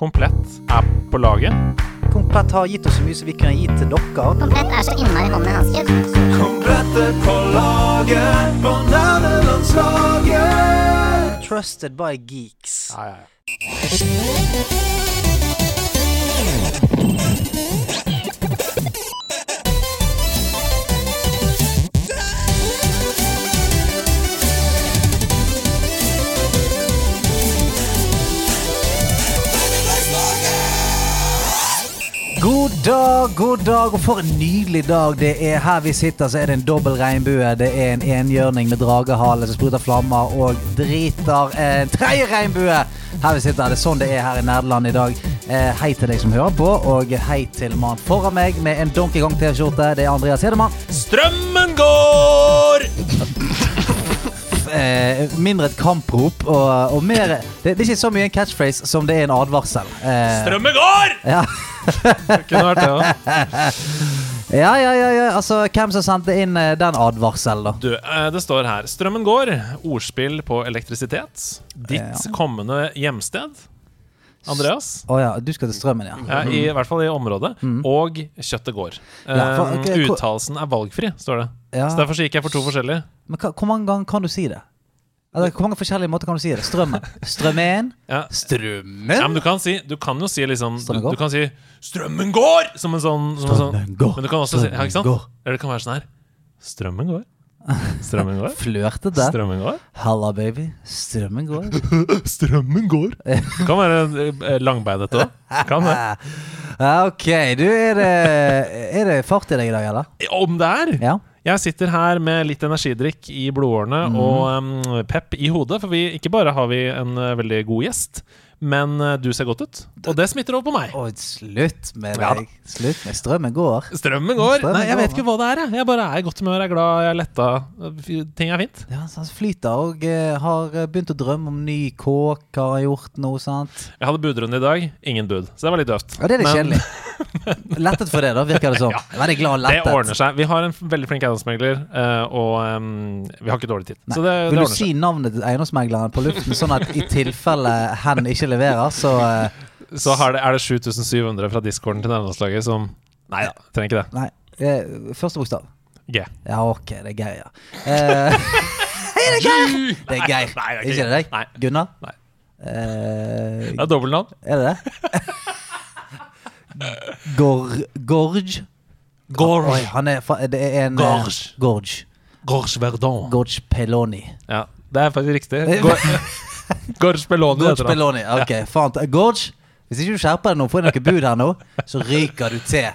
Komplett er på laget. Komplett har gitt oss så mye som vi kunne gitt til dere. Komplett er så innmari hånd i Komplett er på laget på nerdelandslaget. Trusted by geeks. Ja, ja, ja. God dag, god dag, og for en nydelig dag det er. Her vi sitter, så er det en dobbel regnbue. Det er en enhjørning med dragehale som spruter flammer og driter en tredje regnbue. Her vi sitter, Det er sånn det er her i Nerdeland i dag. Eh, hei til deg som hører på, og hei til mannen foran meg med en Donkey Kong-T-skjorte. Det er Andreas Hedemann. Strømmen går! Eh, mindre et kamprop og, og mer det, det er ikke så mye en catchphrase som det er en advarsel. Eh, Strømmen går! ja. Kunne vært det ja. ja, ja, ja, ja. Altså, hvem som sendte inn eh, den advarselen, da? Du, eh, det står her 'Strømmen går'. Ordspill på elektrisitet. Ditt Ja. kommende hjemsted. Andreas? Å ja, du skal til Strømmen, ja. Ja, I hvert fall i området. Og kjøttet går. Ja, for- Eh, ok, hvor- Uttalelsen er valgfri, står det. Ja. Så Derfor så gikk jeg for to forskjellige. Men hva, hvor mange ganger kan du si det? Eller, hvor mange forskjellige måter kan du si det? Strømmen. Strømmen. Ja. Strømmen? Ja, men du kan, si, du kan jo si liksom du, Strømmen går? du kan si 'Strømmen går!' Som en sånn, som en sånn Strømmen går. Men du kan også si ja, ikke sant? Går. Eller det kan være sånn her 'Strømmen går'. Strømmen går. Flørte der. Strømmen går. Halla, baby. Strømmen går. Strømmen går. Det kan være eh, langbeinete òg. Kan det. Ja, ok. Du, er det, er det fart i deg i dag, eller? Om det er! Ja. Jeg sitter her med litt energidrikk i blodårene mm. og um, pep i hodet, for vi, ikke bare har vi en uh, veldig god gjest, men uh, du ser godt ut. Og det smitter over på meg. Å, slutt med Ja Slutt med Strømmen går. Strømmen går. Strømmen Nei, jeg går, vet ikke hva det er. Jeg, jeg bare er i godt humør, er glad, jeg er letta. Ting er fint. Ja, så han flyter og uh, har begynt å drømme om ny kåk, har gjort noe, sant? Jeg hadde budrunde i dag. Ingen bud. Så det var litt døvt. Ja, det er litt kjedelig. Lettet for det, da, virker det som. Veldig glad og Det ordner seg. Vi har en veldig flink eiendomsmegler, uh, og um, vi har ikke dårlig tid. Så det, det Vil du si navnet til eiendomsmegleren på luften, sånn at i tilfelle hen ikke leverer, så eh, Så det, er det 7700 fra discorden til nærmestlaget som Nei da, trenger ikke det. Nei. eh, Første bokstav. G. Ja, ok, det er Geir, ja. Eh, er det Geir? Det er Geir. Nei, Er ikke det deg? Nei. Gunnar? Nei. Uh, Det er dobbeltnavn. er det det? Gor Gorge? Gorge. Oi, han er, det er en eh, Gorge. Gorge. Gorge Verdon. Gorge Peloni. Ja, det er faktisk riktig. Gorge Belloni Gorge heter han. Peloni. Ok, faen. Gorge, hvis ikke du skjerper deg nå, får jeg noe bud her nå, så ryker du til.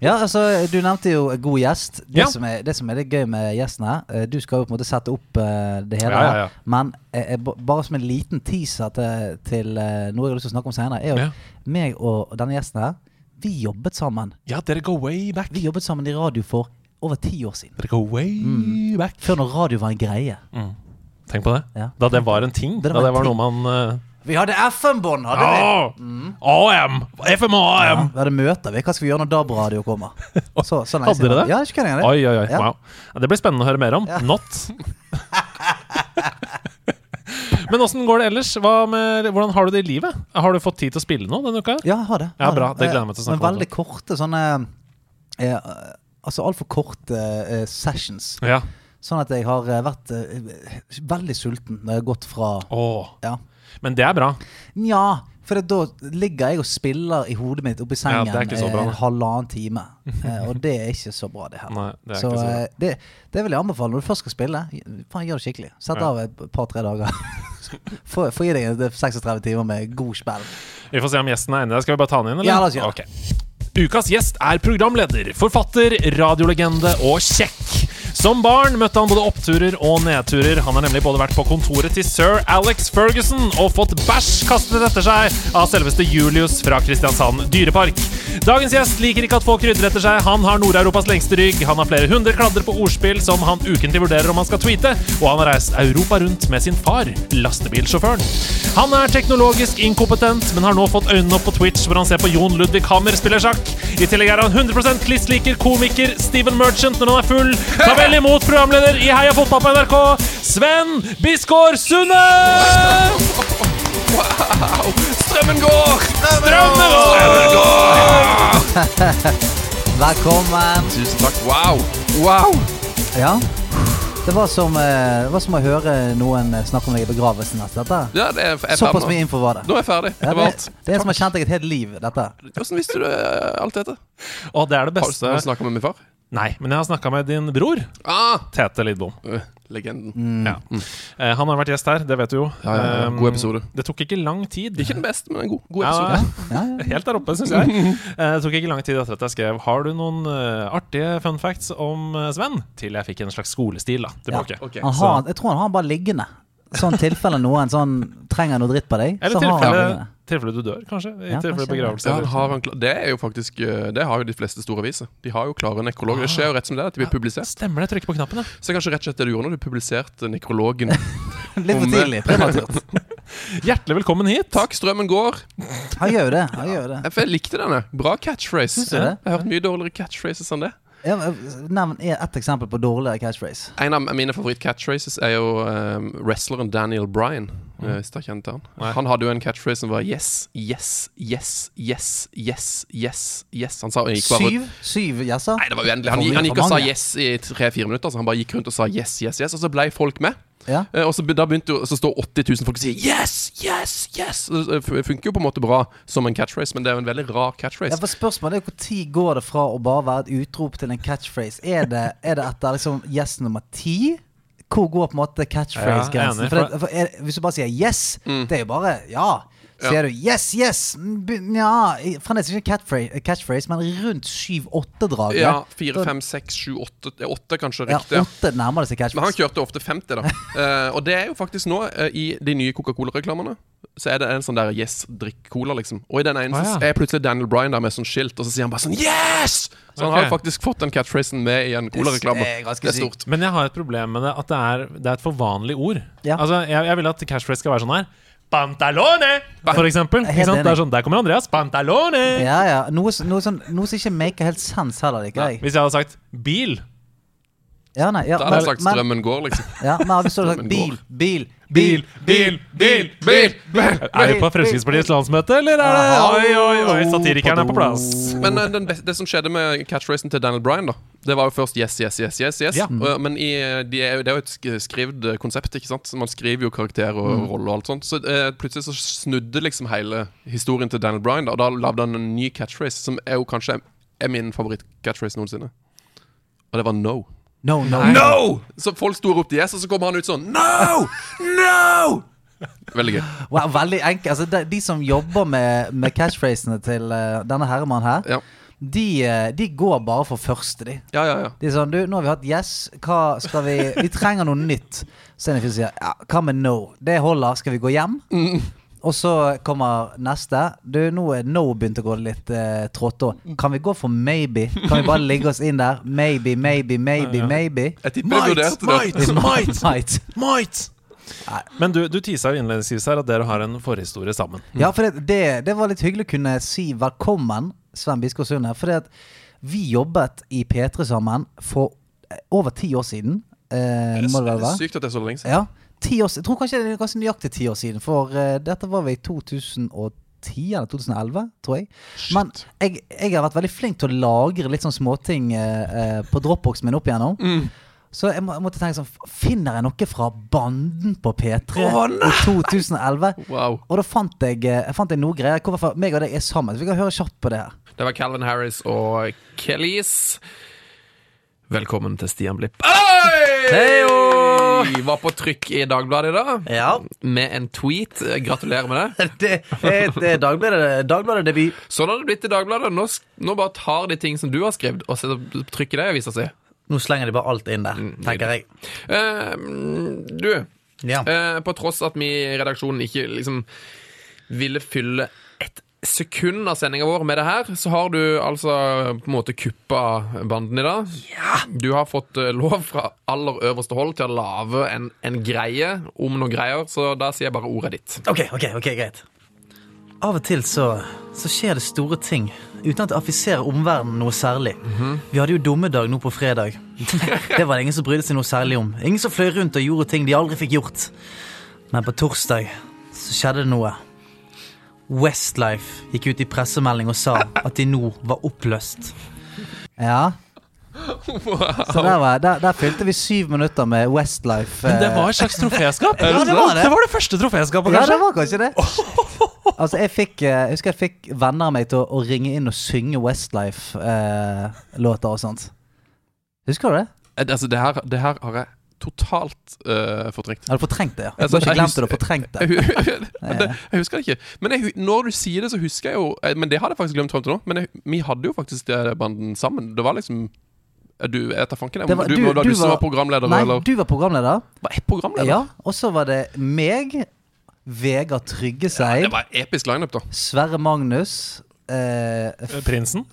Ja, altså, Du nevnte jo god gjest. Det, Ja. som, er, det som er det gøy med gjesten her eh, Du skal jo på en måte sette opp uh, det hele. Ja, ja. Men eh, eh, bare som en liten teaser til, til uh, noe jeg har lyst til å snakke om senere, er jo meg og denne gjesten her, vi jobbet sammen. Ja, dere går way back. Vi jobbet sammen i radio for over ti år siden. Dere går way Mm. back. Før når radio var en greie. Tenk på det. Ja. Da det var en ting. Det Da det var ting. noe man uh, Vi hadde FM-bånd! hadde vi. Mm. AM! FM og Ja, AM! vi hadde møter. vi. Hva skal vi gjøre når DAB-radio kommer? Så, så lenge Hadde siden. dere det? Ja, ikke kødder jeg. Oi, oi, oi. Ja. Wow. Ja, Det blir spennende å høre mer om. Ja. Not. Men åssen går det ellers? Hva med, hvordan har du det i livet? Har du fått tid til å spille nå denne uka? Ja, jeg har det. jeg Ja, har bra. Det gleder jeg meg til å snakke Men om veldig korte sånne eh, Altså altfor korte eh, sessions. Ja. Sånn at jeg har eh, vært eh, veldig sulten når jeg har gått fra Åh. Ja. Men det er bra. Nja, for da ligger jeg og spiller i hodet mitt oppi Ja, sengen så bra, eh, halvannen time. Eh, og det er ikke så bra, det heller. Nei, det så så eh, det, det vil jeg anbefale når du først skal spille. Faen, gjør det skikkelig. Sett Ja. av et par-tre dager. Få gi deg 36 timer med god spill. Vi får se om gjesten er enig. Skal vi bare ta han inn, eller? Ja, la oss gjøre Ok. Ukas gjest er programleder, forfatter, radiolegende og kjekk. Som barn møtte han både oppturer og nedturer. Han har nemlig både vært på kontoret til sir Alex Ferguson og fått bæsj kastet etter seg av selveste Julius fra Kristiansand dyrepark. Dagens gjest liker ikke at folk rydder etter seg. Han har Nord-Europas lengste rygg. Han har flere hundre kladder på ordspill som han ukentlig vurderer om han skal tweete. Og han har reist Europa rundt med sin far, lastebilsjåføren. Han er teknologisk inkompetent, men har nå fått øynene opp på Twitch, hvor han ser på Jon Ludvig Hammer spille sjakk. I tillegg er han 100 kliss liker komiker Steven Merchant når han er full. Ta vel imot programleder i Heia fotball på NRK, Sven Bisgaard Sunde! Wow! Strømmen går! Strømmen går! Velkommen. Tusen takk. Wow. Wow. Ja. Det var som, eh, det var som å høre noen snakke om deg i begravelsen. altså, Dette. Ja, det er, er Såpass mye info var det. Nå er jeg ferdig. Ja, Det var det, alt. det er en som har kjent deg et helt liv, dette. Hvordan visste du eh, alt dette? Og det er det beste Har du snakka med min far? Nei, men jeg har snakka med din bror, Ah, Tete Lidbom. Uh, legenden. Ja. Uh, han har vært gjest her, det vet du jo. Ja, ja, ja. Um, God episode. Det tok ikke lang tid. Ikke den beste, men en god, god episode. Ja, ja. Helt der oppe, syns jeg. Uh, Det tok ikke lang tid etter at jeg skrev Har du noen eh, artige fun facts om eh, Sven? Til jeg fikk en slags skolestil da tilbake. Ok. Han har, jeg tror han har bare liggende. Sånn tilfelle noen sånn, trenger noe dritt på deg. Eller så har han tilfelle, liggende. Tilfelle du dør, kanskje. I Ja, tilfelle begravelse. Ja, har han kla- det er jo faktisk øh, Det har jo de fleste store aviser. De har jo klare nekrologer. Det skjer jo rett som det at de blir publisert. Stemmer det. Trykk på knappen, ja. Så kanskje rett og slett det du gjorde når du publiserte nekrologen. Litt for tidlig. Prematurt. Hjertelig velkommen hit. Takk, strømmen går. Han gjør det. Han gjør det. Jeg, likte denne. Bra catchphrase. Syns du det? Jeg har hørt mye dårligere catchphrases enn det. Ja, Nevn ett eksempel på dårligere catchphrase. En av mine favoritt-catchphrases er jo um, wrestleren Daniel Bryan. Eh, Hvis dere kjente han Nei. Han hadde jo en catchphrase som var yes, yes, yes, yes, yes, yes, yes. Han sa han gikk bare Syv? Syv gjesser? Nei, det var uendelig. Han, han gikk og sa yes i tre-fire minutter. Så han bare gikk rundt og sa yes, yes, yes, og så ble folk med. Ja. Eh, Og så, be- da begynte jo Så står 80 000 folk og sier yes, yes, yes. Det funker jo på en måte bra som en catchphrase, men det er jo en veldig rar Ja, catchphrase. for Spørsmålet er når går det fra å bare være et utrop til en catchphrase? Er det, er det etter liksom yes nummer ti? Hvor går på en måte catchphrase-grensen? Ja, hvis du bare sier yes, Mm. det er jo bare ja. Sier du yes, yes Nja, fremdeles ikke catchphrase, catchphrase, men rundt syv-åtte-draget. Ja, fire, fem, seks, sju, åtte er Åtte, kanskje. Riktig. Ja. åtte nærmer det seg Men han kjørte ofte 50, da. uh, og det er jo faktisk nå, uh, i de nye Coca-Cola-reklamene, så er det en sånn der Yes, drikk cola, liksom. Og i den ene Ah, ja. er plutselig Daniel Bryan der med sånn skilt, og så sier han bare sånn Yes! Så han har jo faktisk fått den catchphrasen med i en Cola-reklame. Det er Det er stort. Men jeg har et problem med det, at det er, det er et for vanlig ord. Ja. Altså, jeg, jeg vil at catchphrase skal være sånn her. Pantalone! For eksempel. Ikke sant? Det er sånn, der kommer Andreas. Pantalone! Ja, ja. Noe, noe, sånn, noe som ikke maker helt sens heller, ikke jeg. Hvis jeg hadde sagt bil Ja, nei, ja, Da hadde jeg sagt strømmen går, liksom. ja, men hvis du hadde sagt bil, bil, Bil, bil, bil, bil! Er vi på Fremskrittspartiets landsmøte, eller er det Oi, oi, oi, satirikeren er på plass. Men eh, den det som skjedde med catchphrasen til Daniel Bryan, da Det var jo først yes, yes, yes, yes, yes. Ja. Men i, de er, det er jo et sk- skrevet eh, konsept, ikke sant? Man skriver jo karakter og rolle og alt sånt. Så eh, plutselig så snudde liksom hele historien til Daniel Bryan, da, og da lagde han en ny catchphrase, som er jo kanskje er min favoritt-catchphrase noensinne. Og det var no. No, no. No! Så folk sto og ropte yes, og så kommer han ut sånn No! No! Veldig gøy. Wow, veldig enkelt. Altså, de, de som jobber med, med catchphrasene til uh, denne herremannen her, Ja, de, eh, de går bare for første, de. ja, ja. ja. De er sånn Du, nå har vi hatt yes. Hva skal vi Vi trenger noe nytt. Så en fyr sier ja, hva med no? Det holder. Skal vi gå hjem? Og så kommer neste. Du, nå er no begynt å gå litt eh, trått òg. Kan vi gå for maybe? Kan vi bare ligge oss inn der? Maybe, maybe, maybe, Ja, ja. maybe. Jeg tipper jeg vurderte det. might, Might. might. Men du, du tisa jo innledningsvis her at dere har en forhistorie sammen. Ja, for det, det, det var litt hyggelig å kunne si velkommen, Sven Biskår Sunde. For vi jobbet i P3 sammen for over ti år siden. Eh, det er, Det er sykt at det er så lenge siden. Ja. År, jeg tror kanskje det er ganske nøyaktig ti år siden, for uh, dette var vi i 2010 eller 2011, tror jeg. Men jeg, jeg har vært veldig flink til å lagre litt sånn småting uh, på Dropboxen min opp igjennom. Mm. Så jeg, må, jeg måtte tenke sånn Finner jeg noe fra Banden på P3 oh, i 2011? Wow. Og da fant jeg, jeg fant noe greier. Hvorfor meg og deg er sammen. Så vi kan høre kjapt på det her. Det var Calvin Harris og Kellys. Velkommen til Stian Blipp. Heyo! Var på trykk i Dagbladet i dag Ja, med en tweet. Gratulerer med det. det er, det er Dagbladet, Dagbladet-debut. Sånn har det blitt i Dagbladet. Nå, nå bare tar de ting som du har skrevet, og setter trykk i det avisa si. Nå slenger de bare alt inn der, tenker jeg. Uh, du, Ja. uh, på tross at vi i redaksjonen ikke liksom ville fylle sekund av sendinga vår med det her, så har du altså på en måte kuppa banden i dag. Ja. Du har fått eh, lov fra aller øverste hold til å lage en, en greie om noen greier, så da sier jeg bare ordet ditt. Ok, ok, ok, greit. Av og til så, så skjer det store ting uten at det affiserer omverdenen noe særlig. Vi hadde jo dummedag nå på fredag. det var det ingen som brydde seg noe særlig om. Ingen som fløy rundt og gjorde ting de aldri fikk gjort. Men på torsdag så skjedde det noe. Westlife gikk ut i pressemelding og sa at de nå var oppløst. Ja. Så der, var, der, der fylte vi syv minutter med Westlife. Men det eh, var et slags troféskap. Ja, det var det. det var det første troféskapet, Ja, det var kanskje det. Altså, jeg fikk eh, Jeg husker jeg fikk venner av meg til å, å ringe inn og synge Westlife-låter og sånt. Husker du det? Eh, Altså, det her, det her har jeg totalt uh, fortrengt. Har du fortrengt det? ja? Du Altså, har ikke jeg glemt det, du har fortrengt det. det, jeg husker det ikke. Men jeg, når du sier det, så husker jeg jo eh, Men det hadde jeg faktisk glemt fram til nå. Men jeg, vi hadde jo faktisk det banden sammen. Det var liksom eh, Du, jeg tar fanken. Det var- du, du- var du du var- var programleder, Nei, eller? du var programleder. Var jeg programleder? Ja, og så var det meg, Vegard Tryggeseid, Det var episk lineup, da. Sverre Magnus eh, Prinsen.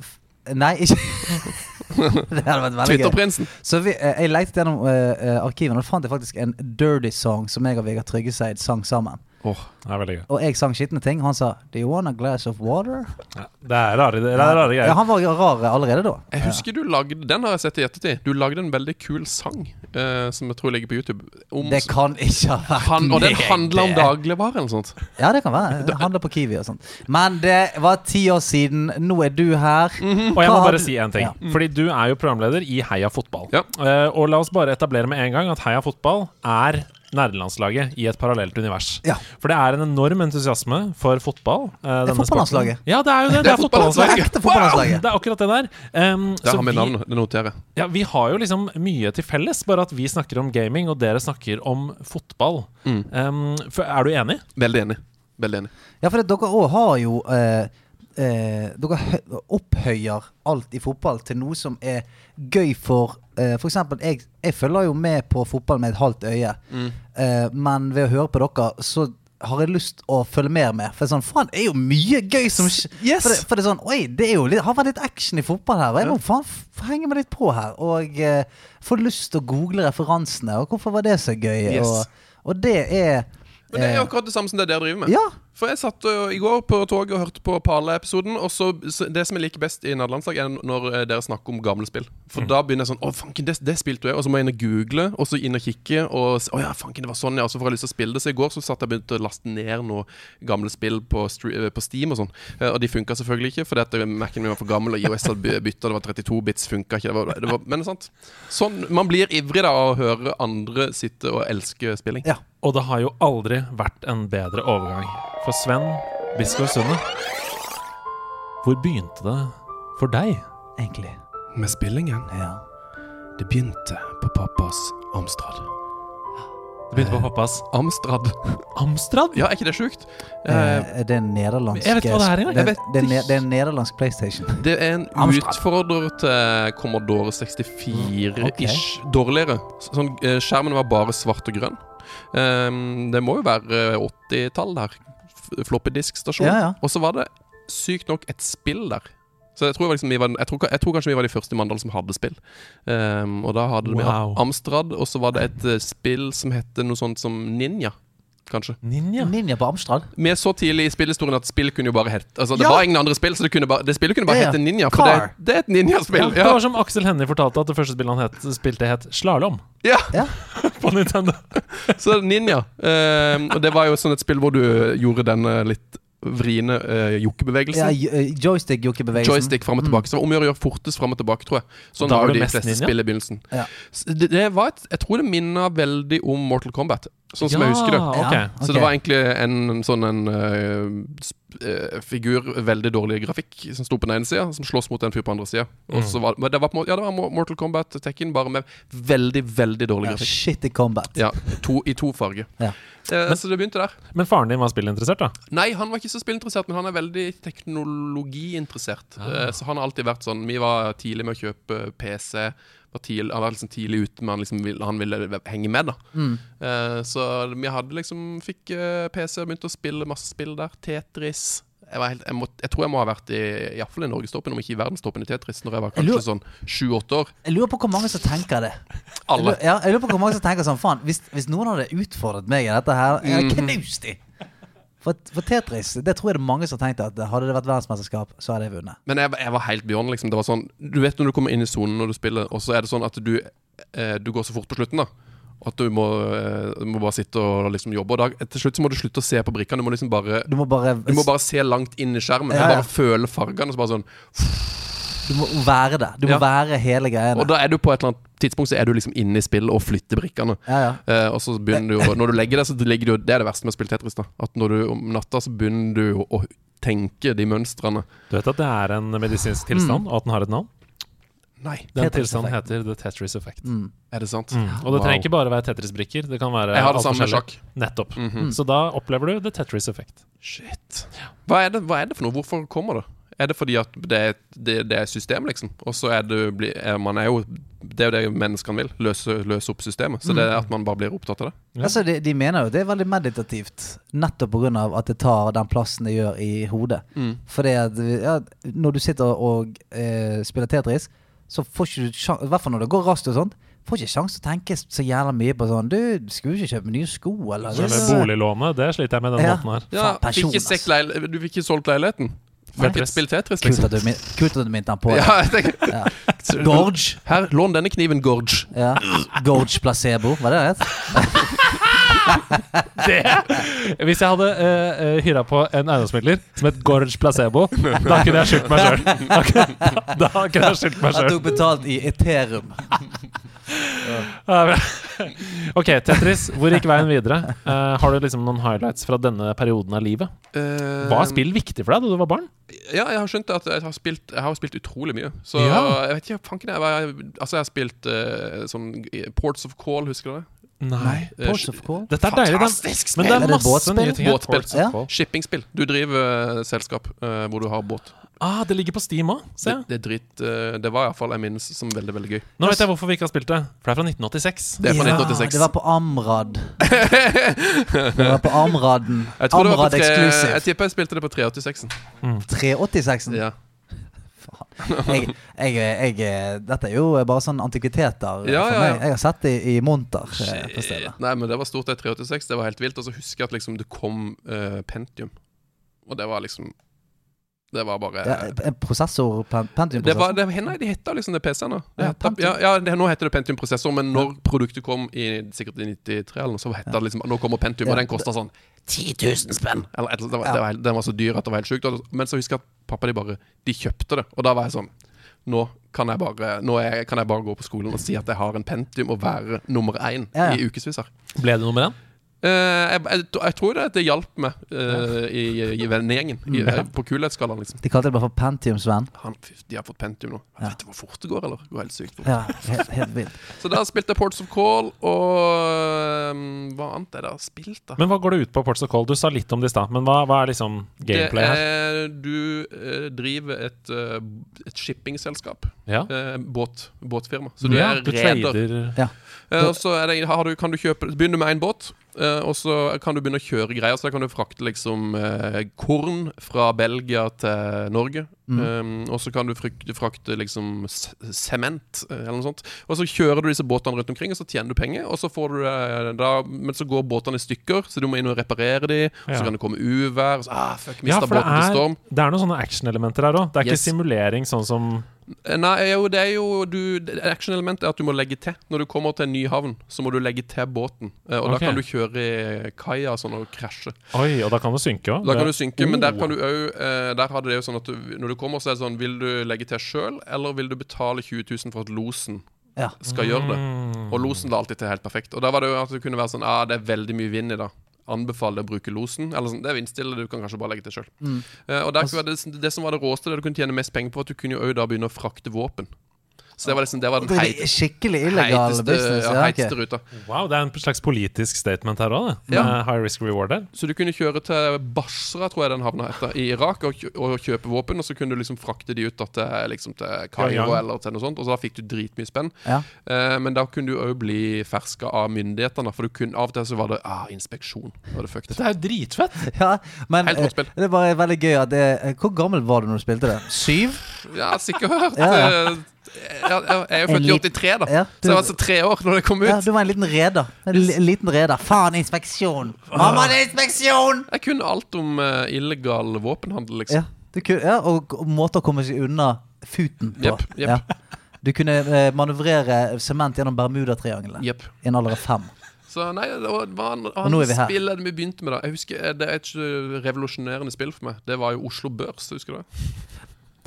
Nei, ikke Det hadde vært veldig gøy. Twitterprinsen. Så vi, eh, jeg lette gjennom eh, eh, arkivene, og da fant jeg faktisk en Dirty Song som jeg og Vegard Tryggeseid sang sammen. Åh, Det er veldig gøy. Og jeg sang skitne ting, han sa 'Do you want a glass of water?' Ja, det er rare, det er rare Ja, han var rar allerede da. Jeg husker du lagde Den har jeg sett i ettertid. Du lagde en veldig kul sang eh, som jeg tror ligger på YouTube. Om, Det kan ikke ha vært han, og den handler om dagligvarer dagligvare eller noe sånt. Ja, det kan være. Det handler på Kiwi og sånt. Men det var ti år siden. Nå er du her. Og jeg må bare si en ting. Ja. Fordi du er jo programleder i Heia fotball. Ja. Eh, og la oss bare etablere med en gang at Heia fotball er nerdelandslaget i et parallelt univers. Ja. For det er en enorm entusiasme for fotball. eh, det er fotballandslaget. Ja, det er jo det. Det Det er er fotballandslaget. Ekte fotballandslaget. Det er akkurat det der. Um, det har vi navn. Det noterer jeg. Ja, Vi har jo liksom mye til felles, bare at vi snakker om gaming, og dere snakker om fotball. Mm. Um, for, er du enig? Veldig enig. Veldig enig. Ja, for dere òg har jo eh, eh, Dere opphøyer alt i fotball til noe som er gøy for eh, eksempel, jeg, jeg følger jo med på fotball med et halvt øye. Mm. Eh, men ved å høre på dere, så har jeg lyst å følge mer med. For det er sånn, faen, det er jo mye gøy som Yes! For, det, for det er sånn, oi, det er jo litt, har vært litt action i fotball her. Og jeg må faen henge meg litt på her. Og eh, få lyst til å google referansene. Og hvorfor var det så gøy? Yes. Og, og det er Men det er eh, akkurat det samme som det dere driver med. Ja. For jeg satt ø, i går på toget og hørte på Pale-episoden. Og så, så Det som jeg liker best i nederlandslag, er når ø, dere snakker om gamle spill. For da begynner jeg sånn Å, fanken, det, det spilte jeg. Og så må jeg inn og google, og så inn og kikke. Og Å ja, fanken, det var sånn, ja. Og så får jeg lyst til å spille det. Så i går så satt jeg og begynte å laste ned noen gamle spill på, på Steam og sånn. Eh, Og de funka selvfølgelig ikke, fordi Mac-en min var for gammel, og IOS hadde by- bytta, det var 32 bits, funka ikke. Det var, det var, men sant. Sånn, Man blir ivrig da av å høre andre sitte og elske spilling. Ja. Og det har jo aldri vært en bedre overgang for Sven Biskår Sunde. Hvor begynte det for deg? Egentlig. Med spillingen Ja. Det begynte på pappas Amstrad. Det begynte på pappas Amstrad. Amstrad? Ja, er ikke det sjukt? Eh, Eh, det er en nederlandsk Jeg vet hva det er engang. Det, det, er det er en nederlandsk PlayStation. det er en Amstrad. utfordrer til Commodore 64-ish. Dårligere. Sånn, eh, skjermen var bare svart og grønn. Eh, det må jo være 80-tall der. F- Floppy disk-stasjon. Ja, ja. Og så var det sykt nok et spill der. Så jeg tror, liksom vi var, jeg, tror, jeg tror kanskje vi var de første i Mandal som hadde spill. Um, og da hadde vi Amstrad, og så var det et eh, spill som het noe sånt som Ninja. Kanskje. Ninja. Ninja på Amstrad. Vi er så tidlig i spillhistorien at spill kunne jo bare hett Altså Det Ja. var ingen andre spill, så det, kunne bare, det spillet kunne bare Ja, ja. hete Ninja. For det, det er et ninjaspill. Det Ja. var som Aksel Hennie fortalte, at det første spillet han het, spilte, het Slalåm Ja. Ja. på Nintendo. Så Ninja. Uh, og det var jo sånn et spill hvor du gjorde den litt vriene uh, jokkebevegelsen. j- eh, Joystick-jokkebevegelsen. Joystick fram og tilbake. Så omgjør om å gjøre fortest fram og tilbake, tror jeg. Sånn var jo de fleste spill i begynnelsen. Ja. Det, det var et, jeg tror det minna veldig om Mortal Kombat, sånn som jeg husker det. Okay. Så det var egentlig en sånn en uh, eh, figur, veldig dårlig grafikk, som sto på den ene sida, som slåss mot en fyr på den andre sida. Og så var det var på Ja, det var Mortal Kombat Tekken, bare med veldig, veldig dårlig Ja, grafikk. Shitty combat. Ja, to, I to farger. Eh, så det begynte der. Men faren din var spillinteressert, da? Nei, han var ikke så spillinteressert, men han er veldig teknologiinteressert. Eh, så han har alltid vært sånn Vi var tidlig med å kjøpe PC. Var tidlig, han var liksom tidlig ute, men han, liksom ville, han ville henge med, da. Eh, så vi hadde liksom Fikk PC og begynte å spille masse spill der. Tetris. Jeg, var helt, jeg, må, jeg tror jeg må ha vært i Iallfall i norgestoppen, om ikke i verdenstoppen i Tetris, når jeg var Jeg lurer- kanskje sånn sju-åtte år. Jeg lurer på hvor mange som tenker det. Alle. lurer, ja, jeg lurer på hvor mange som tenker sånn Faen, hvis, hvis noen hadde utfordret meg i dette her, jeg hadde knust dem. For, for Tetris, det tror jeg det er mange som tenkte at hadde det vært verdensmesterskap, så hadde jeg vunnet. Men jeg, jeg var helt beyond, liksom. Det var sånn Du vet når du kommer inn i sonen når du spiller, og så er det sånn at du, eh, du går så fort på slutten, da. At du må, eh, du må bare sitte og liksom jobbe. Og da, til slutt så må du slutte å se på brikkene. Du må liksom bare Du må bare, Du må bare se langt inn i skjermen. Ja, ja. Bare føle fargene. Så bare sånn du må være det. Du må Ja. være hele greiene. Og da er du på et eller annet tidspunkt Så er du liksom inne i spillet og flytter brikkene. Ja, ja. Eh, og så begynner du jo Når du legger deg, så ligger du Det er det verste med å spille Tetris. da At når du om natta så begynner du å tenke de mønstrene. Du vet at det er en medisinsk tilstand, og at den har et navn? Nei, Den Tetris tilstanden heter the Tetris effect. Mm. er det sant? Mm. Og det trenger ikke bare være Tetris-brikker. Det kan være Jeg har det samme med sjakk. Nettopp. Mhm. Så da opplever du the Tetris effect. Shit. Hva er, det, hva er det for noe? Hvorfor kommer det? Er det fordi at det det, det er system, liksom? Og så er det er, Man er jo Det er jo det menneskene vil. Løse, løse opp systemet. Så det er at man bare blir opptatt av det. Ja. Altså, de, de mener jo det er veldig meditativt, nettopp pga. at det tar den plassen det gjør i hodet. Mm. Fordi at ja, når du sitter og eh, spiller Tetris, så får ikke du sjans, I hvert fall når det går raskt og sånt. Får ikke sjanse til å tenke så jævla mye på sånn Du, skulle ikke kjøpe nye sko, eller? Så med boliglånet, det sliter jeg med den Ja. måten her. Ja, Faen, fikk ikke leil, du fikk ikke solgt leiligheten? Tetris. spilt Tetris, Kult liksom? at du, min- kult at du minte han på det. Ja, jeg tenker, Ja. Gorge. Her, lån denne kniven, Gorge. Ja. Gorge placebo, var det det? Det, hvis jeg hadde uh, hyra på en eiendomsmegler som het Gorge Placebo, da kunne jeg skyldt meg sjøl. Da, kunne- jeg skyldt meg sjøl. At tok betalt i Eterum. Ok, Tetris. Hvor gikk veien videre? Uh, har du liksom noen highlights fra denne perioden av livet? Uh, Var spill viktig for deg da du var barn? Ja, jeg har skjønt at jeg har spilt, jeg har spilt utrolig mye. Så Ja. jeg vet ikke, fanken jeg, jeg Altså, jeg har spilt uh, sånn eh, Ports of Call, husker du det? Nei. Eh, Ports of Call. Dette er deilig. Fantastisk Men det Er masse båtspill? nye ting. Båtspill. Ports Ja. Shippingspill. Du driver uh, selskap uh, hvor du har båt. Ah, det ligger på Steam òg, Det, ser jeg. det er dritt uh, Det var iallfall jeg minnes som veldig, veldig gøy. Nå vet jeg hvorfor vi ikke har spilt det. For det er fra 1986. Det er fra Ja, 1986. det var på Amrad. Det var på Amraden. Jeg tror det Amrad Exclusive. jeg tipper jeg spilte det på 386-en. 386-en. Ja. Jeg, jeg, jeg, dette er jo bare sånn antikviteter Ja, for meg. Jeg har sett det i monter eh, på stedet. Nei, men det var stort, det 386. Det var helt vilt. Og så husker jeg at liksom det kom uh, Pentium. Og det var liksom Det var bare Ja, en prosessor, Pentium-prosessor. Det var, det, nei, de heta liksom det PC-ene. Ja, Pentium. Ja, ja, det, nå heter det Pentium-prosessor, men når produktet kom i sikkert i 93, eller noe, så heta det liksom Nå kommer Pentium, Ja, og den kosta sånn 10 000 spenn! Eller, eller det var, det var, den var så dyr at det var helt sjukt. Men så husker jeg at pappa de bare De kjøpte det, og da var jeg sånn Nå kan jeg bare Nå er, kan jeg bare gå på skolen og si at jeg har en Pentium og være nummer én Ja, ja. i ukevis her. Ble det nummer én? Eh, jeg, jeg, jeg tror det, det hjalp meg uh, i, i vennegjengen. På kulhetsskalaen, liksom. De kalte det bare for Pentium-Sven. Han, de har fått Pentium nå. Ja. Vet du hvor fort det går, eller? Det går helt sykt fort. Ja, helt, helt. Så da spilte jeg Ports of Call, og um, hva annet er det jeg har spilt, da? Men hva går det ut på, Ports of Call? Du sa litt om det i stad, men hva, hva er liksom gameplay det her? er, du uh, driver et, uh, et shippingselskap. Ja, båt, båtfirma. Så du ja er du reder. Ja. Og så er det, har du, kan du kjøpe Begynner med én båt, og så kan du begynne å kjøre greier. Så da kan du frakte liksom eh, korn fra Belgia til Norge. Um, og så kan du frakte, liksom sement, eh, eller noe sånt. Og så kjører du disse båtene rundt omkring, og så tjener du penger. Og så får du eh, da Men så går båtene i stykker, så du må inn og reparere de. Og Ja. så kan det komme uvær. Og så, ah, fuck, Ja, mista det båten til storm. det er noen sånne actionelementer her òg. Det er ikke simulering sånn som Eh, Nei, jo, det er jo du, Action-elementet er at du må legge til. Når du kommer til en ny havn, så må du legge til båten. Eh, Og okay. da kan du kjøre i kaia sånn og krasje. Oi, og da kan du synke òg. Da kan du synke, men der Oh. kan du òg Der hadde det jo sånn at du, når du kommer, så er det sånn Vil du legge til sjøl, eller vil du betale 20 000 for at losen Ja. skal gjøre det? Mm. Og losen la alltid til helt perfekt. Og da var det jo at det kunne være sånn Ja, det er veldig mye vind i dag. Anbefaler å bruke losen. Eller sånn, Det er vindstille, du kan kanskje bare legge til sjøl. Mm. og der altså, det, det som var det råeste, det du kunne tjene mest penger på, at du kunne jo da begynne å frakte våpen. Så det var liksom Det var den Det heit, skikkelig illegal heiteste, business. ja, heiteste ruta. Wow, det er en slags politisk statement her òg, med Ja. High risk reward der. Så du kunne kjøre til Basra, tror jeg den havna heter, i Irak, og, og kjøpe våpen. Og så kunne du liksom frakte de ut da, til, liksom, til Kairo Ja, ja. eller til noe sånt. Og så da fikk du dritmye spenn. Ja. Eh, men da kunne du òg bli ferska av myndighetene. For du kunne, av og til så var det ah, inspeksjon. Var det fucked. Dette er jo dritfett! Ja, men Helt godt rått spill. det bare veldig gøy at det, eh, Hvor gammel var du når du spilte det? Syv? Ja, sikkert. Ja, ja. Eh, Jeg, jeg er jo født i 83, da. Ja, Så jeg var altså tre år når det kom ut. Ja, du var en liten reder. En, liten reder. Faen, inspeksjon! Mamma, det er inspeksjon! Jeg kunne alt om uh, illegal våpenhandel, liksom. Ja, du kunne, ja og, og måter å komme seg unna futen på. Yep, yep. Ja. Du kunne uh, manøvrere sement gjennom Bermudatriangelet yep. i en alder av fem. Så nei, det var, det var an- Og nå er vi her. spillet vi begynte med da Jeg husker, eh, Det er et revolusjonerende spill for meg. Det var jo Oslo Børs, husker du det?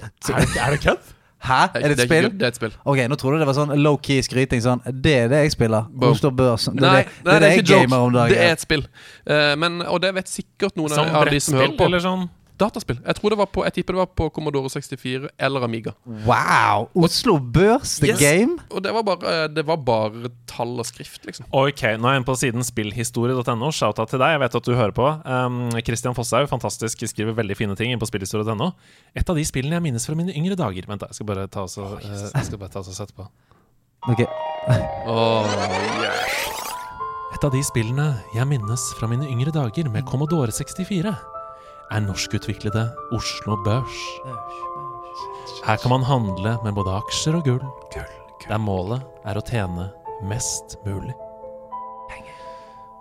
Er det, er det kødd? Hæ? Er det et spill? Det er et spill. Ok, nå trodde jeg det var sånn low-key skryting. Sånn, det er det jeg spiller. Boom. Oslo Børs. Det er Nei, det, det, er det jeg ikke joke. gamer om dagen. Det er et spill. Uh, men, og det vet sikkert noen Som av de som hører brettspill, på. eller sånn? Dataspill. Jeg tror det var på Jeg tipper det var på Commodore 64 eller Amiga. Wow! Oslo Børs, the Yes. game. Og det var bare, det var bare tall og skrift, liksom. Ok, nå er jeg inne på siden spillhistorie.no. Shout-out til deg. Jeg vet at du hører på. Um, Christian Fosshaug, fantastisk, skriver veldig fine ting inne på spillhistorie.no. Et av de spillene jeg minnes fra mine yngre dager. Vent, da, jeg skal bare ta oss og, eh, jeg skal bare ta oss og sette på. Ok, Et av de spillene jeg minnes fra mine yngre dager med Commodore 64, er norskutviklede Oslo Børs. Her kan man handle med både aksjer og gull, der målet er å tjene mest mulig.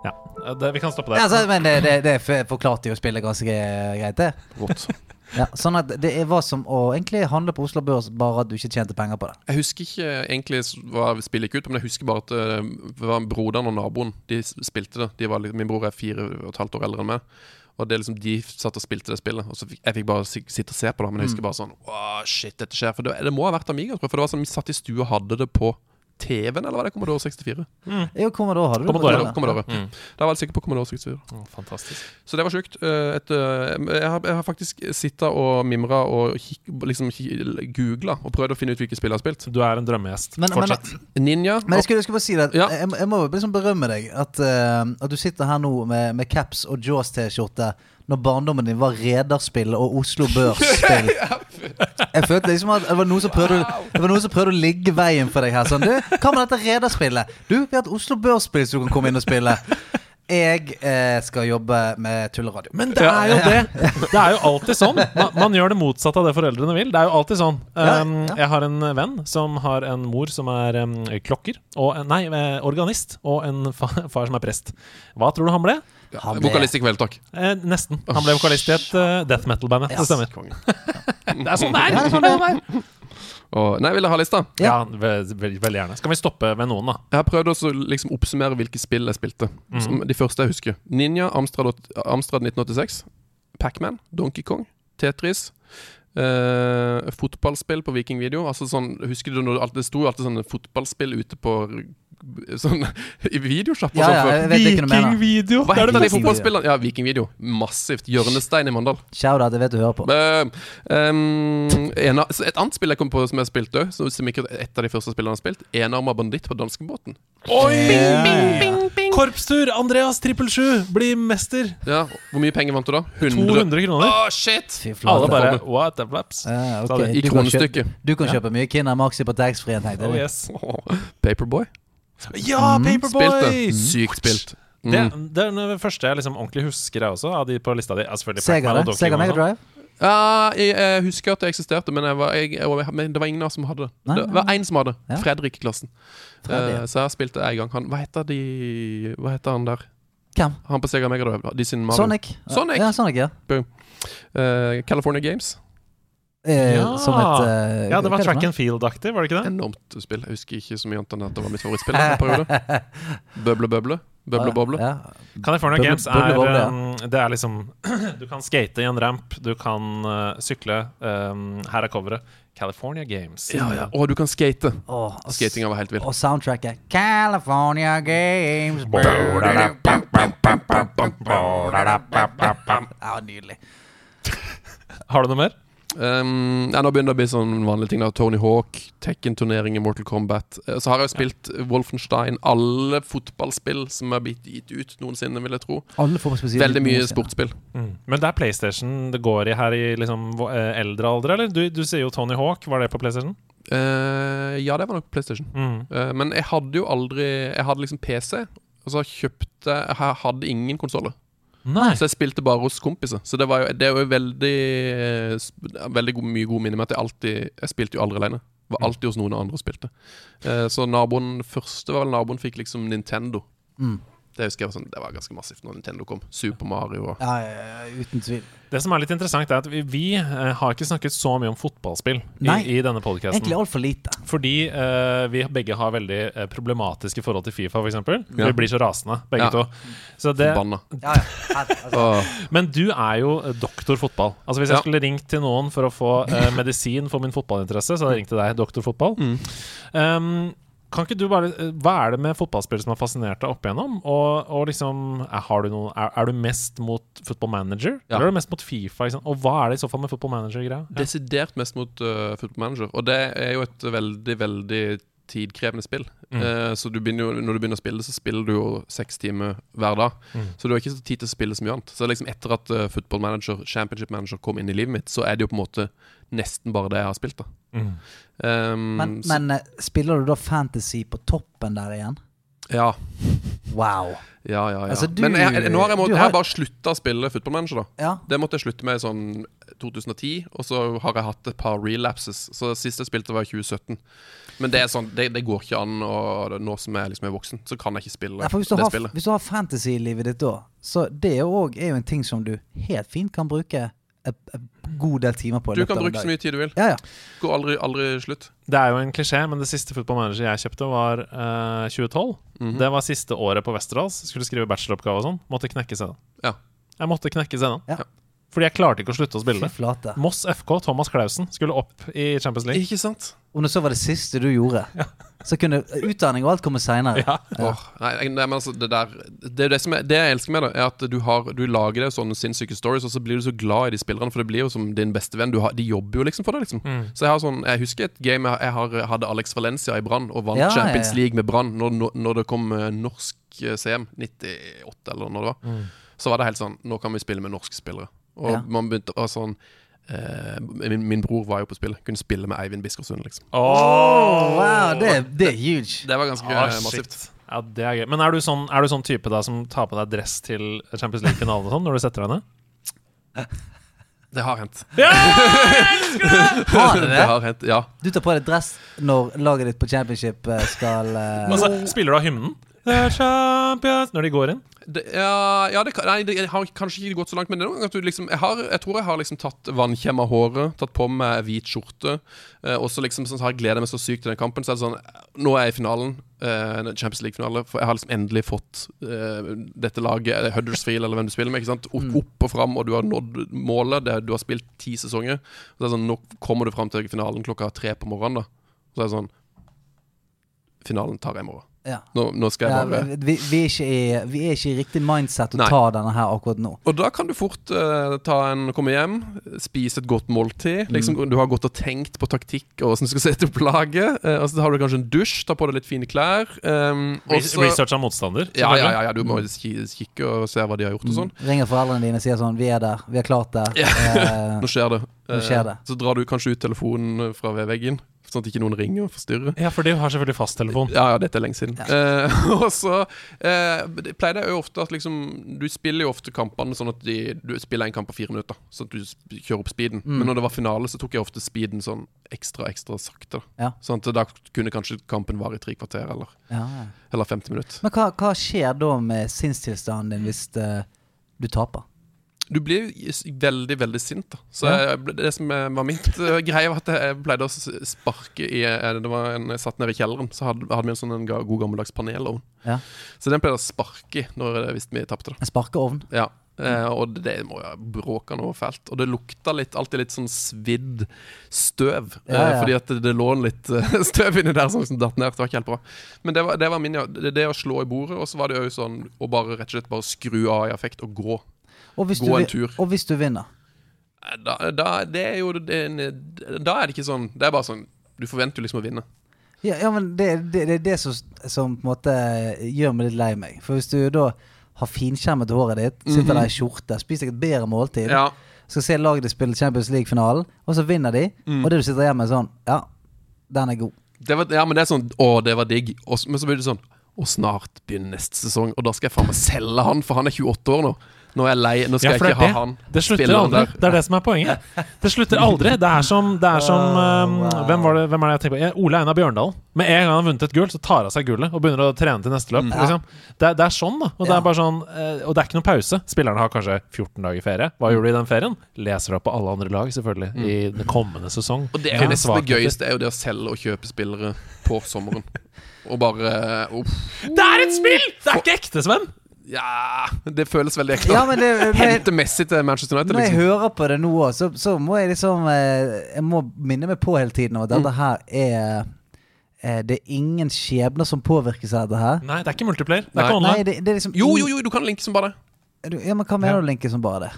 Ja, det, vi kan stoppe der. Ja, altså, men det, det, det forklarte jo spillet ganske greit, det. Godt. Ja, sånn at det er- var som å egentlig handle på Oslo Børs, bare at du ikke tjente penger på det. Jeg husker ikke egentlig hva spillet gikk ut på, men jeg husker bare at eh, det var broderen og naboen De spilte det. De var, min bror er fire og et halvt år eldre enn meg. Og det er liksom De satt og spilte det spillet. Og så fikk, Jeg fikk bare sitte og se på det, men jeg husker bare sånn Wow, shit, dette skjer. For det, det må ha vært Amiga, tror jeg. For det var sånn vi satt i stua og hadde det på TV-en, eller var det Commodore 64? Jo, Commodore hadde du. Commodore, på Commodore. Mm. Da var jeg sikker på Commodore 64. Oh, fantastisk. Så det var sjukt. Eh, et, eh, jeg, har, jeg har faktisk sittet og mimra og liksom googla og prøvd å finne ut hvilke spill jeg har spilt. Du er en drømmegjest. Men- men- Ninja. Men jeg skulle, jeg skulle bare si det Ja. jeg, jeg må liksom berømme deg at, uh, at du sitter her nå med, med caps og Jaws-T-skjorte når barndommen din var Rederspill og Oslo Børs-spill. Jeg følte liksom at det var noen som prøvde, det var noen som prøvde å ligge veien for deg her. Sånn, du, hva med dette Rederspillet? Du, vi har et Oslo Børs-spill som du kan komme inn og spille. Jeg eh, skal jobbe med tulleradio. Men det er jo det! Det er jo alltid sånn. Man, man gjør det motsatte av det foreldrene vil. Det er jo alltid sånn. Um. Jeg har en venn som har en mor som er um, klokker, og nei, eh, organist, og en fa far som er prest. Hva tror du han ble? Han ble- Vokalist i kveld, takk. Eh, nesten. Han ble vokalist i et uh, death metal-band. Yes. Det stemmer. Det er sånn det er! Det er sånn det er. Og, nei, vil dere ha lista? Ja, ve- ve- veldig gjerne. Skal vi stoppe ved noen, da? Jeg har prøvd å liksom oppsummere hvilke spill jeg spilte. Som de første jeg husker. Ninja, Amstrad, Amstrad 1986, Pacman, Donkey Kong, Tetris. eh, fotballspill på Viking Video. Altså sånn, husker du når det, alltid- det sto jo alltid sånne fotballspill ute på Sånn i videosjappa Ja, sånn ja, før. du mener. Vikingvideo! Hva er heter de fotballspillerne? Ja, Vikingvideo. Massivt. Hjørnestein i Mandal. Shout-out, jeg vet du hører på. Eh, um, en et annet spill jeg kom på som jeg har spilt òg, som ikke et av de første spillene jeg har spilt, Enarma banditt på danskebåten. Oi! Ja, Korpstur! Andreas trippel sju blir mester! Ja, Hvor mye penger vant du da? 100 200 kroner. Å, shit! Fy Alle bare What the flaps? Ja, okay. I Du kan kjøpe- kronestykket. Du kan kjøpe mye Kinder Maxi på taxfree-en, tenkte Oh yes. Paperboy. Ja, Spilt Paperboy! det. Sykt spilt. Mm. Det, det er den første jeg liksom ordentlig husker, jeg også. Av de på lista di. Sega, det. Donkey Sega Mega sånn. Drive. Ja, jeg, jeg husker at det eksisterte, men, jeg var, jeg, jeg, men det var ingen av oss som hadde det. Nei, Det nei, var nei. én som hadde. Ja. Fredrik-klassen. Fredrik. Eh, så jeg har spilt det en gang. Han, hva heter de Hva heter han der? Hvem? Han på Sega Megadrive. De sin Sonic. Sonic. Ja, Sonic, ja. Uh, California Games. Eh, Ja. Som et eh, Ja, det var er track and field-aktig, var det ikke det? Enormt spill. Jeg husker ikke så mye annet enn at det var mitt favorittspill. en periode. Bøble, bøble. Bøble, boble. Ja. California Bubble- Games er bøble, boble, ja. um, Det er liksom Du kan skate i en ramp, du kan uh, sykle. Um, her er coveret. California Games. Ja, ja. Og du kan skate. Oh, Skatinga var helt vill. Og soundtracket. California Games. Ja, nydelig. Har du noe mer? Um, ja, nå begynner det å bli sånn vanlige ting. da Tony Hawk, Tekken-turnering i Mortal Kombat. Eh, Så har jeg jo spilt Wolfenstein. Alle fotballspill som er blitt gitt ut noensinne, vil jeg tro. Alle Veldig mye sportsspill. Mm. Men det er PlayStation det går i her i liksom eh, eldre alder, eller? Du, du sier jo Tony Hawk. Var det på PlayStation? Uh, ja, det var nok PlayStation. Mm. Uh, men jeg hadde jo aldri Jeg hadde liksom PC, og så kjøpte Jeg hadde ingen konsoller. Nei. Så jeg spilte bare hos kompiser. Så det var jo, det er jo veldig eh, Veldig god, mye god minne med at jeg alltid Jeg spilte jo aldri alene. Var alltid hos noen andre og spilte. Eh, så naboen første var vel naboen fikk liksom Nintendo. Mm. Det husker jeg var sånn, det var ganske massivt når Nintendo kom. Super Mario og Ja, ja, ja, uten tvil. Det som er litt interessant, er at vi, vi eh, har ikke snakket så mye om fotballspill i, Nei. i denne podkasten. Egentlig altfor lite. Fordi uh, vi begge har veldig eh, problematiske forhold til Fifa, f.eks. Ja. Vi blir så rasende, begge Ja. to. Så det, Forbanna. Ja, ja. Altså. Men du er jo doktor fotball. Altså Hvis jeg Ja. skulle ringt til noen for å få uh, medisin for min fotballinteresse, så hadde jeg ringt til deg, doktor fotball. Mm. Um, kan ikke du bare eh, Hva er det med fotballspillere som har fascinert deg opp igjennom? Og, og liksom, er, har du noe, er, er du mest mot football manager? Ja. Eller er du mest mot Fifa? Liksom? Og hva er det i så fall med football manager-greia? Ja. Desidert mest mot uh, Football Manager. Og det er jo et veldig, veldig tidkrevende spill. Mm. Uh, så du jo, når du begynner å spille, så spiller du jo seks timer hver dag. Mm. Så du har ikke så tid til å spille så mye annet. Så liksom etter at uh, Football Manager, Championship Manager kom inn i livet mitt, så er det jo på en måte nesten bare det jeg har spilt. da Mm. Um, Men, men eh, spiller du da fantasy på toppen der igjen? Ja, Wow. ja, ja. ja. Altså, du- Men jeg, jeg, nå har jeg, må, har... jeg har- bare slutta å spille Football Manager, da. Ja. Det måtte jeg slutte med i sånn 2010, og så har jeg hatt et par relapses. Så sist jeg spilte, var i 2017. Men det er sånn, det, det går ikke an å, nå som jeg liksom er voksen, så kan jeg ikke spille Ja, hvis det har, spillet. hvis du har fantasy i livet ditt da, så det er jo òg er jo en ting som du helt fint kan bruke en god del timer på. Du kan bruke så mye tid du vil. Ja, ja. Går aldri, aldri slutt. Det er jo en klisjé, men det siste Football Manager jeg kjøpte, var uh, 2012. Mhm. Det var siste året på Westerdals. Skulle skrive bacheloroppgave og sånn. Måtte knekke CD-en. Ja. Jeg måtte knekke CD-en. Ja. Fordi jeg klarte ikke å slutte å spille det. flate. Moss FK, Thomas Clausen, skulle opp i Champions League. Ikke sant? Om det så var det siste du gjorde, så kunne utdanning og alt komme seinere. Ja. Ja. altså, det Det, det, det jeg elsker med det, er at du, har, du lager det sånne sinnssyke stories, og så blir du så glad i de spillerne, for det blir jo som din beste venn. Du har, de jobber jo liksom for deg, liksom. Mm. Så jeg har sånn Jeg husker et game jeg, jeg har, hadde Alex Valencia i Brann, og vant Ja, ja, Champions ja. League med Brann når, når, når det kom eh, norsk eh, CM, 98 eller når det var. Mm. Så var det helt sånn Nå kan vi spille med norske spillere. Og Ja. man begynte å sånn eh, min, min bror var jo på spillet. Kunne spille med Eivind Biskersund, liksom. Oh, wow, det, det er huge. Det var ganske Ah, eh, massivt. Ja, det er gøy. Men er du sånn, er du sånn type da som tar på deg dress til Champions League-finalen og sånn, når du setter deg ned? Det har hendt. Har du Det det? har hendt, ja. Du tar på deg dress når laget ditt på championship eh, skal uh... Altså, spiller du av hymnen? The champions Når de går inn? Det, ja, ja det, nei, det har kanskje ikke gått så langt, men det noen liksom jeg, har, jeg tror jeg har liksom tatt av håret, tatt på meg hvit skjorte, eh, og så liksom sånn, så har jeg gleda meg så sykt til den kampen. Så er det sånn Nå er jeg i finalen, eh, Champions League-finale, for jeg har liksom endelig fått eh, dette laget, eh, Huddersfield eller hvem du spiller med, ikke sant? Opp, opp og fram, og du har nådd målet. Det, du har spilt ti sesonger. Så er det sånn, Nå kommer du fram til finalen klokka tre på morgenen, da. Så er det sånn Finalen tar jeg i morgen. Ja. Nå, nå skal Ja, jeg bare vi, vi, er ikke i, vi er ikke i riktig mindset å Nei. ta denne her akkurat nå. Og da kan du fort uh, ta en, komme hjem, spise et godt måltid. Liksom, Mm. Du har gått og tenkt på taktikk og hvordan du skal sette opp laget. Uh, og så har du kanskje en dusj, ta på deg litt fine klær. Um, og så- Research av motstander? ja, ja, ja, ja, du må ki- kikke og se hva de har gjort og sånn. Ringer foreldrene dine og sier sånn 'Vi er der. Vi har klart det'. Eh, Nå skjer det. Nå skjer det. Eh, så drar du kanskje ut telefonen fra veggen, sånn at ikke noen ringer og forstyrrer. Ja, for de har selvfølgelig fasttelefon. Ja, ja, dette er lenge siden. Eh, og så eh, pleier det jo ofte at liksom Du spiller jo ofte kampene sånn at de, du spiller en kamp på fire minutter, sånn at du sp- kjører opp speeden. Mm. Men når det var finale, så tok jeg ofte speeden sånn ekstra, ekstra sakte. Ja. Sånn at da kunne kanskje kampen vare i tre kvarter eller, ja, ja. eller 50 minutter. Men hva, hva skjer da med sinnstilstanden din hvis eh, du taper? Du blir jo veldig, veldig sint, da. Så Ja. jeg, det som eh, var mitt eh, greie, var at jeg pleide å sparke i eh, Det var en jeg satt nede i kjelleren, så hadde, hadde vi en sånn en god gammeldags panelovn. Ja. Så den pleide jeg å sparke i visste vi tapte. da. En sparkeovn? Ja. Eh, og det, må jo bråke noe fælt. Og det lukta litt, alltid litt sånn svidd støv. Ja, eh, ja. fordi at det, det lå litt eh, støv inni der som datt ned. Det var ikke helt bra. Men det var, det var min, ja. Det, det å slå i bordet, og så var det jo sånn å bare rett og slett bare skru av i affekt og gå. Gå du, en tur. og hvis du vinner? Eh, Da, da, det er jo det, er Da er det ikke sånn Det er bare sånn Du forventer jo liksom å vinne. Ja, ja men det, det, det er det som, som på en måte gjør meg litt lei meg. For hvis du da har finskjermet håret ditt, sitter der i skjorte, spiser deg et bedre måltid, Mhm. Ja, skal se laget ditt spille Champions League-finalen, og så vinner de, Mm. og det du sitter hjemme med sånn Ja, den er god. det var, ja, men det er sånn Å, det var digg. Og, men så blir det sånn Og snart begynner neste sesong, og da skal jeg faen meg selge han, for han er 28 år nå. Nå er jeg lei. Nå skal Ja, jeg ikke det. ha han. Det slutter aldri. der. Det er det som er poenget. Det slutter aldri. Det er som, det er som um, hvem, var det, hvem er det jeg tenker på? Ole Einar Bjørndalen. Med en gang han har vunnet et gull, så tar han av seg gullet og begynner å trene til neste løp. Liksom. Det, det er sånn, da. Og det Ja. er bare sånn eh, Og det er ikke noen pause. Spillerne har kanskje 14 dager ferie. Hva gjorde de i den ferien? Leser opp på alle andre lag, selvfølgelig, i den kommende sesong. Og det er jo nesten det gøyeste er jo det å selge og kjøpe spillere på sommeren. Og bare uh, Det er et spill! Det er ikke ekte, Sven! Ja Det føles veldig ekte. Ja, men det, når, Hente Messi til Manchester United, når jeg liksom. hører på det nå så, så må jeg liksom eh, Jeg må minne meg på hele tiden at Mm. dette her er eh, Det er ingen skjebner som påvirkes av det her. Nei, det er ikke multiplayer. Det er ikke Nei, det, det er liksom Jo, jo, jo, du kan linke som bare det. Ja, men hva mener du, Linke, som bare det?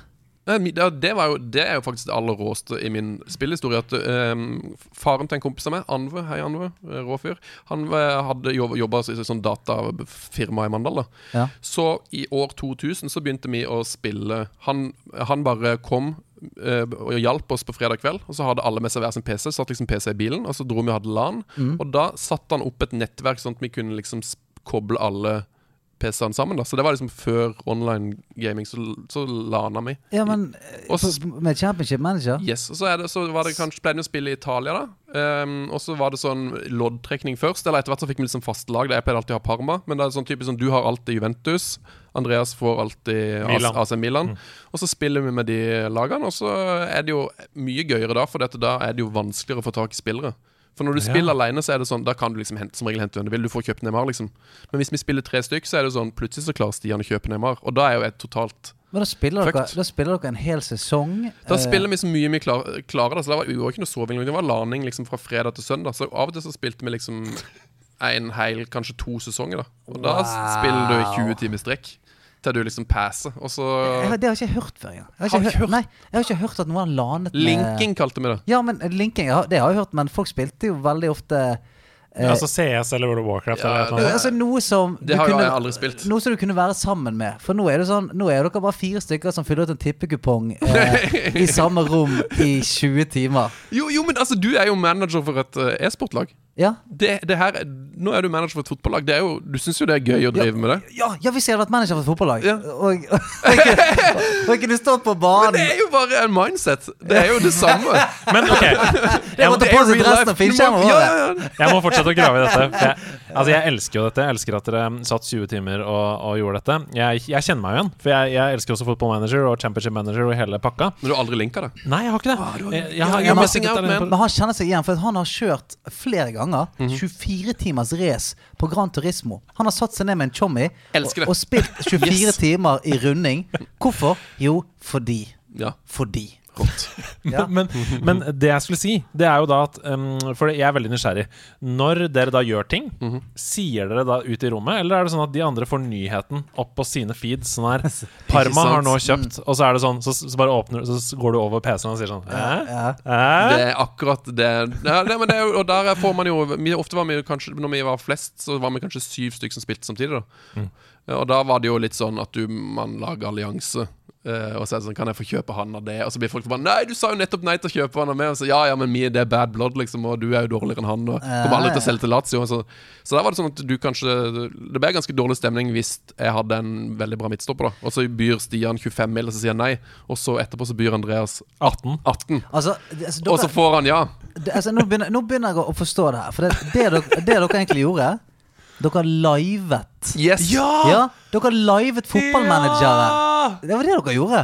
Det, jo, det er jo faktisk det aller råeste i min spillhistorie. At um, Faren til en kompis av meg, Anve, hei Anve, eh, rå fyr, han eh, hadde jobba i sånn datafirma i Mandal. da Ja. Så i år 2000 så begynte vi å spille Han, han bare kom uh, og hjalp oss på fredag kveld. Og så hadde alle med seg hver sin PC. Satt liksom PC i bilen, og så dro vi og hadde LAN. Og da satte han opp et nettverk, sånn at vi kunne liksom koble alle PC-ene sammen. da Så det var liksom før online gaming, så, så lana vi. Ja, men Og så- på- med Championship Manager? Yes, og så, er det, så var det kanskje pleide vi å spille i Italia, da. Um, og så var det sånn loddtrekning først. Eller etter hvert så fikk vi liksom fast lag. Jeg pleide alltid å ha Parma. Men det er sånn typisk sånn du har alltid Juventus. Andreas får alltid Milan. AC Milan. Og så spiller vi med de lagene, og så er det jo mye gøyere da, for dette, da er det jo vanskeligere å få tak i spillere. For når du Ja. spiller alene, så er det sånn Da kan du liksom hente, som regel hente hvem du vil. Du får kjøpt Neymar, liksom. Men hvis vi spiller tre stykk, så er det sånn plutselig så klarer Stian å kjøpe Neymar. Og da er jo jeg totalt Men da spiller, dere, da spiller dere en hel sesong. Da eh, spiller vi så mye vi klar, klarer det. Så det var, vi var ikke noe soving. Det var laning liksom fra fredag til søndag. Så av og til så spilte vi liksom en hel, kanskje to sesonger. da Og da spiller du 20 timer strekk. Til du liksom passer. Og så jeg, Det har jeg ikke hørt før. Jeg har ikke, har hørt, nei, jeg har ikke hørt at noen har lanet med Linking kalte vi det. Ja, men linking, ja, det har jeg hørt, men folk spilte jo veldig ofte eh, Altså CS eller World of Warcraft Ja, eller annet. Altså noe som Det har kunne- jeg aldri spilt. Noe som du kunne være sammen med. For nå er det sånn Nå er dere bare fire stykker som fyller ut en tippekupong eh, i samme rom i 20 timer. Jo, jo, men altså, du er jo manager for et eh, e-sportlag. Ja, Det, det her, nå er du manager for et fotballag. Det er jo, du syns jo det er gøy å drive med det? ja, ja hvis jeg hadde vært manager for et fotballag, Ja. og, og, og, og, og kunne stått på Men det er jo bare en mindset. Det er jo det samme. Men ok, Jeg måtte på seg dressen og filmskjermen. Ja, ja, ja. jeg må fortsette å grave i dette. For jeg, altså jeg elsker jo dette. Jeg elsker at dere satt 20 timer og, og gjorde dette. Jeg, jeg kjenner meg jo igjen, for jeg, jeg elsker også Football Manager og Championship Manager og hele pakka. Men du har aldri linka det? Nei, jeg har ikke det. Jeg, jeg, har- jeg, jeg jeg, jeg, jeg, jeg, på- Men han kjenner seg igjen, for han har kjørt flere ganger Mhm. 24 timers race på Gran Turismo. Han har satt seg ned med en chommy og, og spilt 24 Yes. timer i runding. Hvorfor? Jo, fordi. Ja. Fordi. Rått. Ja. Men, men det jeg skulle si, det er jo da at um, For jeg er veldig nysgjerrig. Når dere da gjør ting, Mhm. sier dere da ut i rommet, eller er det sånn at de andre får nyheten opp på sine feeds? Sånn her Parma har nå kjøpt, og så er det sånn, så, så bare åpner Så går du over PC-en og sier sånn Hæ? Ja. Hæ? Det er akkurat det. Ja, det, men det er jo, og der får man jo vi, Ofte var vi jo kanskje Når vi var flest, så var vi kanskje syv stykker som spilte samtidig. da Mm. Og da var det jo litt sånn at du, man lager allianse. Eh, og så er det sånn Kan jeg få kjøpe han av det? Og så blir folk bare Nei, du sa jo nettopp nei til å kjøpe han av meg. Og så ja, ja, men vi, det er bad blood, liksom, og du er jo dårligere enn han. Og kommer aldri til å selge til Lazio. Så, så der var det sånn at du kanskje Det ble ganske dårlig stemning hvis jeg hadde en veldig bra midtstopper, da. Og så byr Stian 25 mil, og så sier han nei. Og så etterpå så byr Andreas 18. 18. Altså, det- altså, Og så får han ja. det, altså nå, begynner, nå begynner jeg å forstå det her. For det, det, dere, det dere egentlig gjorde Dere livet Yes! Ja, dere livet fotballmanagere. Det var det dere gjorde.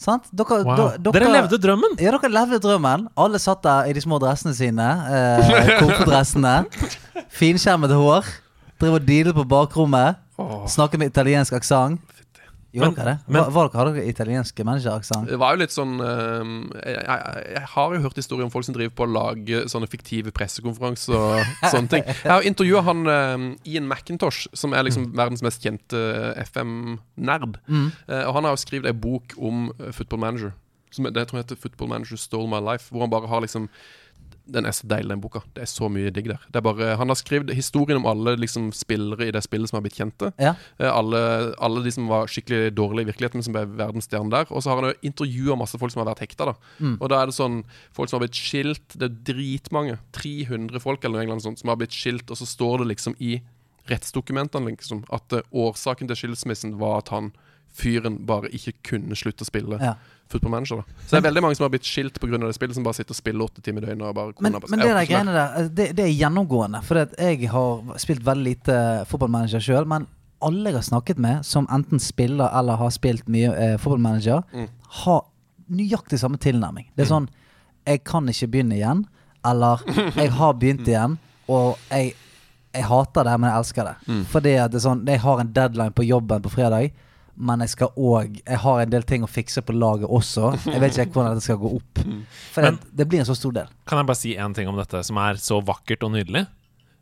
Sant? Dere, Wow. dere, Dere levde drømmen! Ja, dere levde drømmen. Alle satt der i de små dressene sine. Eh, Komfortdressene. Finskjermet hår. Drev og dealet på bakrommet. Snakket med italiensk aksent. Gjorde dere det? men- Var, var dere, dere italiensk manageraksent? Det var jo litt sånn ehm, jeg, jeg, jeg har jo hørt historier om folk som driver på å lage sånne fiktive pressekonferanser og sånne ting. Jeg har intervjua han ehm, Ian McIntosh, som er liksom verdens mest kjente FM-nerd. Eh, og han har jo skrevet ei bok om eh, Football Manager. Som, det tror jeg heter Football Manager Stole My Life. Hvor han bare har liksom Den er så deilig, den boka. Det er så mye digg der. Det er bare, han har skrevet historien om alle liksom, spillere i det spillet som har blitt kjente. Ja. Eh, Alle, alle de som var skikkelig dårlige i virkeligheten, men som ble verdensstjerne der. Og så har han jo intervjua masse folk som har vært hekta. da Og da er det sånn folk som har blitt skilt. Det er dritmange. 300 folk eller noe sånt, som har blitt skilt, og så står det liksom i rettsdokumentene liksom, at eh, årsaken til skilsmissen var at han fyren bare ikke kunne slutte å spille Ja. Football Manager. da Så det er veldig mange som har blitt skilt pga. det spillet, som bare sitter og spiller åtte timer i døgnet. Og bare, Men, men det der greiene der, det, det er gjennomgående. For jeg har spilt veldig lite fotballmanager sjøl. Men alle jeg har snakket med som enten spiller eller har spilt mye eh, fotballmanager, Mm. har nøyaktig samme tilnærming. Det er sånn Jeg kan ikke begynne igjen. Eller jeg har begynt igjen, og jeg, jeg hater det, men jeg elsker det. Mm. Fordi at det er sånn Jeg har en deadline på jobben på fredag. Men jeg skal òg Jeg har en del ting å fikse på laget også. Jeg vet ikke hvordan dette skal gå opp. For Men- det, det blir en så stor del. Kan jeg bare si én ting om dette som er så vakkert og nydelig?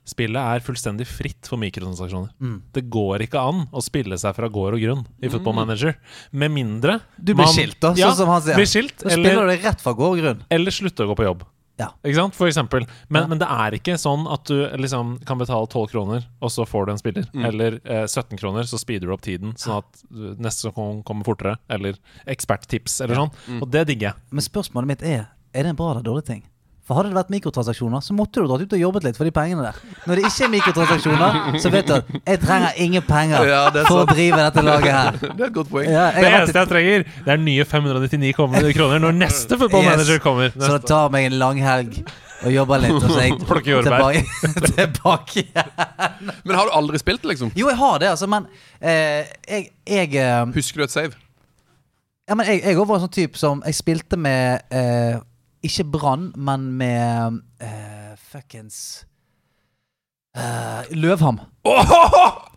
Spillet er fullstendig fritt for mikrotransaksjoner. Mm. Det går ikke an å spille seg fra gård og grunn i Football Manager. Med mindre Du blir man- skilt, da, sånn ja, som han sier. Blir skilt, Da spiller eller, du det rett fra gård og grunn. eller slutter å gå på jobb. Ja. Ikke sant? For eksempel. Men, Ja. men det er ikke sånn at du liksom kan betale 12 kroner, og så får du en spiller. Mm. Eller eh, 17 kroner, så speeder du opp tiden, sånn at uh, neste gang kommer fortere. Eller eksperttips, eller sånn. Mm. Og det digger jeg. Men spørsmålet mitt er Er det en bra eller dårlig ting. For Hadde det vært mikrotransaksjoner, så måtte du dratt ut og jobbet litt for de pengene der. Når det ikke er mikrotransaksjoner, så vet du at jeg trenger ingen penger Ja, for å drive dette laget her. Det er et godt poeng. Ja, Det eneste jeg trenger, det er nye 599 kroner når neste footballmanager Yes. kommer. kommer. så det tar meg en langhelg og jobber litt, og så er jeg tilbake, tilbake igjen. Men har du aldri spilt det, liksom? Jo, jeg har det, altså, men eh, jeg, jeg eh, Husker du et save? Ja, men jeg, òg var en sånn type som Jeg spilte med eh, Ikke Brann, men med uh, Fuckings uh, Løvham.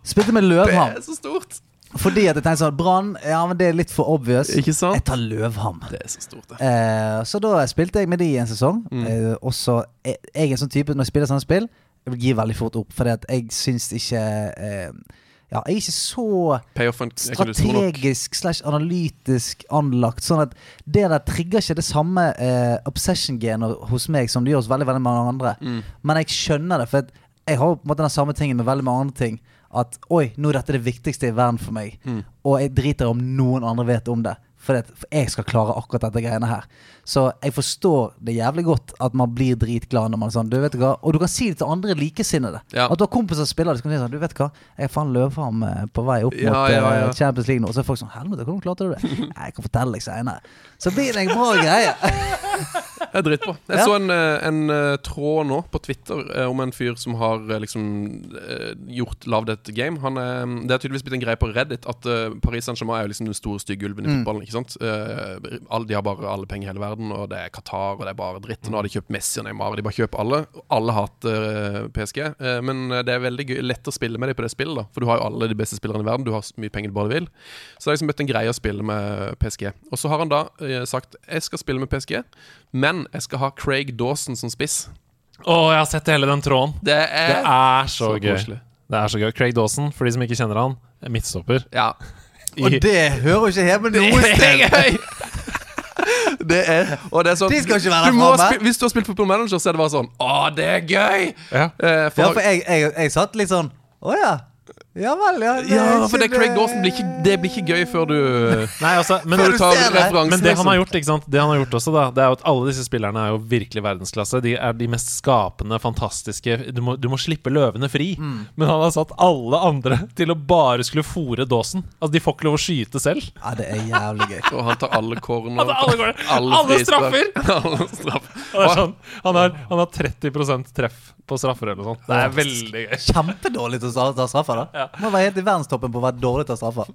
Spilte med Løvham. Det er så stort! Fordi at jeg tenkte sånn Brann, ja, men det er litt for obvious. Ikke sant? Jeg tar Løvham. Det er så stort, det. Eh, så da spilte jeg med de i en sesong. Mm. Eh, og så er jeg er en sånn type når jeg spiller sånne spill, jeg vil gi veldig fort opp. Fordi at jeg syns ikke eh, Ja, jeg er ikke så strategisk slash analytisk anlagt. Sånn at det der trigger ikke det samme eh, obsession-genet hos meg som det gjør hos veldig veldig mange andre. Mm. Men jeg skjønner det, for jeg har på en måte den samme tingen med veldig mange andre ting. At oi, nå er dette det viktigste i verden for meg. Mm. Og jeg driter om noen andre vet om det. For, at, for jeg skal klare akkurat dette greiene her. Så jeg forstår det jævlig godt at man blir dritglad når man er sånn. Du vet hva Og du kan si det til andre likesinnede. Ja. At du har kompiser som spiller det. Så kan du si sånn Du vet hva, jeg er faen Løvham eh, på vei opp Ja, mot ja, eh. Champions League nå. Og så er folk sånn Helvete, hvordan klarte du det? Jeg kan fortelle deg seinere. Så blir det en bra greie. Det er dritbra. Jeg så en, eh, en tråd nå på Twitter om en fyr som har liksom gjort lagd et game. Han er, det er tydeligvis blitt en greie på Reddit at Paris Saint-Germain er jo liksom den store stygge ulven i Mm. fotballen. ikke sant? De har bare alle penger i hele verden, og det er Qatar, og det er bare dritt. Og nå har de kjøpt Messi og Neymar, og de bare kjøper alle. Alle hater eh, PSG, eh, men det er veldig gøy, lett å spille med dem på det spillet, da. For du har jo alle de beste spillerne i verden, du har så mye penger du bare vil. Så det er liksom blitt en greie å spille med PSG. Og så har han da eh, sagt jeg skal spille med PSG, men jeg skal ha Craig Dawson som spiss. Å, jeg har sett hele den tråden. Det er, Det er så, så gøy. koselig. Det er så gøy. Craig Dawson, for de som ikke kjenner han, er midtstopper. Ja. I, Og det hører jo ikke hjemme noe sted. Det er, og det er sånn De skal ikke være du der må framme. spi- Hvis du har spilt Football Manager, så er det bare sånn Å, det er gøy! ja. Eh, for, Ja, for jeg, jeg, jeg satt litt sånn Å ja. Ja vel, ja. det ja, for det Craig Dawson blir ikke, det blir ikke gøy før du Nei, altså, men, Før du tar referansen. men det han har liksom. gjort, ikke sant? Det han har gjort også, da Det er jo at alle disse spillerne er jo virkelig verdensklasse. De er de mest skapende, fantastiske Du må, du må slippe løvene fri. Mm. Men han har satt alle andre til å bare skulle fòre Dawson. Altså, de får ikke lov å skyte selv. Ja, det er jævlig gøy. Og han tar alle corner. Altså, alle alle frispark, straffer! alle straffer. Og det er sånn, han, har, han har 30% treff på straffer eller noe sånt. Det er veldig gøy. Kjempedårlig til å ta- straffer, da. Ja. Må være helt i verdenstoppen på å være dårlig til å ta straffer.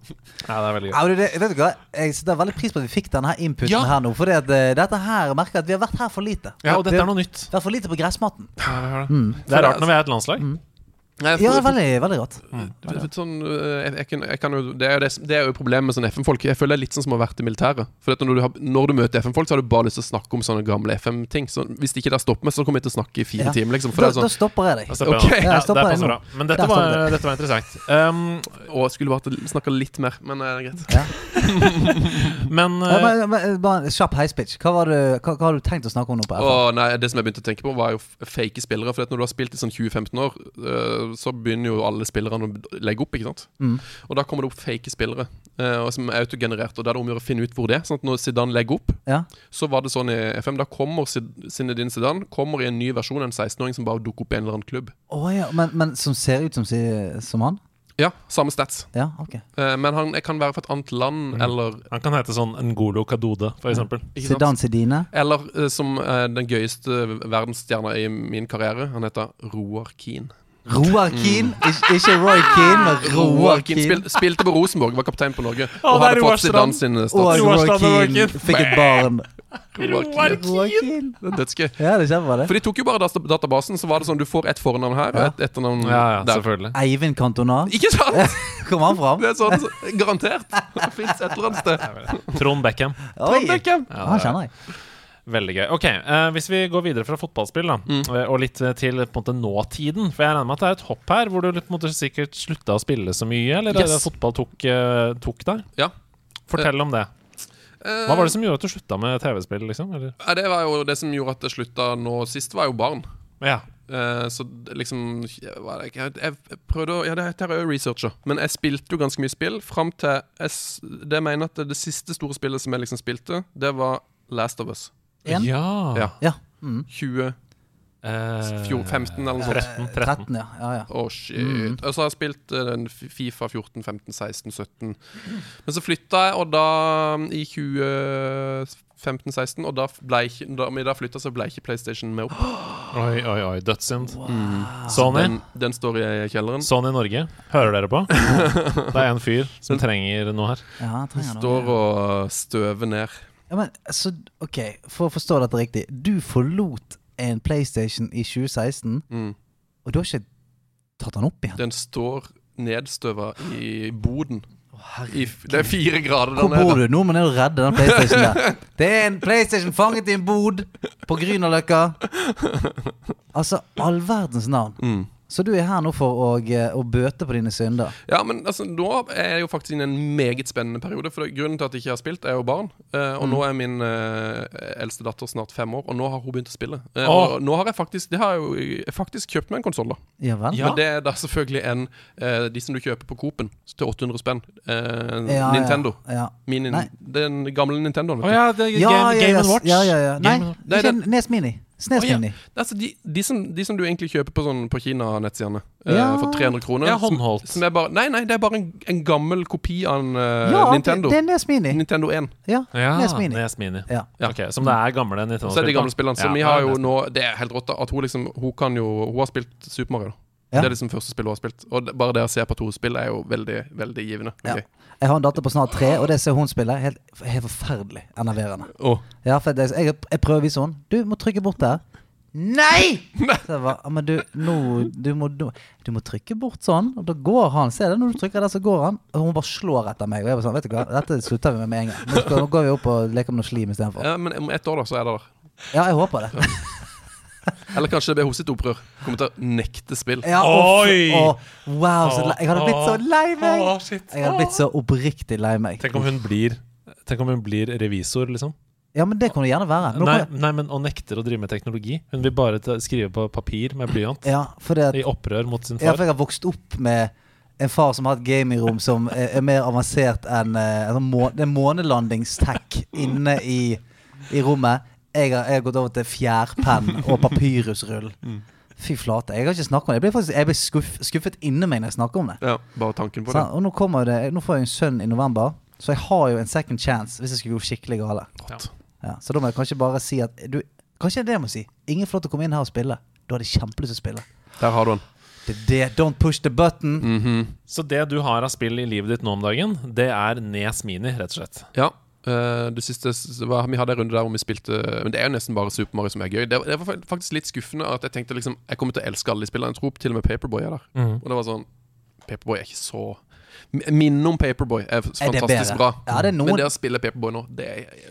Ja, det er veldig gøy. Ja, men det, vet du hva? Jeg setter veldig pris på at vi fikk denne inputen Ja. her nå. For dette her merker jeg at vi har vært her for lite. Ja, og dette er noe nytt. Vi har vært for lite på gressmatten. Det er rart når vi er et landslag. Nei, for- Ja, veldig, veldig godt. for- for Sånn, øh, jeg, jeg jeg kan jo, det, er jo det, det er jo problemet med sånne FM-folk. Jeg føler det er litt sånn som å ha vært i militæret. For at når, du har, når du møter FM-folk, så har du bare lyst til å snakke om sånne gamle FM-ting. Så Hvis ikke det stopper meg, så kommer jeg til å snakke i fire Ja. timer. Liksom, for Da, det er da sånn stopper jeg deg. Da stopper Ok. jeg nå. Ja, Ja, jeg stopper det passer Men dette var, dette var interessant. Um, og jeg skulle bare snakka litt mer, men det er greit. Men uh, bare en kjapp heispitch. Hva, var det- hva, hva har du tenkt å snakke om nå på FN? Å, nei, Det som jeg begynte å tenke på, var jo fake spillere. For at når du har spilt i sånn 20-15 år, øh, så begynner jo alle spillerne å legge opp. ikke sant? Mm. Og da kommer det opp fake spillere som er autogenerert. Og da er det om å gjøre å finne ut hvor det er. Sånn at når Zidane legger opp, Ja. så var det sånn i FM. Da kommer Zinedine Zidane kommer i en ny versjon, en 16-åring som bare dukker opp i en eller annen klubb. Oh, ja, men, men som ser ut som, som han? Ja, samme stats. Ja, ok. Eh, men han kan være fra et annet land, Mm. eller Han kan hete sånn Ngolo Kadode, ikke? Zidane Zidine. Eller eh, som eh, den gøyeste verdensstjerna i min karriere. Han heter Roar Keane. Roar Keane. Mm. ikke Roy Keane, men Roar Keane spil, spilte på Rosenborg, var kaptein på Norge. Og, og hadde fått Zidane sin Og stats. Roar og Keane Keane. fikk et barn. Roar. Det er Dødsgøy. Ja, det kjemper, det. For de tok jo bare data databasen, så var det sånn du får ett fornavn her og ett etternavn Ja, ja, der. selvfølgelig. Eivind Cantona. Ikke sant? Kom han fram? Det er sånn, så, Garantert. Fins et eller annet sted. Trond Beckham. Trond Beckham. Ja, han er kjenner jeg. Veldig gøy. Ok, uh, Hvis vi går videre fra fotballspill, da mm. og litt eh, til på en måte nåtiden For jeg regner med at det er et hopp her hvor du på en måte sikkert slutta å spille så mye? Eller er det Yes. at fotball tok, uh, tok deg? Ja. Fortell om det. Eh, hva var det som gjorde at du slutta med TV-spill? liksom? Ja, det var jo det som gjorde at det slutta nå sist, var jo barn. Ja. Uh, så liksom jeg, jeg, jeg prøvde å Ja, dette er jo researcher. Men jeg spilte jo ganske mye spill fram til jeg, Det jeg mener at det, siste store spillet som jeg liksom spilte, det var Last of Us. En? Ja. ja. ja. Mm. 20 14, 15 eh, eller noe sånt. 13, 13. 13 ja. Ja, ja. Oh, shit. Mm. Og så har jeg spilt uh, Fifa 14, 15, 16, 17. Men så flytta jeg, og da um, I 2015-16, og da, ble jeg, da, da flytta, så ble jeg ikke PlayStation med opp. Oi, oi, oi. Dødssynd. Wow. Mm. Sony. Den, den, står i kjelleren. Sånn Sony Norge, hører dere på? det er en fyr som trenger noe her. Ja, trenger står og støver ned. Ja, men, så, OK, for å forstå dette riktig. Du forlot en PlayStation i 2016, Mm. og du har ikke tatt den opp igjen? Den står nedstøva i boden. I, det er fire grader der Hvor bor nede. du? Nå må du redde den PlayStation der. Det er en PlayStation fanget i en bod på Grünerløkka. Altså, all verdens navn. Mm. Så du er her nå for å, eh, å bøte på dine synder? Ja, men altså, nå er jeg jo faktisk inne i en meget spennende periode. For det- Grunnen til at jeg ikke har spilt, er jo barn. Eh, og nå er min eh, eldste datter snart fem år, og nå har hun begynt å spille. Eh. Og nå har jeg faktisk Det har jeg jo jeg faktisk kjøpt meg en konsoll, da. Ja vel? Ja. Men det er da selvfølgelig en eh, De som du kjøper på Coop-en til 800 spenn. Eh, Ja, Nintendo. Ja. Ja. Min, den gamle Nintendoen. Å vet du. ja, det Ja, Game, ja, Watch. ja, ja, ja. Nei, Game- Nei, ikke det- Nes Mini. Snes Oh, ja. Altså de, de, som, de som du egentlig kjøper på, sånn, på Kina-nettsidene ja. uh, for 300 kroner. Ja, håndholdt. Som, er bare, nei, nei, det er bare en, en gammel kopi av en uh, Ja, Nintendo. det, det er Nes Mini. Nintendo 1. Ja, Ja, Nes Mini. Nes Mini. Ja. Okay, Ok, Som det er gamle Nintendo-spill? Så er det de gamle spillene. Så Ja, vi har jo nå Det er helt rått at hun liksom Hun kan jo Hun har spilt Super Mario. Ja. Det er liksom første spillet hun har spilt. Og det, bare det å se på at hun spiller, er jo veldig veldig givende. Ja. Jeg har en datter på snart tre, og det ser hun spille. Helt, helt forferdelig enerverende. Oh. Ja, for det, jeg, jeg prøver å vise henne. Du må trykke bort der. Nei! «Ja, men du, nå, du, må, du, du må trykke bort sånn, og da går han. Se det, når du trykker der, så går han. Og hun bare slår etter meg. Og jeg bare sånn, vet du hva, dette slutter vi med med en gang. Nå går vi opp og leker med noe slim istedenfor. Ja, men om ett år, da, så er det der. Ja, jeg håper det. Eller kanskje det blir hos sitt opprør. Kommer til å nekte spill. Ja, og, Oi! og, wow, så jeg hadde blitt så lei meg. Åh, shit. Jeg hadde blitt så oppriktig lei meg. Tenk om hun blir Tenk om hun blir revisor, liksom. Ja, men det kan det gjerne være. Nei, kan, nei, men Og nekter å drive med teknologi. Hun vil bare ta, skrive på papir med blyant. ja, at I opprør mot sin Ja, far. for jeg har vokst opp med en far som har et gamingrom som er, er mer avansert enn eh, altså må, Det er månelandingstech inne i, i rommet. Jeg har, jeg har gått over til fjærpenn og papyrusrull. Fy flate. Jeg har ikke snakket om det. Jeg blir faktisk jeg blir skuff, skuffet inni meg når jeg snakker om det. Ja, bare tanken på Så, det. og nå kommer det Nå får jeg en sønn i november, så jeg har jo en second chance hvis jeg skulle gå skikkelig gale. Ja. Ja, så da må jeg kanskje bare si at du, Kanskje det jeg må si. Ingen får lov til å komme inn her og spille. Du har de kjempelyst til å spille. Der har du den. Det er det. Don't push the button. Mhm. Så det du har av spill i livet ditt nå om dagen, det er Nes Mini, rett og slett. Ja. Eh, det siste var, Vi hadde en runde der hvor vi spilte Men det er jo nesten bare Super Mario som er gøy. Det, det var faktisk litt skuffende at jeg tenkte liksom Jeg kommer til å elske alle de spillene. Jeg tror til og med Paperboy er der. Mm. Og det var sånn Paperboy er ikke så Minnet om Paperboy er fantastisk Er bra. Ja, det er noen- Men det å spille Paperboy nå, det,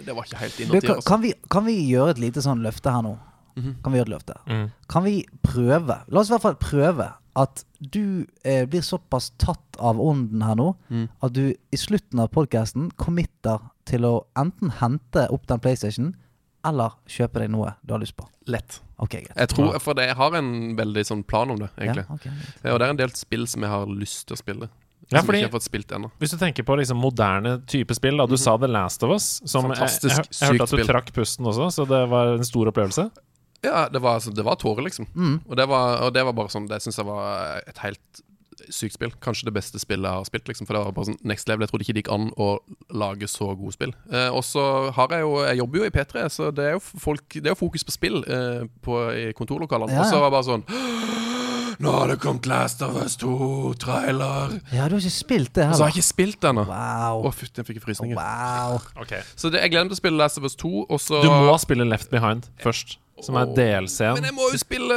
det var ikke helt innertier. kan, Altså. kan, vi, kan vi gjøre et lite sånn løfte her nå? Mhm. Kan vi gjøre et løfte? Mm. Kan vi prøve La oss i hvert fall prøve at du eh, blir såpass tatt av ånden her nå Mm. at du i slutten av podkasten committer til å enten hente opp den PlayStation eller kjøpe deg noe du har lyst på. Lett. Okay. Jeg tror, For det, jeg har en veldig sånn plan om det, egentlig. Ja, okay, Og det er en del spill som jeg har lyst til å spille. Ja, fordi- jeg ikke har fått spilt enda Hvis du tenker på liksom moderne type spill da, Du sa The Last of Us. Som jeg, jeg, jeg, jeg hørte at du spill. trakk pusten også, så det var en stor opplevelse. Ja, det var, altså, det var tårer, liksom. Mm. Og, det var, og det var bare sånn Det syns jeg var et helt sykt spill. Kanskje det beste spillet jeg har spilt. Liksom, for det var bare sånn next level Jeg trodde ikke det gikk an å lage så gode spill. Eh, og så har jeg jo Jeg jobber jo i P3, så det er jo, folk, det er jo fokus på spill eh, på, i kontorlokalene. Ja, Og så var det bare sånn Nå har det kommet Last of Us 2-trailer. Ja, du har ikke spilt det Og så har jeg ikke spilt det ennå. Å, Wow. fytti, jeg fikk frysninger. Wow. Ok Så det, jeg gleder meg til å spille Last of Us 2, og så Du må spille Left Behind først, som er DLC-en. Men jeg må jo spille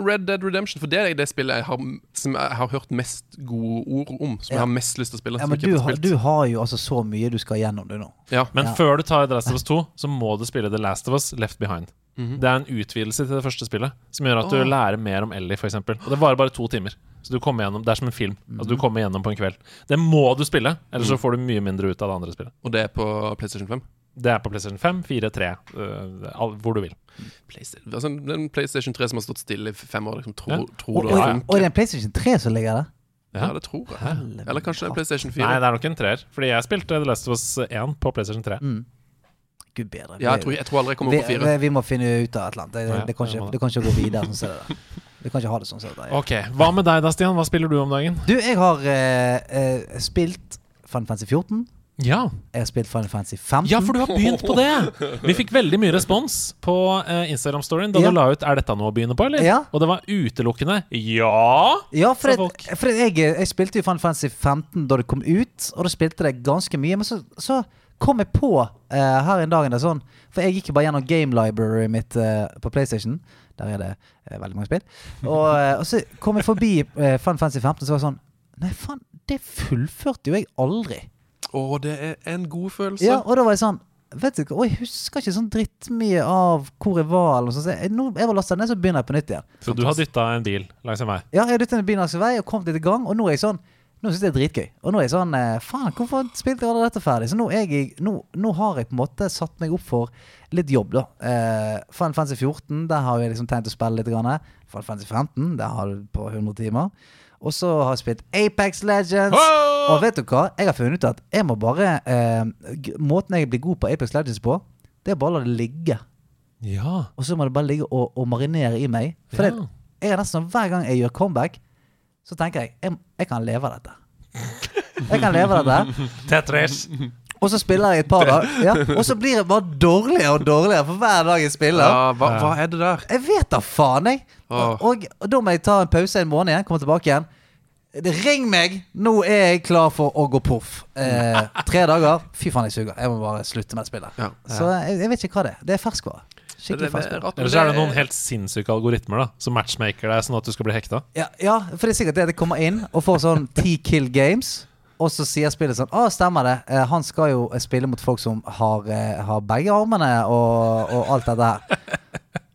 Red Dead Redemption, for det er det spillet jeg har, som jeg har hørt mest gode ord om. Som jeg har mest lyst til å spille. Ja, men du, har du har jo altså så mye du skal gjennom det nå. Ja. Men Ja. før du tar The Last of Us 2, så må du spille The Last of Us Left Behind. Det er en utvidelse til det første spillet, som gjør at du oh. lærer mer om Ellie, f.eks. Og det varer bare to timer. Så du kommer gjennom, Det er som en film. Altså Du kommer gjennom på en kveld. Det må du spille, ellers så får du mye mindre ut av det andre spillet. Og det er på PlayStation 5. Det er på PlayStation 5, 4, 3, uh, hvor du vil. PlayStation, altså, den PlayStation 3 som har stått stille i fem år. Liksom, tror, Ja. tror Og, det og, ja, ja. funker. og det er en PlayStation 3 som ligger der. Ja, det tror jeg. Eller kanskje det er PlayStation 4. Nei, det er nok en treer. Fordi jeg spilte The Last of Us 1 på PlayStation 3. Gud bedre. Ja, jeg tror, jeg tror aldri jeg kommer opp på fire. vi, vi må finne ut av et eller annet. Det, Ja, det, kan, det ikke, det. det kan ikke gå videre sånn som det der. Vi kan ikke ha det sånn som det der. Ok, Hva med deg da, Stian? Hva spiller du om dagen? Du, jeg har uh, uh, spilt Final Fantasy 14. Ja, Jeg har spilt Final Fantasy 15. ja for du har begynt på det! Vi fikk veldig mye respons på uh, Instagram-storyen da Ja. du la ut 'Er dette noe å begynne på', eller? Ja. Og det var utelukkende 'ja'. Ja, for, folk. for jeg, jeg spilte jo Final Fantasy 15 da det kom ut, og da spilte det ganske mye. Men så, så kom jeg på uh, her en dag er sånn For jeg gikk jo bare gjennom game library mitt uh, på PlayStation. Der er det veldig mange spill. Og, og så kom jeg forbi Final Fantasy 15, så var det sånn Nei, faen, det fullførte jo jeg aldri. Å, det er en god følelse. Ja, og da var jeg sånn Vet du hva, og jeg husker ikke sånn drittmye av hvor jeg var. Eller noe sånt. Jeg, nå, jeg var lastet ned, så begynner jeg på nytt igjen. Så du har dytta en bil langs en vei. Ja, jeg har dyttet en bil langs en vei og kommet litt i gang, og nå er jeg sånn Nå syns jeg det er dritgøy. Og nå er jeg sånn eh, Faen, hvorfor spilte jeg aldri dette ferdig? Så nå, er jeg, nå, nå har jeg på en måte satt meg opp for litt jobb, da. Eh, Final Fantasy 14, der har jeg liksom tenkt å spille litt. Grann. Final Fantasy 15, der har du på 100 timer. Og så har jeg spilt Apex Legends. Oh! Og vet du hva? Jeg har funnet ut at jeg må bare eh, Måten jeg blir god på Apex Legends på, det er bare å la det ligge. Ja. Og så må det bare ligge og, og marinere i meg. For Ja. det, jeg er nesten sånn Hver gang jeg gjør comeback, så tenker jeg jeg, jeg kan leve av dette. Jeg kan leve av dette. Tetris. Og så spiller jeg et par dager, ja, og så blir jeg bare dårligere og dårligere for hver dag jeg spiller. Ja, hva, hva er det der? Jeg vet da faen, jeg. Og, Og, og da må jeg ta en pause en måned igjen, komme tilbake igjen. Ring meg! Nå er jeg klar for å gå poff. Eh, tre dager. Fy faen, jeg suger. Jeg må bare slutte med å spillet. Ja. Så jeg, jeg vet ikke hva det er. Det er ferskvare. Det Skikkelig er ferskvare. Eller så er det det- noen helt sinnssyke algoritmer da som matchmaker deg sånn at du skal bli hekta. Ja, ja, for det er sikkert det at jeg kommer inn og får sånn ti kill games. Og så sier spillet sånn Å, stemmer det. Eh, han skal jo spille mot folk som har, eh, har begge armene og, og alt dette her.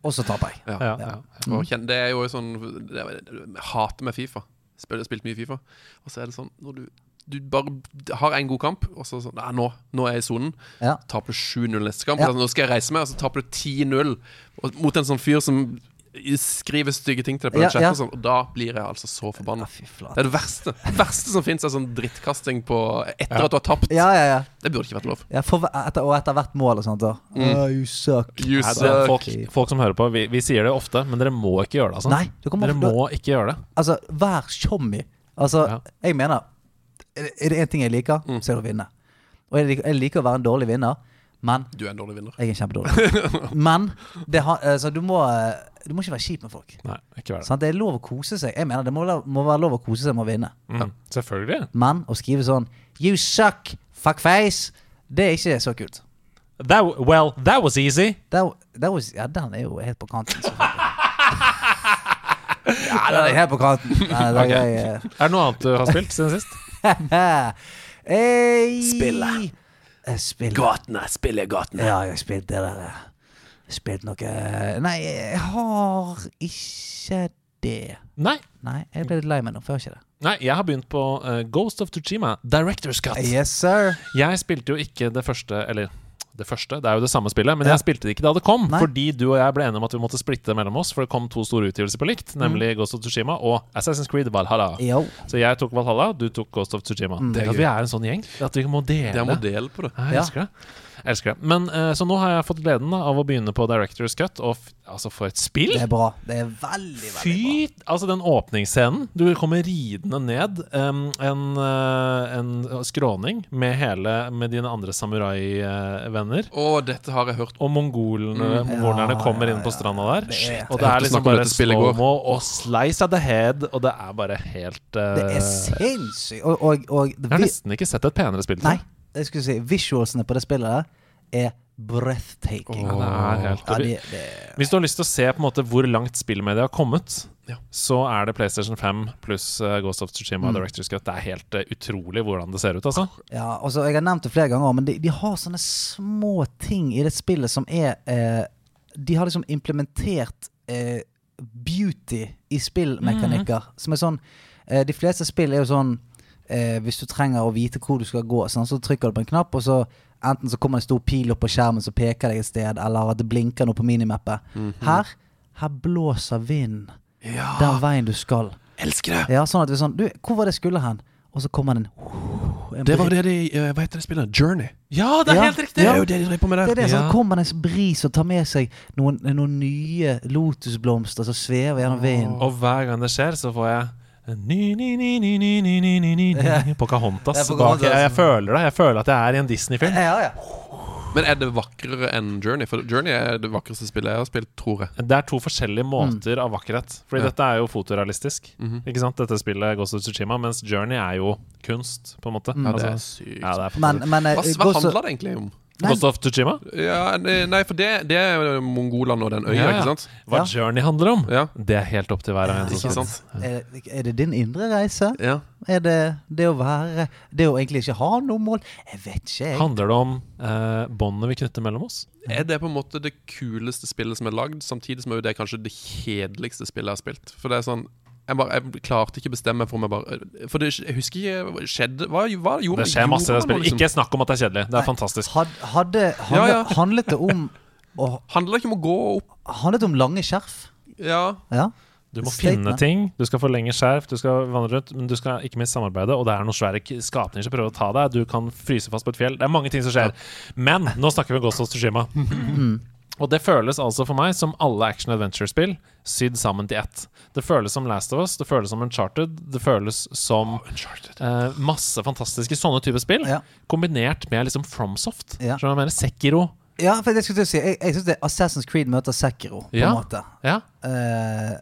Og så taper jeg. Ja. Ja, Ja. ja. Og det er jo sånn det er, Jeg hater med Fifa. Spil, spilt mye Fifa. Og så er det sånn når du, du bare har en god kamp, og så sånn Nei, nå, nå er jeg i sonen. Ja. Taper 7-0 neste kamp. Ja. Altså, nå skal jeg reise meg, og så taper du 10-0 mot en sånn fyr som skriver stygge ting til deg på Ja, den chatten. ja. og Sånn, og da blir jeg altså så forbanna. Ja, Det er det verste Det verste som fins, er sånn drittkasting på etter Ja. at du har tapt. Ja, ja, ja. Det burde ikke vært lov. ja for, etter, og etter hvert mål og sånt. Da. Oh, you suck. You suck. er folk, folk som hører på, vi, vi sier det ofte, men dere må ikke gjøre det. Altså. Nei, Dere må ikke gjøre det. Altså, vær tjommi. Altså, Ja. jeg mener Er det én ting jeg liker, så er det å vinne. Og jeg liker, jeg liker å være en dårlig vinner, men Du er en dårlig vinner. jeg er kjempedårlig. men det har, altså, du, må, eh, du må ikke være kjip med folk. Nei, ikke være det. Det er lov å kose seg. Jeg mener Det må, må være lov å kose seg med å vinne. Mm, selvfølgelig. Men å skrive sånn You suck, fuckface, det er ikke så kult. That, well, that was easy. That, that was, ja, den er jo helt på kanten. Ja, den er helt på kanten. Nei, det er jeg, uh... Er det noe annet du har spilt siden sist? Hey. Spille. spiller Gatene, spill i gatene. Ja, jeg har spilt det der. eh. Spilt noe Nei, jeg har ikke det. Nei. Nei, jeg ble litt lei meg nå, for jeg har ikke det. Nei, jeg har begynt på uh, Ghost of Tsushima, Director's Cut. Yes, sir. Jeg spilte jo ikke det første Eller det første, det er jo det samme spillet, men Ja. jeg spilte det ikke da det kom. Nei. Fordi du og jeg ble enige om at vi måtte splitte mellom oss, for det kom to store utgivelser på likt, nemlig Mm. Ghost of Tsushima og Assassin's Creed Valhalla. Yo. Så jeg tok Valhalla, du tok Ghost of Tsushima. Mm. Det er at vi er en sånn gjeng. At vi må dele. Det er modell på det. Jeg Ja. elsker det. Elsker det. Men eh, Så nå har jeg fått gleden da, av å begynne på Director's Cut, og f Altså, for et spill! Det er bra. Det er veldig, veldig Fy! Altså, den åpningsscenen. Du kommer ridende ned um, en, uh, en skråning med hele Med dine andre samurai-venner. Å, dette har jeg hørt. Og mongolene mongolerne Ja, kommer ja, inn på stranda der. Det er- og det er liksom bare slow-mo og slice of the head, og det er bare helt uh. Det er sinnssykt. Og, og, og Jeg har nesten ikke sett et penere spill. Nei, jeg skulle si visualsene på det spillet der er breathtaking. Oh, det er helt Ja, det, det, Hvis du har lyst til å se på en måte hvor langt spillmediet har kommet, Ja. så er det PlayStation 5 pluss eh, Ghost of Tsushima Mm. Director's Cut. Det er helt eh, utrolig hvordan det ser ut, altså. ja, altså, jeg har nevnt det flere ganger, men de, de har sånne små ting i det spillet som er eh, De har liksom implementert eh, beauty i spillmekanikker. Som er sånn eh, De fleste spill er jo sånn eh, Hvis du trenger å vite hvor du skal gå, sånn, så trykker du på en knapp, og så enten så kommer en stor pil opp på skjermen som peker deg et sted, eller at det blinker noe på minimappet. Her her blåser vinden den veien du skal. Elsker det! Ja, sånn at vi sånn Du, hvor var det jeg skulle hen? Og så kommer den en Det var det de eh, Hva heter det spillet? Journey. Ja, det er Ja. helt riktig! Det er jo det de driver på med Det er det, så Ja. kommer en bris og tar med seg noen, noen nye lotusblomster som svever gjennom vinden. Og hver gang det skjer, så får jeg Ny, ny, ny, ny, ny, ny, ny, ny, ny, ny Pocahontas. Bak. Jeg, jeg føler det. Jeg føler at jeg er i en Disney-film. Ja, ja. Men er det vakrere enn Journey? For Journey er det vakreste spillet jeg har spilt, tror jeg. Det er to forskjellige måter av vakkerhet. Fordi Ja. dette er jo fotorealistisk. Mhm. Ikke sant? Dette spillet Ghost of Tsushima, mens Journey er jo kunst, på en måte. Ja, det er Altså, sykt. ja, det er Men, men eh, hva, hva handler det egentlig om? Ghost of Tsushima? Ja, nei, for det, det er jo Mongolene og den øya, Ja, ja. ikke sant? Hva Ja. Journey handler om, Ja. det er helt opp til hver og en. Ikke sant? er, er det din indre reise? Ja. Er det det å være Det å egentlig ikke ha noe mål? Jeg vet ikke, jeg. Handler det om eh, båndene vi knytter mellom oss? Er det på en måte det kuleste spillet som er lagd, samtidig som det er kanskje det kjedeligste spillet jeg har spilt? For det er sånn jeg, bare, jeg klarte ikke å bestemme meg for jeg bare For det, jeg husker ikke Skjedde Hva, hva gjorde Det skjer masse i det spillet. liksom? Ikke snakk om at det er kjedelig. Det er fantastisk. Had, hadde, handlet, Ja, ja. handlet det om å, Handler det ikke om å gå opp Handlet det om lange skjerf? Ja. Ja. Du må Statement. finne ting, du skal forlenge skjerf, du skal vandre rundt, men du skal ikke minst samarbeide. Og det er noen svære skapninger som prøver å ta deg. Du kan fryse fast på et fjell. Det er mange ting som skjer. Men nå snakker vi om Ghost of Tsushima. Og det føles altså for meg som alle action adventure-spill sydd sammen til ett. Det føles som Last of Us, det føles som Uncharted, det føles som eh, masse fantastiske sånne typer spill, Ja. kombinert med liksom Fromsoft. Ja. Hva jeg mener? Sekiro. Ja, for det skulle jeg si Jeg, jeg syns det Assassin's Creed møter Sekiro, på Ja. en måte. Ja. Eh,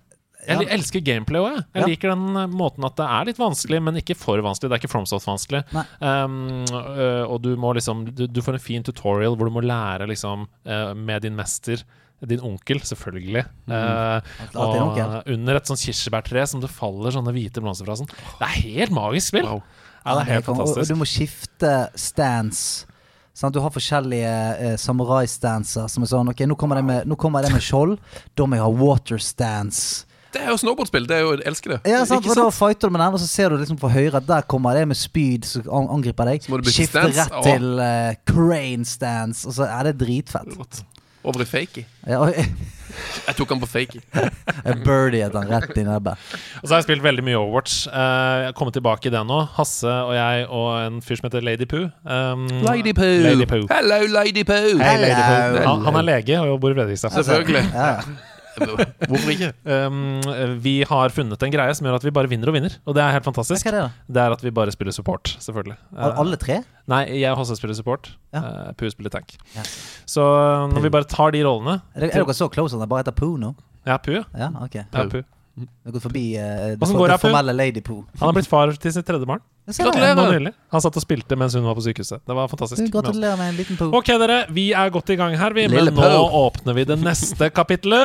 Jeg elsker gameplay òg, jeg. Jeg liker den eh, måten at det er litt vanskelig, men ikke for vanskelig. Det er ikke FromSoft-vanskelig. Um, øh, og du må liksom du, du får en fin tutorial hvor du må lære liksom øh, med din mester din onkel, selvfølgelig. Mm. Uh, og onkel. under et sånt kirsebærtre som det faller sånne hvite blomster fra. Sånn. Det er helt magisk spill! Wow. Ja, det er helt fantastisk. og- Og du må skifte stance. Sånn, Du har forskjellige eh, samurai-stanser som er sånn Ok, nå kommer det med, med skjold. Da må jeg ha water stance. Det er jo snowboardspill. Det er jo, jeg elsker det. Ja, sant? Og da fighter du med den, og så ser du liksom på høyre at der kommer det med spyd som angriper deg. Så må du bytte Skifte stance. rett til uh, crane stance, og så er det dritfett. Rått. Over i fakey. Ja, og, Jeg tok han på fakey. Birdie han rett i nebbet. Og så har jeg spilt veldig mye Overwatch. Uh, jeg har kommet tilbake i det nå. Hasse og jeg og en fyr som heter Lady Poo. Um, Lady Poo. Lady Poo. Hello, Lady Poo. Hei, Lady Poo. Hello. Han, han er lege og bor i Fredrikstad. Selvfølgelig. Ja. Hvorfor ikke? Um, vi har funnet en greie som gjør at vi bare vinner og vinner. Og det er helt fantastisk. Hva er det, da? Det er at vi bare spiller support, selvfølgelig. Al- Uh, Alle tre? nei, jeg og Hasse spiller support. Ja. Uh, Poo spiller tank. Ja. Så uh, når vi bare tar de rollene Er, det, er dere så close at det bare heter Poo nå? Ja, Poo, ja. okay. ok. ja Poo. Vi har gått forbi uh, det, for, går det formelle Lady Poo. Han har blitt far til sitt tredje barn. Gratulerer! Han satt og spilte mens hun var på sykehuset. Det var fantastisk. Gratulerer med en liten Poo. Ok, dere. Vi er godt i gang her, vi. Lille Men nå åpner vi det neste kapitlet.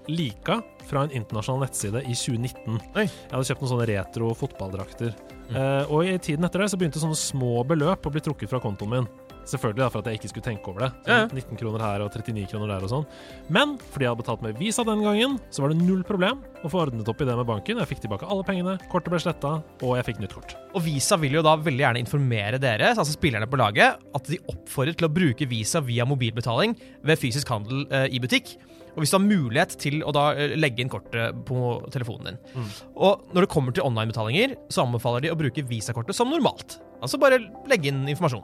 lika fra en internasjonal nettside i 2019. Oi. Jeg hadde kjøpt noen sånne retro fotballdrakter. Eh, og i tiden etter det så begynte sånne små beløp å bli trukket fra kontoen min. Selvfølgelig da, for at jeg ikke skulle tenke over det. Så Ja, ja. 19 kroner her og 39 kroner der og sånn. Men fordi jeg hadde betalt med Visa den gangen, så var det null problem å få ordnet opp i det med banken. Jeg fikk tilbake alle pengene, kortet ble sletta, og jeg fikk nytt kort. Og Visa vil jo da veldig gjerne informere dere, altså spillerne på laget, at de oppfordrer til å bruke Visa via mobilbetaling ved fysisk handel eh, i butikk. Og hvis du har mulighet til å da eh, legge inn kortet på telefonen din. Og når det kommer til online-betalinger, så anbefaler de å bruke Visa-kortet som normalt. Altså bare legge inn informasjon.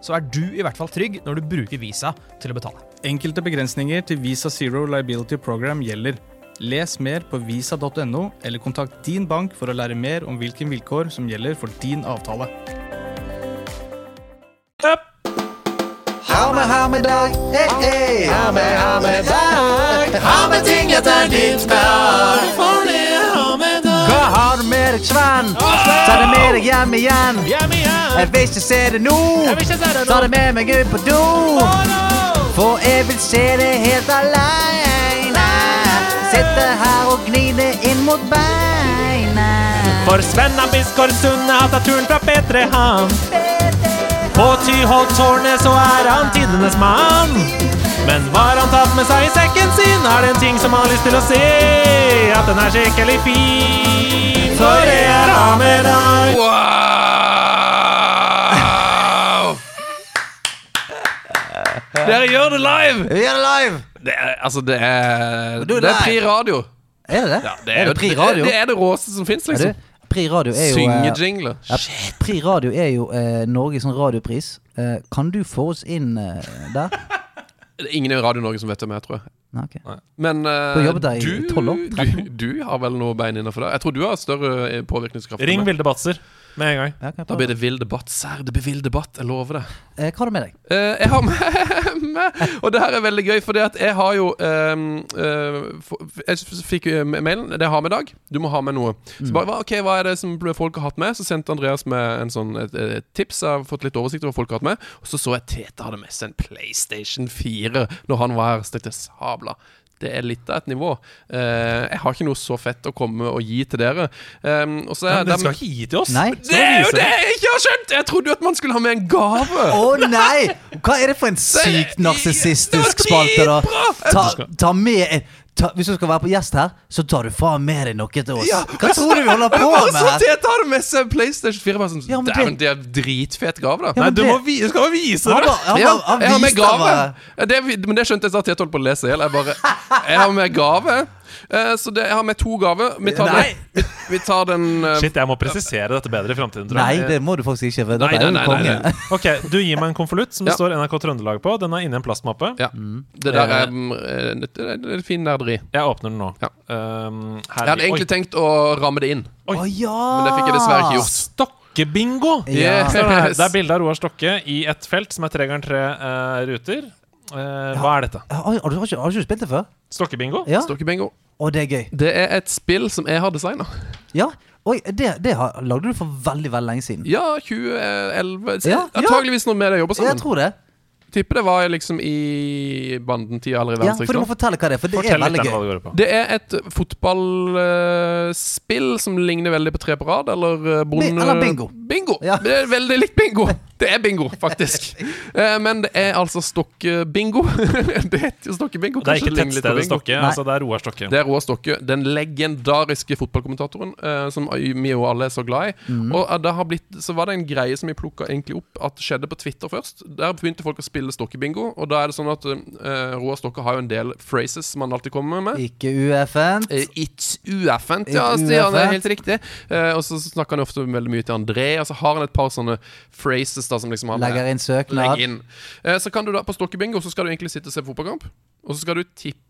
så er du i hvert fall trygg når du bruker Visa til å betale. Enkelte begrensninger til Visa Zero Liability Program gjelder. Les mer på visa.no, eller kontakt din bank for å lære mer om hvilke vilkår som gjelder for din avtale. Ha med, ha med dag, hey, hey. Ha med, ha med dag. Ha med ting etter ditt smak. Deg, Sven? Ta det med deg hjem igjen. Jeg vil ikke se det nå. Ta det med meg ut på do. For jeg vil se det helt aleine. Sitte her og gni det inn mot beina. For Sven Biskår Sunde har tatt turen fra P3, han. På Tyholttårnet så er han tidenes mann. Men hva har han tatt med seg i sekken sin? Er det en ting som han har lyst til å se? At den er skikkelig fin. For det er deg. Wow! Dere gjør det live! Vi er live. Det er, altså, det er Det er. Pri Radio. Er det det? Ja, det er er det Pri Radio? Det, det er det råeste som fins, liksom. det? Pri Radio er jo eh, Syngejingler. ja, Pri Radio er jo eh, Norges sånn radiopris. Eh, kan du få oss inn eh, der? Er ingen i Radio Norge som vet hvem jeg er, tror jeg. Nei, ok. Men uh, Du du, 12 år, du, du har vel noe bein innafor det? Jeg tror du har større eh, påvirkningskraft. Ring. Vilde Batzer med en gang. Ja, Da blir det vill debatt. Sær, det blir vill debatt. Jeg lover det. Eh, hva har du med deg? Eh, jeg har med, med Og det her er veldig gøy, for jeg har jo ehm, eh, få- Jeg fikk mailen. Det jeg har med i dag. Du må ha med noe. Så bare, ok, Hva er det som folk har hatt med? Så sendte Andreas med en sånn, et, et tips. Jeg har fått litt oversikt over hva folk har hatt med. Og så så jeg Tete hadde med seg en PlayStation 4 når han var her. Så tenkte jeg sabla. Det er litt av et nivå. Eh, jeg har ikke noe så fett å komme og gi til dere. Um, og så ja, Men det- skal ikke gi til oss. Nei. det er jo det jeg ikke har skjønt! Jeg trodde jo at man skulle ha med en gave. Å nei! Hva er det for en sykt narsissistisk spalte, da? Ta, ta med en ta, Hvis du skal være på gjest her, så tar du faen med deg noe til oss. Ja. Hva tror du vi holder på med her? Tete hadde med seg PlayStation 4. Bare sånn, Ja, men Dæven, det- er dritfet gave, da. Ja, Nei, du det- må vi, du skal bare vise det. var- han, han jeg har med gave. Det, men det skjønte jeg at jeg holdt på å lese i hjel. Jeg bare Jeg har med gave. Eh, Så det, jeg har med to gaver. Vi tar, Nei. den, vi, vi tar den eh, Shit, jeg må presisere dette bedre i framtiden, Nei, det må du faktisk ikke. For Nei, dette er jo nei, en nei, nei, konge. nei. Ok, Du gir meg en konvolutt som det Ja. står NRK Trøndelag på. Den er inni en plastmappe. Ja. Det der er, mm, eh, det, det er fin nerderi. Jeg åpner den nå. Ja. Um, her Jeg hadde Oi. egentlig tenkt å ramme det inn, Å ja! men det fikk jeg dessverre ikke gjort. Stokkebingo! Ja. Yes. det er bilde av Roar Stokke i et felt som er tre ganger tre eh, ruter. Eh, Hva er dette? Har, har, du, har, ikke, har ikke spilt det før? Stokkebingo? Ja? Stokkebingo. Og det er gøy. Det er et spill som jeg har designa. Ja. Oi, det, det har, lagde du for veldig veldig lenge siden. Ja, 2011 Ja, ja. Antageligvis når vi jobber Jeg sammen. tror det. Tipper det var liksom i bandentida eller i Ja, for du må fortelle hva det er, for det Fortell er litt veldig hva gøy. det går på. Det er et fotballspill som ligner veldig på tre på rad, eller uh, bonde... eller bingo. Bingo! Ja. Det er veldig likt bingo. Det er bingo, faktisk. Eh, men det er altså Stokke-bingo. det heter jo Stokke-bingo. Det er ikke ligner litt på tettstedet bingo. Stokke, altså det er Roar Stokke. Det er Roar Stokke, den legendariske fotballkommentatoren eh, som vi jo alle er så glad i. Mm. Og eh, det har blitt, så var det en greie som vi plukka egentlig opp at skjedde på Twitter først. Der begynte folk å spille Stokke-bingo, og da er det sånn at uh, Roar Stokke har jo en del phrases som han alltid kommer med. Ikke ueffent. Uh, It's ueffent, ja, It's sier han. Det er helt riktig. Uh, og så snakker han jo ofte veldig mye til André, og så har han et par sånne phrases da som liksom han Legger inn søknad. Legg inn. Eh, så kan du da På Stokkebingo så skal du egentlig sitte og se fotballkamp, og så skal du tippe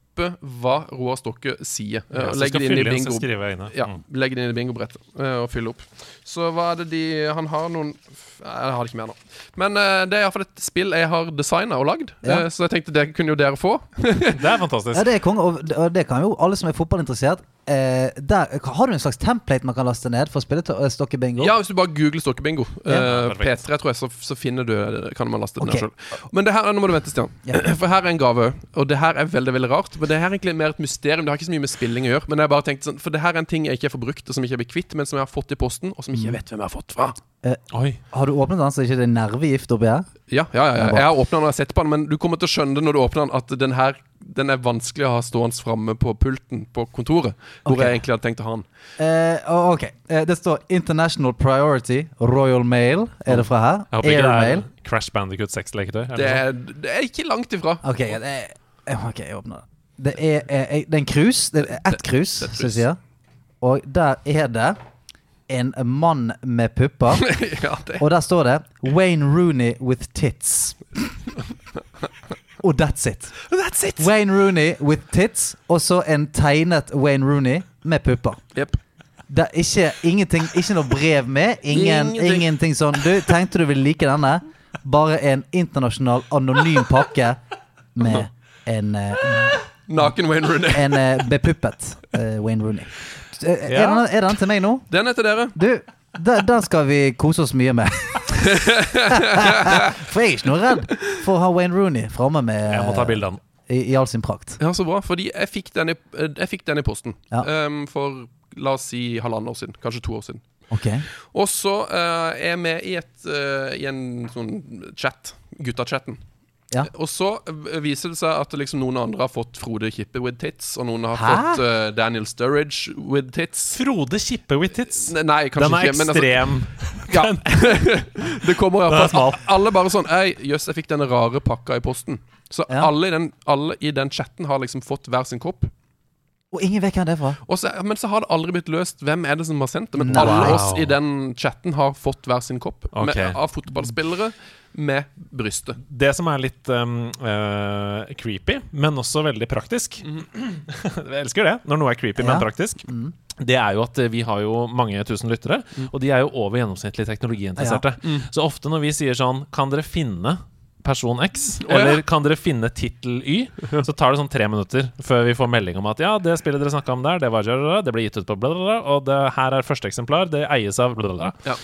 hva Roar Stokke sier. Eh, Ja, legge skal det inn i bingo. inn. Ja, Mm. det inn i bingobrettet eh, og fyll opp. Så hva er det de Han har noen Jeg har det ikke mer nå. Men eh, det er iallfall et spill jeg har designa og lagd, Ja. eh, så jeg tenkte det kunne jo dere få. Det er fantastisk. Ja, det er konge, og det kan jo alle som er fotballinteressert eh, der, Har du en slags template man kan laste ned for å spille eh, stokkebingo? Ja, hvis du bare googler Stokkebingo, yeah. uh, P3, tror jeg, så, så finner du Kan man laste det okay. ned sjøl. Men det her, nå må du vente, Stian. Yeah. For her er en gave òg. Og det her er veldig veldig rart. Men det her er egentlig mer et mysterium. Det har ikke så mye med spilling å gjøre. Men jeg bare tenkte sånn For det her er en ting jeg ikke har forbrukt, og som ikke har blir kvitt, men som jeg har fått i posten, og som jeg ikke vet hvem jeg har fått fra. Oi. Har du åpnet den så ikke det er nervegift oppi her? Ja, ja, ja, ja. Jeg har åpna den og jeg har sett på den, men du kommer til å skjønne det når du åpner den, at den her Den er vanskelig å ha stående framme på pulten på kontoret. Hvor Ok. jeg egentlig hadde tenkt å ha den. Eh, ok, eh, Det står International Priority Royal Mail. Er det fra her? Jeg håper ikke det Airmail. er Crash Bandicoot 6-leketøy. eller Det er, det er ikke langt ifra. Ok, det er, eh, ok, jeg åpner det. Det er, er, er en cruise. Det er ett cruise, et som jeg sier. Og der er det en mann med pupper. ja, Og der står det 'Wayne Rooney with tits'. Og that's it. That's it! Wayne Rooney with tits, og så en tegnet Wayne Rooney med pupper. Yep. Det er ikke, ingenting, ikke noe brev med. Ingen, Ingenting. ingenting sånn. Du tenkte du ville like denne? Bare en internasjonal anonym pakke med en, eh, Naken Wayne Rooney. en eh, bepuppet eh, Wayne Rooney. Eh, Er, Ja. den, er den til meg nå? Den er til dere. Du, den, den skal vi kose oss mye med. For jeg er ikke noe redd for å ha Wayne Rooney framme med Jeg må ta bilde av den. i, i all sin prakt. Ja, så bra. Fordi jeg fikk den i, eh, jeg fikk den i posten Ja. Ehm, for la oss si halvannet år siden. Kanskje to år siden. Ok Og så eh, er jeg med i, et, eh, i en sånn chat. Guttachatten. Ja. Og så eh, viser det seg at liksom noen andre har fått Frode Kippe with tits, og noen har Hæ? fått uh, Daniel Sturridge with tits. Frode Kippe with tits. N Nei, kanskje Den er ikke. men altså- Ja. det kommer iallfall. Alle bare sånn Ei, jøss, jeg fikk denne rare pakka i posten. Så Ja. alle, i den, alle i den chatten har liksom fått hver sin kopp. Og ingen vet hvem det er fra. Og så, men så har det aldri blitt løst hvem er det som har sendt det. Men Nei. alle oss i den chatten har fått hver sin kopp med, av fotballspillere med brystet. Det som er litt um, uh, creepy, men også veldig praktisk Jeg elsker det, når noe er creepy, Ja. men praktisk. Det er jo at eh, vi har jo mange tusen lyttere, og de er jo over gjennomsnittlig teknologiinteresserte. Så ofte når vi sier sånn Kan dere finne person X, ja. eller kan dere finne tittel Y, så tar det sånn tre minutter før vi får melding om at ja, det spillet dere snakka om der, det var det ble gitt ut på bla, bla, bla, og det her er første eksemplar, det eies av bla. Ja.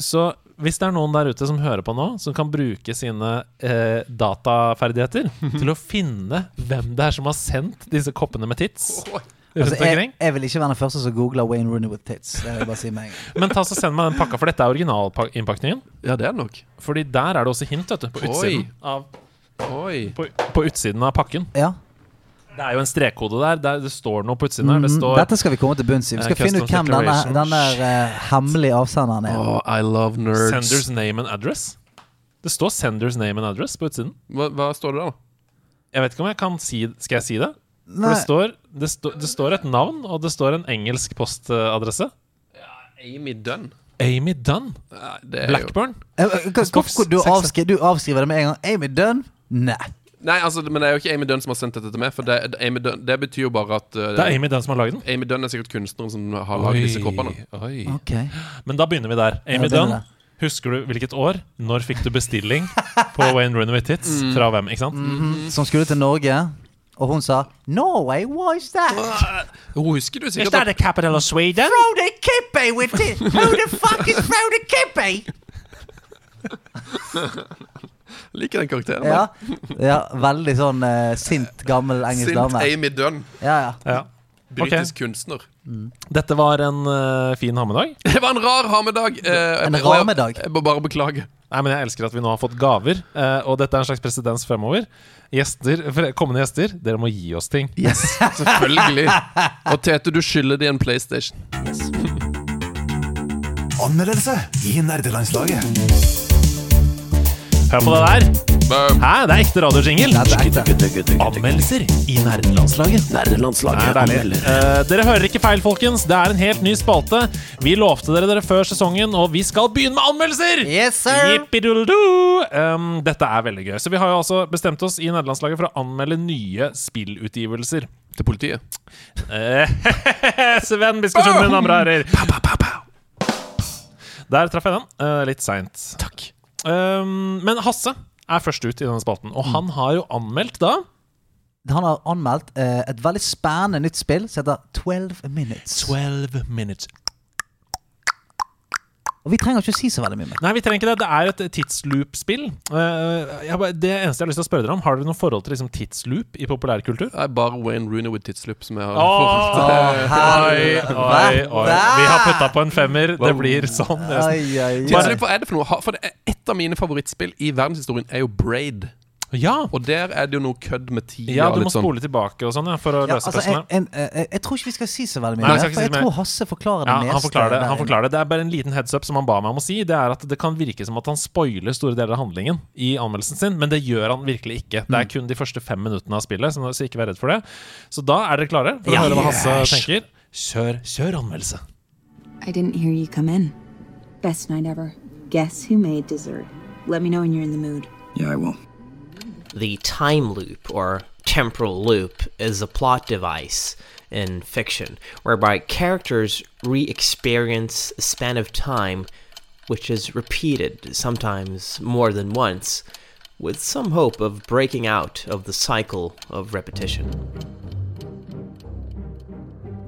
Så hvis det er noen der ute som hører på nå, som kan bruke sine eh, dataferdigheter til å finne hvem det er som har sendt disse koppene med tits rundt Altså, jeg, jeg vil ikke være den første som googler Wayne Rooney with tits. Det vil jeg bare si meg. Men ta så send meg den pakka, for dette er originalinnpakningen. Ja, det er nok. Fordi der er det også hint, vet du. På Oi. utsiden, av, Oi. på, på utsiden av pakken. Ja. Det er jo en strekkode der. der det står noe på utsiden her. Det Mhm. står Dette skal vi komme til bunns i. Vi skal uh, finne ut hvem denne, Declaration. denne eh, hemmelige avsenderen er. Oh, I love nerds. Senders name and address. Det står Senders name and address på utsiden. Hva, hva står det der, da? Jeg vet ikke om jeg kan si Skal jeg si det? For det står, det, sto, det står et navn, og det står en engelsk postadresse. Amy Dunn. Amy Dunn. Nei, det er jo Blackburn. Eh, eh, hvorfor du, avskri, du avskriver det med en gang? Amy Dunn? Nei. Nei, altså, men det er jo ikke Amy Dunn som har sendt dette til meg. For det, Dunn, det betyr jo bare at uh, Det er Amy Dunn som har lagd den. Amy Dunn er sikkert kunstneren som har lagd disse koppene. Oi. Okay. Men da begynner vi der. Amy Ja, Dunn. Husker du hvilket år? Når fikk du bestilling på Wayne Runaway Tits? Mm. Fra hvem? ikke sant? Mhm. Som skulle til Norge, og hun sa Norway, why is that? Hun husker du sikkert at the capital of Sweden? Frode Kippe with it! Who the fuck is Frode Kippe? Liker den karakteren. Ja, ja veldig sånn uh, sint, gammel engelsk Sint dame. Amy Dunn. Ja, ja. Ja. Britisk kunstner. Dette var en uh, fin hammedag. Det var en rar hammedag. Uh, En rar jeg- ramedag. Jeg må bare beklage. Nei, men Jeg elsker at vi nå har fått gaver, eh, og dette er en slags presedens fremover. Gjester, Kommende gjester, dere må gi oss ting. Yes, Selvfølgelig. Og Tete, du skylder de en PlayStation. Yes. Anmeldelse i nerdelandslaget. Hør på det der! Hæ, det er ekte er. Anmeldelser i nerdelandslaget. Nerdelandslaget. er deilig. Eh, dere hører ikke feil, folkens. Det er en helt ny spalte. Vi lovte dere dere før sesongen, og vi skal begynne med anmeldelser! Yes, sir! Um, dette er veldig gøy. Så vi har jo altså bestemt oss i nerdelandslaget for å anmelde nye spillutgivelser. Til politiet. Eh, Sven Biskosund, mine damer og herrer. Der traff jeg den. Uh, litt seint. Takk. Um, men Hasse er først ut i denne spalten, og han har jo anmeldt da Han har anmeldt eh, et veldig spennende nytt spill som heter 12 Minutes. 12 minutes. Og vi trenger ikke å si så veldig mye mer. Nei, vi trenger ikke det. Det er et tidsloop-spill. Eh, bare- det eneste jeg har lyst til å spørre dere om, har dere noe forhold til liksom, tidsloop i populærkultur? Det er bare Wayne Rooney with tidsloop som jeg har forholdt. forhold til. oi, oi, oi. Vi har putta på en femmer. Det blir sånn. Tidsloop, hva er det for noe? For det er Et av mine favorittspill i verdenshistorien er jo Braid. Ja, Og der er det jo noe kødd med tida. ja du må litt sånn. spole tilbake og sånn ja, for å Ja, løse altså, spørsmålet. jeg, jeg, eh, jeg tror ikke vi skal si så veldig mye. Nei, ikke for si jeg mer. tror Hasse forklarer det Ja, meste. han forklarer det. Han forklarer det. Det er bare en liten heads up som han ba meg om å si. Det er at det kan virke som at han spoiler store deler av handlingen i anmeldelsen sin, men det gjør han virkelig ikke. Det er kun de første fem minuttene av spillet, så så ikke vær redd for det. Så da er dere klare for å Ja. høre hva Hasse tenker. Kjør, kjør anmeldelse. I didn't hear you come in. Best night ever. Guess who made dessert? Let me know when you're in the mood. Yeah, I will. The time loop, or temporal loop, is a plot device in fiction whereby characters re experience a span of time which is repeated, sometimes more than once, with some hope of breaking out of the cycle of repetition.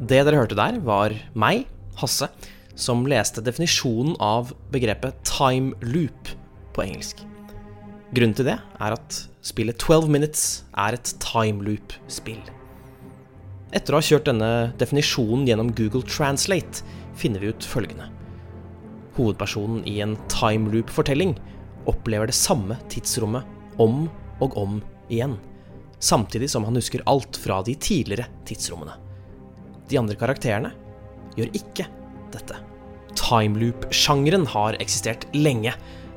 Det dere hørte der, var meg, Hasse, som leste definisjonen av begrepet time loop på engelsk. Grunnen til det er at spillet 12 Minutes er et time loop-spill. Etter å ha kjørt denne definisjonen gjennom Google Translate, finner vi ut følgende. Hovedpersonen i en time loop-fortelling opplever det samme tidsrommet om og om igjen, samtidig som han husker alt fra de tidligere tidsrommene. De andre karakterene gjør ikke dette. Time loop-sjangeren har eksistert lenge,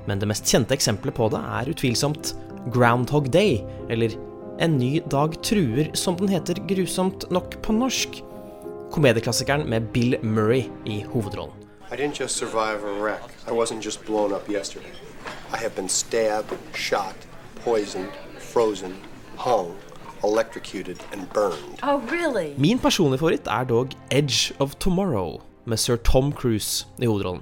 men det mest kjente eksempelet på det er utvilsomt Groundhog Day, eller En ny dag truer, som den heter grusomt nok på norsk. Komedieklassikeren med Bill Murray i hovedrollen. I didn't just survive a wreck. I wasn't just blown up yesterday. I have been stabbed, shot, poisoned, frozen, hung, electrocuted, and burned. Oh, really? Min personlige favoritt er dog Edge of Tomorrow, med sir Tom Cruise i hovedrollen.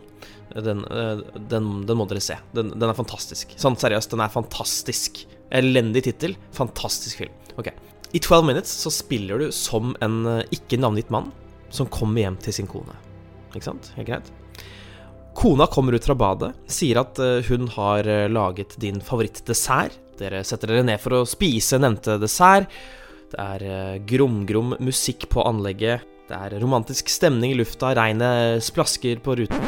Den, eh, den, den må dere se. Den, den er fantastisk. Sånn seriøst, den er fantastisk. Elendig tittel, fantastisk film. Ok. I 12 Minutes så spiller du som en eh, ikke navngitt mann som kommer hjem til sin kone. Ikke sant? Helt greit? Kona kommer ut fra badet, sier at eh, hun har laget din favorittdessert. Dere setter dere ned for å spise nevnte dessert. Det er grom-grom musikk på anlegget. Det er romantisk stemning i lufta. Regnet splasker på ruta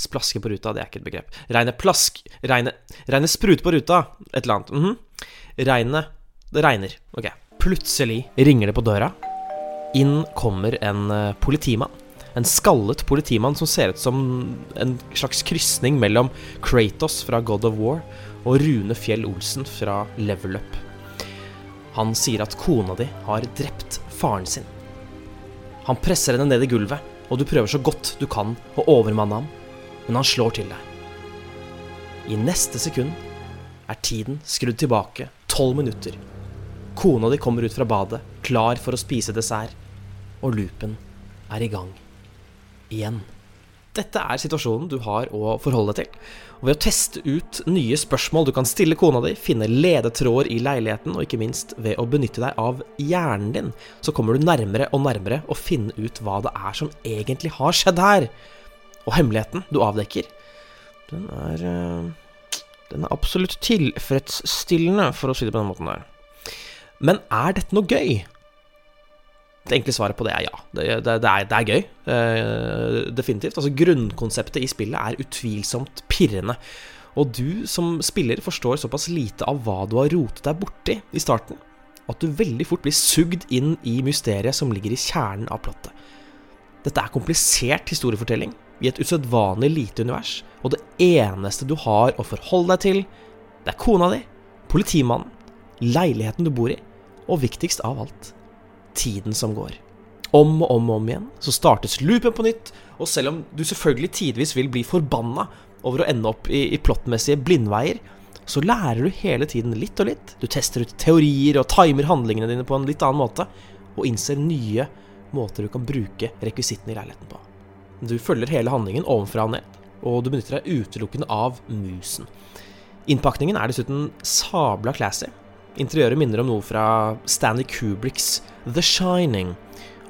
Splasker på ruta, det er ikke et begrep. Regnet plask... Regnet, regnet spruter på ruta. Et eller annet. Mhm. Regnet Det regner. Ok. Plutselig ringer det på døra. Inn kommer en eh, politimann. En skallet politimann som ser ut som en slags krysning mellom Kratos fra God of War og Rune Fjell Olsen fra Level Up. Han sier at kona di har drept faren sin. Han presser henne ned i gulvet, og du prøver så godt du kan å overmanne ham, men han slår til deg. I neste sekund er tiden skrudd tilbake tolv minutter. Kona di kommer ut fra badet, klar for å spise dessert, og loopen er i gang. Igjen. Dette er situasjonen du har å forholde deg til. Og ved å teste ut nye spørsmål du kan stille kona di, finne ledetråder i leiligheten, og ikke minst ved å benytte deg av hjernen din, så kommer du nærmere og nærmere å finne ut hva det er som egentlig har skjedd her. Og hemmeligheten du avdekker, den er eh, Den er absolutt tilfredsstillende, for å si det på den måten der. Men er dette noe gøy? Det enkle svaret på det er ja. Det, det, det, er, det er, gøy. Uh, definitivt. Altså Grunnkonseptet i spillet er utvilsomt pirrende. Og du som spiller forstår såpass lite av hva du har rotet deg borti i starten, at du veldig fort blir sugd inn i mysteriet som ligger i kjernen av plottet. Dette er komplisert historiefortelling i et usedvanlig lite univers, og det eneste du har å forholde deg til, det er kona di, politimannen, leiligheten du bor i, og viktigst av alt tiden som går. Om og om og om igjen så startes loopen på nytt, og selv om du selvfølgelig tidvis vil bli forbanna over å ende opp i, i plottmessige blindveier, så lærer du hele tiden litt og litt. Du tester ut teorier og timer handlingene dine på en litt annen måte, og innser nye måter du kan bruke rekvisittene i leiligheten på. Du følger hele handlingen ovenfra og ned, og du benytter deg utelukkende av musen. Innpakningen er dessuten sabla classy. Interiøret minner om noe fra Stanley Kubricks The Shining.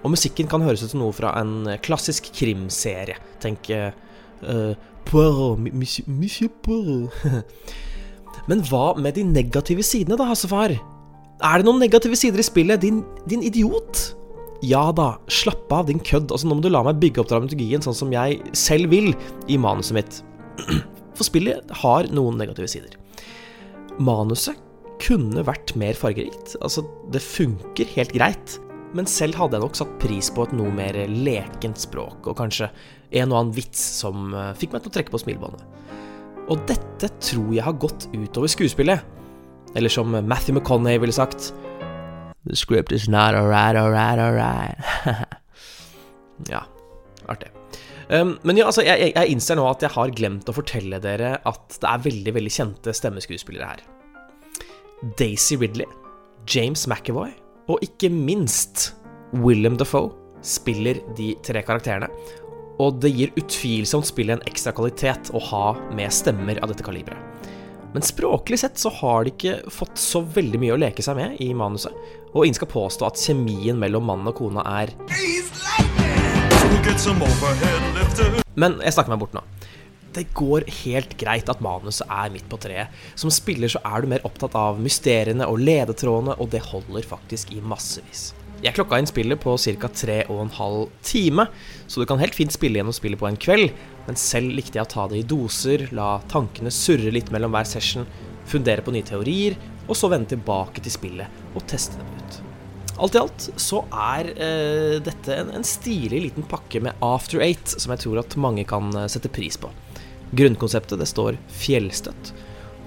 Og musikken kan høres ut som noe fra en klassisk krimserie. Tenk uh, Poirot, Monsieur, Monsieur Poirot. Men hva med de negative sidene, da, Hassefar? Er det noen negative sider i spillet, din, din idiot? Ja da, slapp av, din kødd. Altså, nå må du la meg bygge opp dramaturgien sånn som jeg selv vil i manuset mitt. For spillet har noen negative sider. Manuset kunne vært mer fargerikt. Altså, det funker helt greit. Men selv hadde jeg nok satt pris på et noe mer lekent språk, og kanskje en og annen vits som uh, fikk meg til å trekke på smilebåndet. Og dette tror jeg har gått utover skuespillet. Eller som Matthew McConney ville sagt The script is not alright, alright, alright. ja, artig. Um, men ja, altså, jeg, jeg innser nå at jeg har glemt å fortelle dere at det er veldig, veldig kjente stemmeskuespillere her. Daisy Ridley, James McAvoy og ikke minst William Defoe spiller de tre karakterene. Og det gir utvilsomt spillet en ekstra kvalitet å ha med stemmer av dette kaliberet. Men språklig sett så har de ikke fått så veldig mye å leke seg med i manuset, og ingen skal påstå at kjemien mellom mannen og kona er Men jeg snakker meg bort nå. Det går helt greit at manuset er midt på treet. Som spiller så er du mer opptatt av mysteriene og ledetrådene, og det holder faktisk i massevis. Jeg klokka inn spillet på ca. tre og en halv time, så du kan helt fint spille gjennom spillet på en kveld, men selv likte jeg å ta det i doser, la tankene surre litt mellom hver session, fundere på nye teorier, og så vende tilbake til spillet og teste dem ut. Alt i alt så er eh, dette en, en, stilig liten pakke med After Eight som jeg tror at mange kan eh, sette pris på. Grunnkonseptet det står fjellstøtt,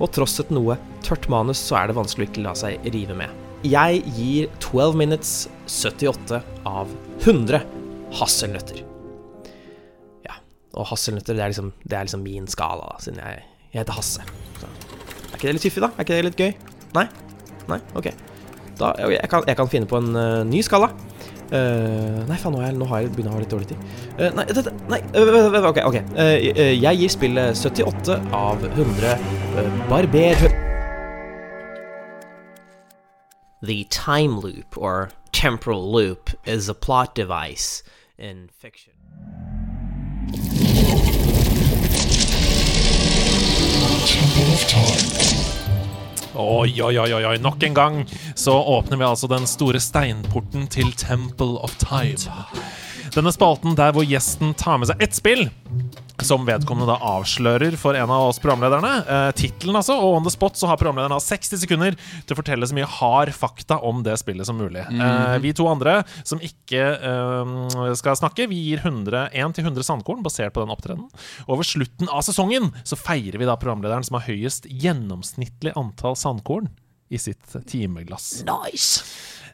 og tross et noe tørt manus så er det vanskelig å ikke la seg rive med. Jeg gir 12 Minutes 78 av 100 hasselnøtter. Ja, og hasselnøtter det er liksom, det er liksom min skala, da, siden jeg, jeg heter Hasse. Så. Er ikke det litt fiffig, da? Er ikke det litt gøy? Nei? Nei? Ok. Da, jeg, kan, jeg kan finne på en uh, ny skala. Uh, nei, faen, nå, jeg, nå har jeg begynner å ha litt dårlig tid. Uh, nei, dette, nei uh, OK. ok Jeg gir spillet 78 av 100 barber... The time loop, or temporal loop, is a plot device in fiction. Temple of Time. Oi, oi, oi, oi, nok en gang så åpner vi altså den store steinporten til Temple of Time. Denne spalten der hvor gjesten tar med seg ett spill som vedkommende da avslører for en av oss programlederne. Eh, Tittelen, altså. Og on the spot så har programlederen 60 sekunder til å fortelle så mye hard fakta om det spillet som mulig. Mm. eh, vi to andre som ikke eh, skal snakke, vi gir 100, 1-100 sandkorn basert på den opptredenen. Over slutten av sesongen så feirer vi da programlederen som har høyest gjennomsnittlig antall sandkorn i sitt timeglass. Nice!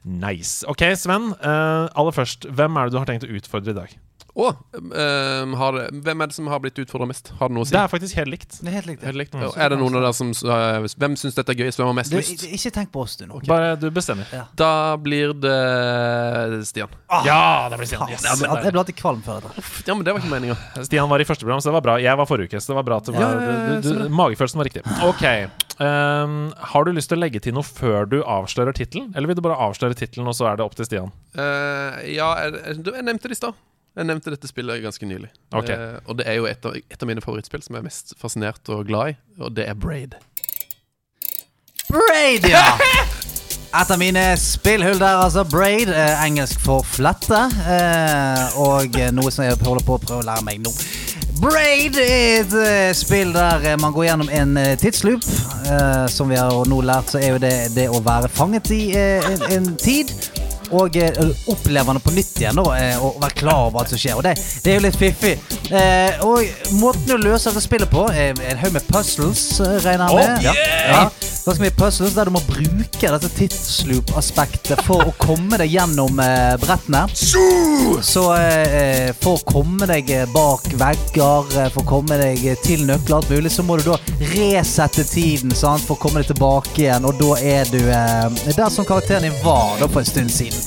Nice. Ok, Sven. Uh, aller først, hvem er det du har tenkt å utfordre i dag? Å, ehm, har hvem er det som har blitt utfordra mest? Har det noe å si? Det er faktisk helt likt. Det er helt likt. Helt likt. Mm. Er det noen av dere som uh, Hvem syns dette er gøyest? Hvem har mest Du, lyst? ikke tenk på oss, du nå. Bare du bestemmer. Da blir det Stian. Ja, det blir Stian. Yes. Ja, men Jeg ble alltid kvalm før dette. Ja, men det var ikke meninga. Stian var i første program, så det var bra. Jeg var forrige uke, så det var bra at det var, Ja, ja, ja, du, du, det. magefølelsen var riktig. Ok. Um, har du lyst til å legge til noe før du avslører tittelen, eller vil du bare avsløre tittelen, og så er det opp til Stian? Uh, ja, jeg, jeg, jeg nevnte det i stad. Jeg nevnte dette spillet ganske nylig. Okay. Eh, og det er jo et av, et av mine favorittspill som jeg er mest fascinert og glad i, og det er Braid. Braid, ja! Et av mine spillhull der, altså. Braid, eh, engelsk for flette. Eh, og noe som jeg holder på å prøve å lære meg nå. Braid er et eh, spill der eh, man går gjennom en eh, tidsloop. Eh, som vi har nå lært, så er jo det det å være fanget i eh, en, en tid. Og eh, oppleve det på nytt igjen da, eh, og være klar over hva som skjer. Og det, det er jo litt fiffig. Eh, og måten å løse dette spillet på er en haug med puzzles, eh, regner jeg med. Oh, ja. yeah! Ja. Ganske mye puzzles der du må bruke dette tidsloop-aspektet for å komme deg gjennom eh, brettene. Så eh, for å komme deg eh, bak vegger, eh, for å komme deg eh, til nøkler, alt mulig, så må du da resette tiden sant, for å komme deg tilbake igjen. Og da er du eh, der som karakteren din var da for en stund siden.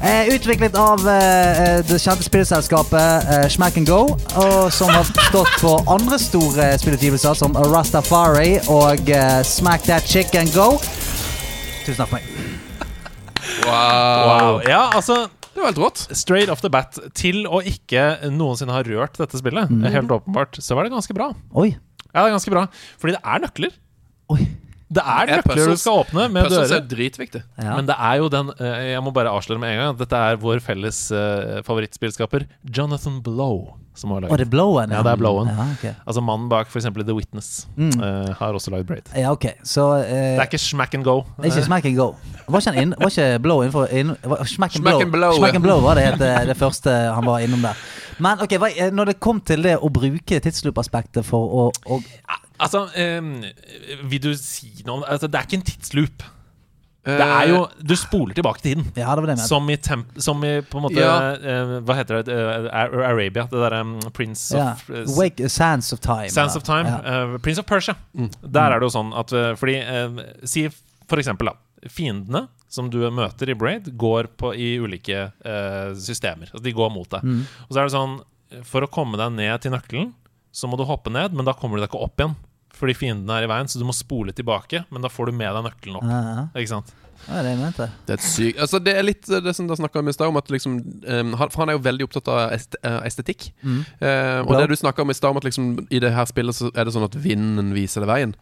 Eh, utviklet av eh, det kjente spillselskapet eh, Smack and Go, og som har stått for andre store spillutgivelser som Rastafari og eh, Smack That Chick and Go. Tusen takk for meg. Wow. Ja, altså Det var helt rått. Straight off the bat. Til å ikke noensinne ha rørt dette spillet, mm. helt åpenbart, så var det ganske bra. Oi. Ja, det er ganske bra. Fordi det er nøkler. Oi. Det er Er nøkler du skal åpne med Puzzles dører. er dritviktig. Ja. Men det er jo den eh, Jeg må bare avsløre med en gang. at Dette er vår felles uh, favorittspillskaper Jonathan Blow. Som har laget Og det er Blowen, Ja, det er Blowen. Ja, okay. Altså Mannen bak f.eks. The Witness Mm. uh, har også lagd Braid. Ja, ok. Så uh, Det er ikke smack and go. Det er ikke Smack and Go. Var ikke, inn, var ikke Blow innenfor inn, Smack and Smack Blow. and Blow, Smack and Blow var det, het, det første han var innom der. Men ok, når det kom til det å bruke tidsloop-aspektet for å, å Altså, um, vil du si noe altså, Det er ikke en tidsloop. Det er jo Du spoler tilbake tiden. Ja, det var det. Som i, temp, som i på en måte Ja. uh, Hva heter det? Uh, Arabia. Det derre um, Prince ja. of uh, Wake, Sands of Time. Sands of Time. Ja. eh, Prince of Persia. Der er det jo sånn at eh, Fordi eh, Si for eksempel, da. Fiendene som du møter i Braid, går på, i ulike eh, systemer. Altså de går mot deg. Mm. Og så er det sånn For å komme deg ned til nøkkelen, så må du hoppe ned, men da kommer du deg ikke opp igjen. Fordi fiendene er i veien, så du må spole tilbake, men da får du med deg nøkkelen opp. Ja, ja. Ikke sant? Det det jeg mente. Det er sykt Altså Det er litt eh, det som du snakka om i stad, liksom um, For han er jo veldig opptatt av est eh, estetikk. Mm. Eh, og det du snakka om i stad, om at liksom i det her spillet så er det sånn at vinden viser deg veien.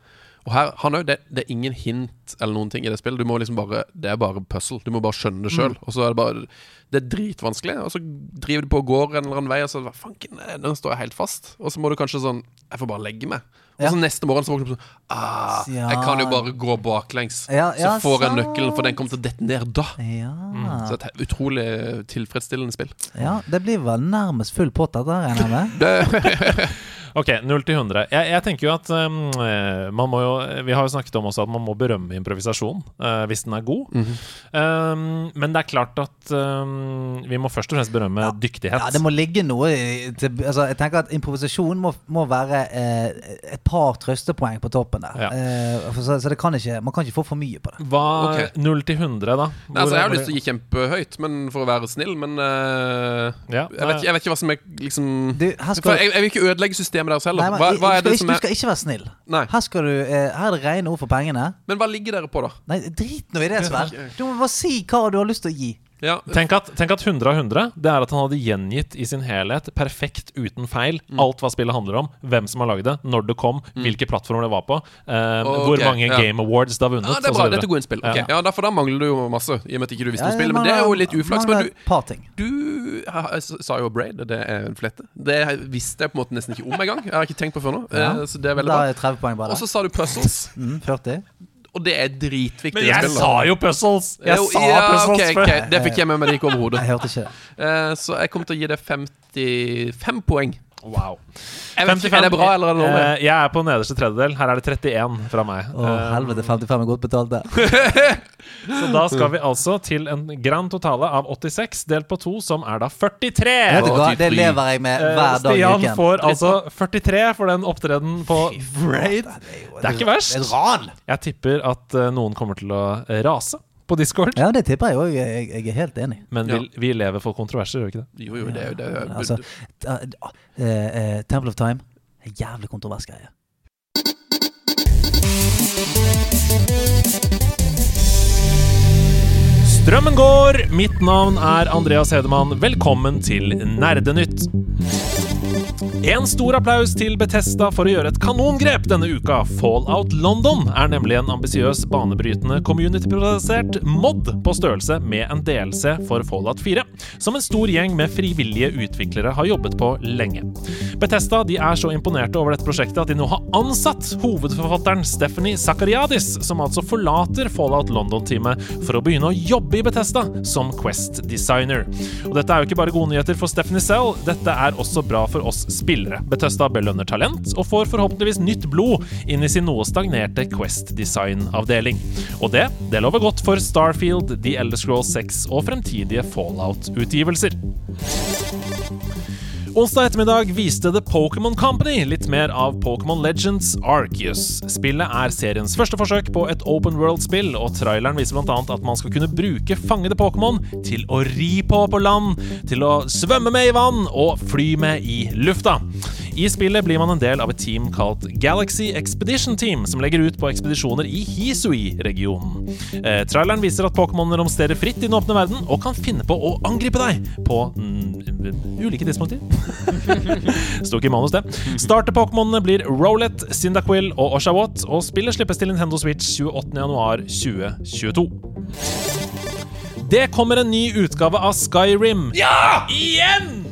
Og her, han det, det er ingen hint eller noen ting i det spillet. Du må liksom bare Det er bare puzzle. Du må bare skjønne det sjøl. Mm. Og så er det bare Det er dritvanskelig. Og så driver du på og går en eller annen vei, og så hva fanken, den står jeg helt fast. Og så må du kanskje sånn Jeg får bare legge meg. Og så Ja. neste morgen så våkner du sånn ah, Jeg kan jo bare gå baklengs. Ja, ja, så får jeg nøkkelen, for den kommer til å dette ned da. Ja. Så et utrolig tilfredsstillende spill. ja, det blir vel nærmest full pott, dette, regner jeg med. Ok, 0 til 100. Jeg, jeg tenker jo at um, man må jo Vi har jo snakket om også at man må berømme improvisasjon uh, hvis den er god. um, men det er klart at um, vi må først og fremst berømme dyktighet. Ja, det må ligge noe til, altså, Jeg tenker at improvisasjon må, må være uh, et par trøstepoeng på toppen der. Ja. Uh, for så, så det kan ikke, man kan ikke få for mye på det. Hva Ok. 0 til 100, da? Nei, altså, jeg har lyst til å gi kjempehøyt, men for å være snill. Men Ja, jeg, vet, jeg vet ikke hva som er liksom Du, skal, jeg, jeg vil ikke ødelegge systemet heller. Nei, men, hva, hva er du, det skal, som ikke- er du skal ikke være snill. Nei. Her, skal du, eh, her er det rene ord for pengene. Men hva ligger dere på, da? Nei, drit nå i det, Sven. Du må bare si hva du har lyst til å gi. Ja, Tenk at, tenk at 100 av 100 Det er at han hadde gjengitt i sin helhet, perfekt, uten feil, alt hva spillet handler om, hvem som har lagd det, når det kom, hvilke plattformer det var på, um, okay, hvor mange ja. Game Awards det har vunnet. ja, det er bra. Dette er gode innspill. Okay. Ja. Ja, for da mangler du jo masse, i og med at ikke du visste Ja, om spillet. Men det er jo litt uflaks. Men du, du jeg sa jo Braid, det er en flette. Det visste jeg på en måte nesten ikke om engang. Jeg har ikke tenkt på før nå. Ja. Eh, Så det er veldig bra. 30 poeng bare. Og så sa du puzzles, Mm, 40. og det er dritviktig. Men jeg sa jo puzzles! Jeg Jo, sa ja, puzzles okay, før. Det fikk jeg med meg, det gikk over hodet. Jeg hørte ikke. Eh, Så jeg kommer til å gi det 55 poeng. Wow. Jeg vet ikke, Er det bra, eller er det dårlig? Eh, jeg er på nederste tredjedel. Her er det 31 fra meg. Å, Eh, helvete, 55 er godt betalt, det. Så da skal vi altså til en grand totale av 86 delt på to, som er da 43. Vet du hva, det lever jeg med Eh, hver dag i Stian uken. får altså 43 for den opptreden på Raid. Det er ikke verst. Det er et ran! Jeg tipper at eh, noen kommer til å eh, rase på Discord. Ja, det tipper jeg òg. Jeg, jeg er helt enig. Men vi, vi lever for kontroverser, gjør vi ikke det? Jo, jo, det er jo det. er Altså, uh, uh, Temple of Time er en jævlig kontrovers greie. Strømmen går! Mitt navn er Andreas Hedemann. Velkommen til Nerdenytt. En stor applaus til Betesta for å gjøre et kanongrep denne uka. Fallout London er nemlig en ambisiøs, banebrytende community-produsert mod på størrelse med en DLC for Fallout 4, som en stor gjeng med frivillige utviklere har jobbet på lenge. Betesta er så imponerte over dette prosjektet at de nå har ansatt hovedforfatteren Stephanie Zakariadis, som altså forlater Fallout London-teamet for å begynne å jobbe i Betesta som Quest-designer. Og dette er jo ikke bare gode nyheter for Stephanie selv, dette er også bra for oss spillere. Betøsta belønner talent, og får forhåpentligvis nytt blod inn i sin noe stagnerte Quest-design-avdeling. Og det, det lover godt for Starfield, The Elder Scrolls 6 og fremtidige Fallout-utgivelser. Onsdag ettermiddag viste The Pokémon Company litt mer av Pokémon Legends Arceus. Spillet er seriens første forsøk på et open world-spill, og traileren viser bl.a. at man skal kunne bruke fangede Pokémon til å ri på på land, til å svømme med i vann og fly med i lufta. I spillet blir man en del av et team kalt Galaxy Expedition Team, som legger ut på ekspedisjoner i Hisui-regionen. Eh, traileren viser at Pokémoner romsterer fritt i den åpne verden og kan finne på å angripe deg på mm, ulike tidspunkter. Sto ikke i manus, det. Starter Pokémonene blir Rowlet, Cyndaquil og Oshawott, og spillet slippes til Nintendo Switch 28.1.2022. Det kommer en ny utgave av Skyrim. Ja! Igjen!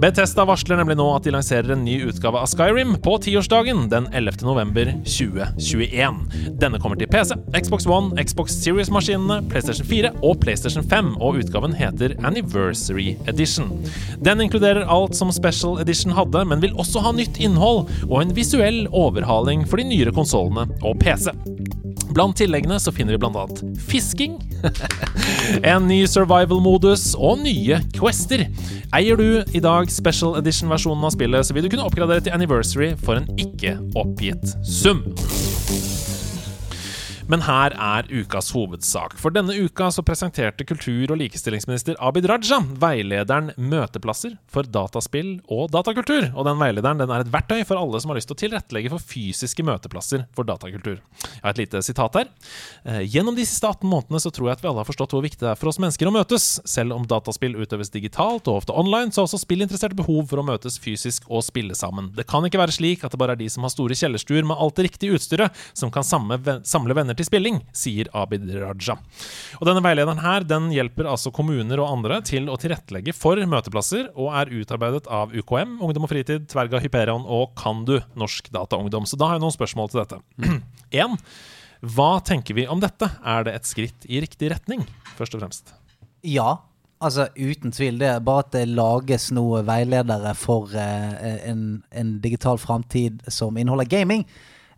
Bethesda varsler nemlig nå at de lanserer en ny utgave av Skyrim på tiårsdagen den 11. november 2021. Denne kommer til PC, Xbox One, Xbox Series-maskinene, PlayStation 4 og PlayStation 5, og utgaven heter Anniversary Edition. Den inkluderer alt som Special Edition hadde, men vil også ha nytt innhold og en visuell overhaling for de nyere konsollene og PC. Blant tilleggene så finner vi annet fisking, en ny survival-modus og nye quester. Eier du i dag Special Edition-versjonen av spillet, så vil du kunne oppgradere til Anniversary for en ikke oppgitt sum. Men her er ukas hovedsak. For denne uka så presenterte kultur- og likestillingsminister Abid Raja veilederen Møteplasser for dataspill og datakultur. Og den veilederen den er et verktøy for alle som har lyst til å tilrettelegge for fysiske møteplasser for datakultur. Jeg har et lite sitat her. Eh, Gjennom de siste 18 månedene så tror jeg at vi alle har forstått hvor viktig det er for oss mennesker å møtes. Selv om dataspill utøves digitalt og ofte online, så har også spillinteresserte behov for å møtes fysisk og spille sammen. Det kan ikke være slik at det bare er de som har store kjellerstuer med alt det riktige utstyret, som kan samle, venner til spilling, sier Abid Raja. Og denne veilederen her, den hjelper altså kommuner og andre til å tilrettelegge for møteplasser, og er utarbeidet av UKM, Ungdom og Fritid, Tverga Hyperion og Kandu, Norsk Dataungdom. Så da har jeg noen spørsmål til dette. En, hva tenker vi om dette? Er det et skritt i riktig retning, først og fremst? Ja, altså uten tvil. Det er bare at det lages noen veiledere for eh, en, en digital framtid som inneholder gaming,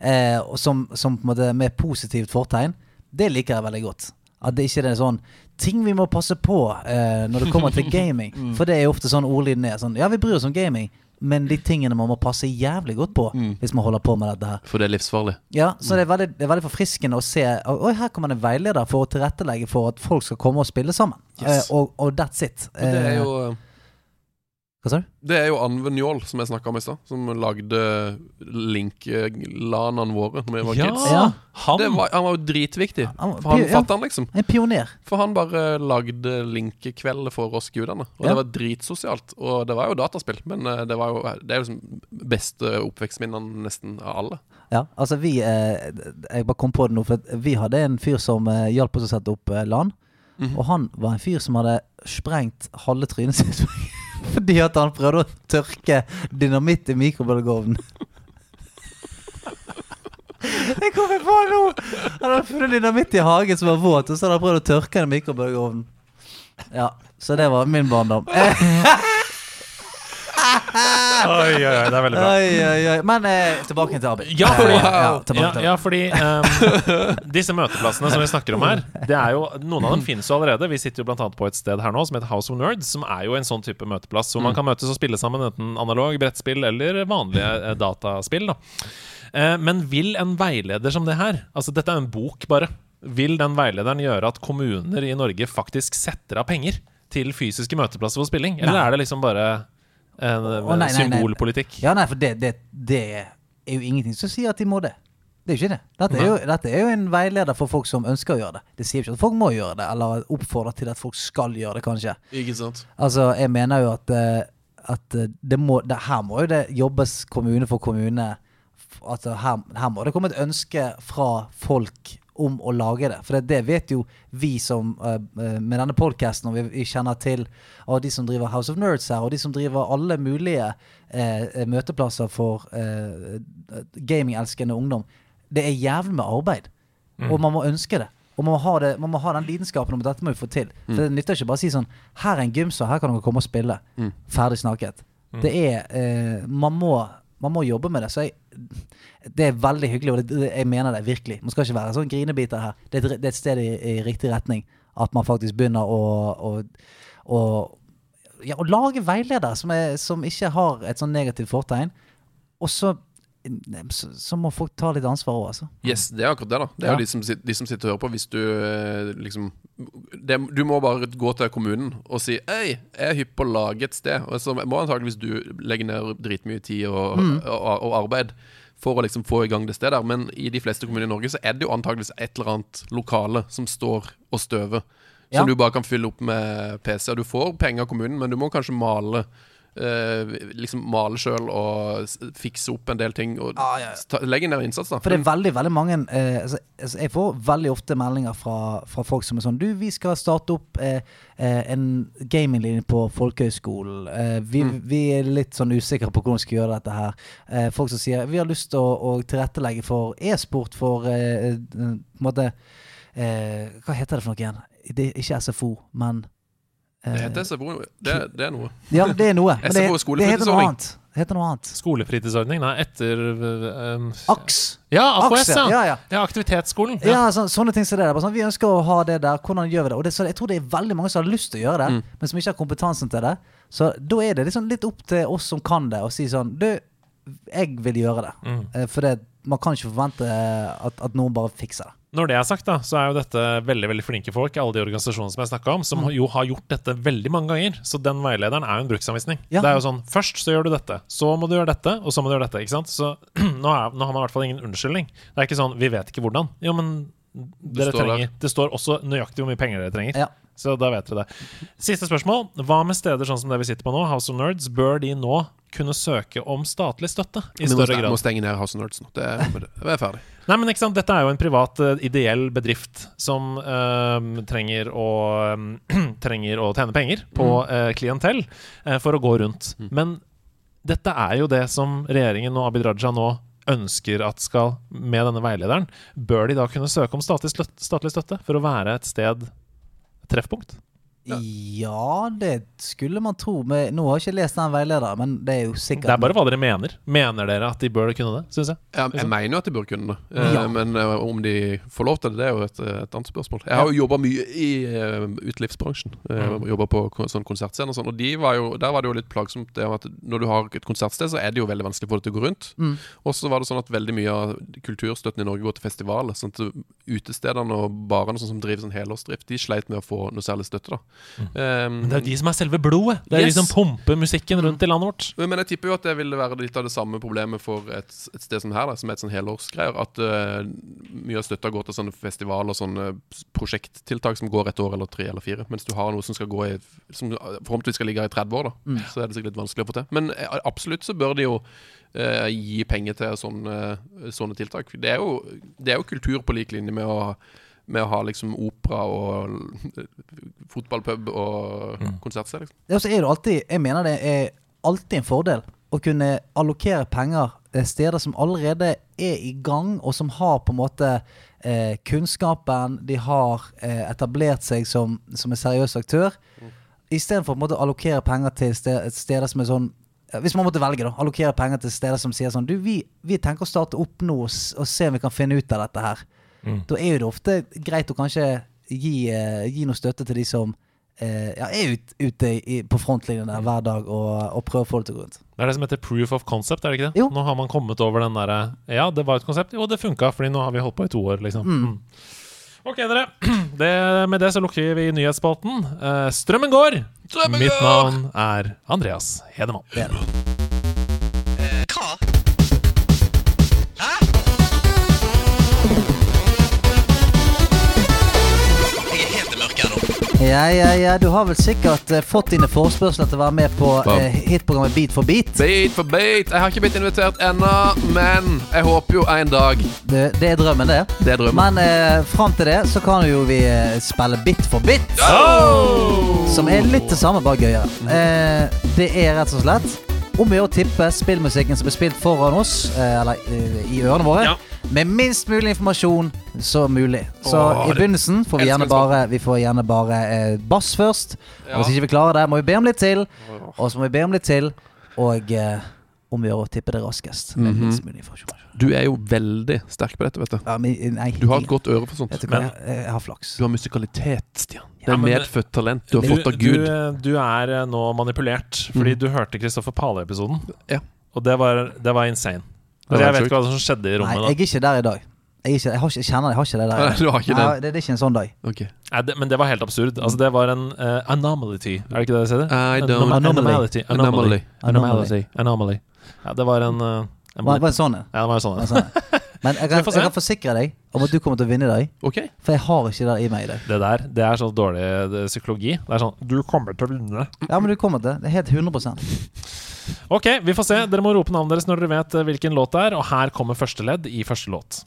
eh, som, som på en måte med positivt fortegn. Det liker jeg veldig godt. At det ikke er sånn ting vi må passe på eh, når det kommer til gaming. Mm. For det er jo ofte sånn ordlyden er. Sånn, ja, vi bryr oss om gaming, men de tingene man må passe jævlig godt på Mm. hvis man holder på med dette her. For det er livsfarlig. Ja, så det er veldig, det er veldig forfriskende å se Oi, her kommer det en veileder for å tilrettelegge for at folk skal komme og spille sammen. Yes. Eh, og, og that's it. Og det er Eh, jo Hva sa du? Det er jo Anve Njål, som jeg snakka om i stad, som lagde link-lanene våre Når vi var Ja, kids. Ja. han Det var, han var jo dritviktig. Han For han ja. han, liksom. En pioner. For han bare lagde linkekvelder for oss gudene. Og Ja. det var dritsosialt. Og det var jo dataspill, men eh, det var jo Det er jo liksom beste oppvekstminnene nesten av alle. Ja, altså vi eh, Jeg bare kom på det nå, for vi hadde en fyr som eh, hjalp oss å sette opp eh, LAN. Mhm. Og han var en fyr som hadde sprengt halve trynet sitt fordi at han prøvde å tørke dynamitt i mikrobølgeovnen. Jeg kommer på nå! Han hadde funnet dynamitt i hagen som var våt, og så hadde han prøvd å tørke den i mikrobølgeovnen. Ja, så det var min barndom. Oi, oi, oi, det er veldig bra. Oi, oi, oi. Men eh, tilbake til Abid. Ja, fordi, Eh, ja, ja, ja, fordi um, disse møteplassene som vi snakker om her, det er jo, noen av dem finnes jo allerede. Vi sitter jo blant annet på et sted her nå som heter House of Nerds, som er jo en sånn type møteplass hvor man kan møtes og spille sammen, enten analog, brettspill eller vanlige eh, dataspill. da Eh, Men vil en veileder som det her Altså, dette er en bok, bare. Vil den veilederen gjøre at kommuner i Norge faktisk setter av penger til fysiske møteplasser for spilling? Eller Nei. er det liksom bare en oh, nei, nei, nei. symbolpolitikk? Ja, nei, for det, det, det er jo ingenting som sier at de må det. Det er jo ikke det. Dette er jo, dette er jo en veileder for folk som ønsker å gjøre det. Det sier jo ikke at folk må gjøre det, eller oppfordrer til at folk skal gjøre det, kanskje. Ikke sant? Altså, jeg mener jo at eh, at eh, det må, det, her må jo det jobbes kommune for kommune. Altså, her, her må det komme et ønske fra folk om å lage det. For det, det vet jo vi som eh, med denne podcasten, og vi, vi kjenner til og de som driver House of Nerds her, og de som driver alle mulige eh, møteplasser for uh, gamingelskende ungdom. Det er jævlig med arbeid. Og man må ønske det. Og man må, ha det, man må ha den lidenskapen om at dette må vi få til. For det nytter ikke bare å si sånn Her er en gymsal, her kan dere komme og spille. Ferdig snakket. Det er man, må, man må jobbe med det. Så jeg, det er veldig hyggelig, og det, jeg mener det virkelig. Man skal ikke være sånn grinebiter her. Det er et, sted i, i riktig retning. At man faktisk begynner å, å, å, ja, å lage veiledere som, er, som ikke har et sånn negativt fortegn. Og så, så, må folk ta litt ansvar òg, altså. Yes, det er akkurat det, da. Det er Ja. jo de som, de som sitter og hører på. Hvis du eh, liksom det, Du må bare gå til kommunen og si Hei, jeg er hypp på å lage et sted. Og så må antakeligvis du legge ned dritmye tid og, Mm. og, og arbeid for å liksom få i gang det stedet. Men i de fleste kommuner i Norge så er det jo antakeligvis et eller annet lokale som står og støver. Som Ja. du bare kan fylle opp med PC. Og du får penger av kommunen, men du må kanskje male eh, liksom male sjøl og fikse opp en del ting. Og ta, legge ned innsats, da. For det er veldig veldig mange eh, altså, Jeg får veldig ofte meldinger fra, fra folk som er sånn Du, vi skal starte opp eh, eh, en gaminglinje på folkehøyskolen. Eh, vi, Mm. vi er litt sånn usikre på hvordan vi skal gjøre dette her. Eh, folk som sier vi har lyst til å, å tilrettelegge for e-sport for på en måte eh, Hva heter det for noe igjen? Det er ikke SFO, men Det heter SFO. Det, det er noe. Ja, det er noe. Men det, SFO det heter noe annet. Det heter noe annet. Skolefritidsordning? Nei, etter um, AKS. Ja, AKS, ja. ja, ja. ja aktivitetsskolen. Ja, sånn, sånne ting som det. der. Sånn, vi ønsker å ha det der. Hvordan gjør vi det? Og det, så jeg tror det er veldig mange som har lyst til å gjøre det, Mm. men som ikke har kompetansen til det. Så da er det liksom litt opp til oss som kan det, å si sånn Du, jeg vil gjøre det. Mm. Eh, For det, man kan ikke forvente at, at noen bare fikser det. Når det er sagt, da, så er jo dette veldig veldig flinke folk, alle de organisasjonene som jeg snakka om, som Mm. jo har gjort dette veldig mange ganger. Så den veilederen er jo en bruksanvisning. Ja. Det er jo sånn Først så gjør du dette, så må du gjøre dette, og så må du gjøre dette. Ikke sant? Så nå, er, nå har man i hvert fall ingen unnskyldning. Det er ikke sånn Vi vet ikke hvordan. Jo, men dere står der. Det står også nøyaktig hvor mye penger dere trenger. Ja. Så da vet dere det. Siste spørsmål. Hva med steder sånn som det vi sitter på nå, House of Nerds? Bør de nå kunne søke om statlig støtte i Vi større grad? grad? må stenge ned House of Nerds nå. Det, er- det er ferdig. Nei, men ikke sant? Dette er jo en privat, eh, ideell bedrift som eh, trenger, å, eh, trenger å tjene penger på eh, klientell eh, for å gå rundt. Men dette er jo det som regjeringen og Abid Raja nå ønsker at skal med denne veilederen. Bør de da kunne søke om statlig støtte, for å være et sted treffpunkt? Ja, det skulle man tro. Men nå har jeg ikke lest den veilederen, men det er jo sikkert Det er bare hva dere mener. Mener dere at de bør kunne det, syns jeg? Ja, jeg mener jo at de bør kunne det, Eh, Ja. men eh, om de får lov til det, det er jo et, et annet spørsmål. Jeg har jo jobba mye i utelivsbransjen. Mm. Jobba på sånn konsertscener og sånn, og de var jo, der var det jo litt plagsomt det at når du har et konsertsted, så er det jo veldig vanskelig for det til å gå rundt. Mm. Og så var det sånn at veldig mye av kulturstøtten i Norge går til festivaler. Sånn at utestedene og barene sånn som driver sånn helårsdrift, de sleit med å få noe særlig støtte, da. Um, Men det er jo de som er selve blodet. Det er Yes. de som pumper musikken rundt i landet vårt. Men jeg tipper jo at det ville være litt av det samme problemet for et, et sted som her, da, som er et sånn helårsgreier. At uh, mye av støtta går til sånne festivaler og sånne prosjekttiltak som går et år eller tre eller fire. Mens du har noe som skal gå i Som forhåpentligvis skal ligge her i 30 år, da. Mm. Så er det sikkert litt vanskelig å få til. Men eh, absolutt så bør de jo uh, gi penger til sånne, sånne tiltak. Det er, jo, det er jo kultur på lik linje med å med å ha liksom opera og fotballpub og konsertsted. Liksom. Ja, så er det alltid, jeg mener det er alltid en fordel å kunne allokere penger til steder som allerede er i gang, og som har på en måte eh, kunnskapen, de har eh, etablert seg som, som en seriøs aktør, istedenfor på en å allokere penger til steder, steder som er sånn hvis man måtte velge, da. Allokere penger til steder som sier sånn Du, vi, vi tenker å starte opp nå og, og se om vi kan finne ut av dette her. Mm. Da er jo det ofte greit å kanskje gi, eh, gi noe støtte til de som eh, ja, er ut, ute i, på frontlinjen der hver dag og, og prøver å få det til å gå rundt. Det er det som heter proof of concept, er det ikke det? Jo. Nå har man kommet over den derre Ja, det var et konsept. Jo, det funka, fordi nå har vi holdt på i to år, liksom. Mm. Mm. Ok, dere. Det, med det så lukker vi nyhetsspalten. Eh, strømmen går! Strømmen Mitt går! navn er Andreas Hedemann. Det Ja, ja, ja. Du har vel sikkert eh, fått dine forespørsler til å være med på Hva? eh, hitprogrammet Beat for beat. Beat for beat. Jeg har ikke blitt invitert ennå, men jeg håper jo en dag. Det, det er drømmen, det. Det er drømmen. Men eh, fram til det så kan jo vi eh, spille Bit for bit. Som er litt det samme, bare gøyere. Eh, det er rett og slett om å gjøre å tippe spillmusikken som blir spilt foran oss, eh, eller eh, i ørene våre, med minst mulig informasjon så mulig. Så Åh, i begynnelsen får vi gjerne sånn. bare, vi får gjerne bare eh, bass først. Ja. Og hvis ikke vi klarer det, må vi be om litt til. Og så må vi be om litt til, og eh, om å gjøre å tippe det raskest. Mm Mhm. informasjon. Du er jo veldig sterk på dette, vet du. Ja, men, nei, Du har et godt øre for sånt. Du hva, jeg, jeg har flaks. Du har musikalitet, Stian. Det er men- medfødt talent du har fått av Gud. du er eh, nå manipulert, fordi Mm. du hørte Kristoffer Pale-episoden. Ja. Og det var, det var insane. Det var jeg vet ikke hva som skjedde i rommet. Nei, jeg er ikke der i dag. Jeg, ikke, jeg, har ikke, jeg kjenner det, jeg har ikke det der. Nei, du har ikke Nei, det. det, er ikke en sånn dag. Okay. Nei, det, men det var helt absurd. Altså, det var en uh, anomaly. Er det ikke det det heter? Anomaly. Anomaly. Anomaly. Anomaly. Anomaly. Anomaly. Ja, det var en, eh, en Var, var en sånn en? Ja, det var en sånn en. en sånn en. Men jeg kan, jeg kan forsikre deg om at du kommer til å vinne i dag. Ok. For jeg har ikke det i meg i dag. Det der det er sånn dårlig det, psykologi. Det er sånn Du kommer til å vinne. Ja, men du kommer til. Det er helt 100% Ok, vi får se. Dere må rope navnet deres når dere vet eh, hvilken låt det er. Og her kommer første ledd i første låt.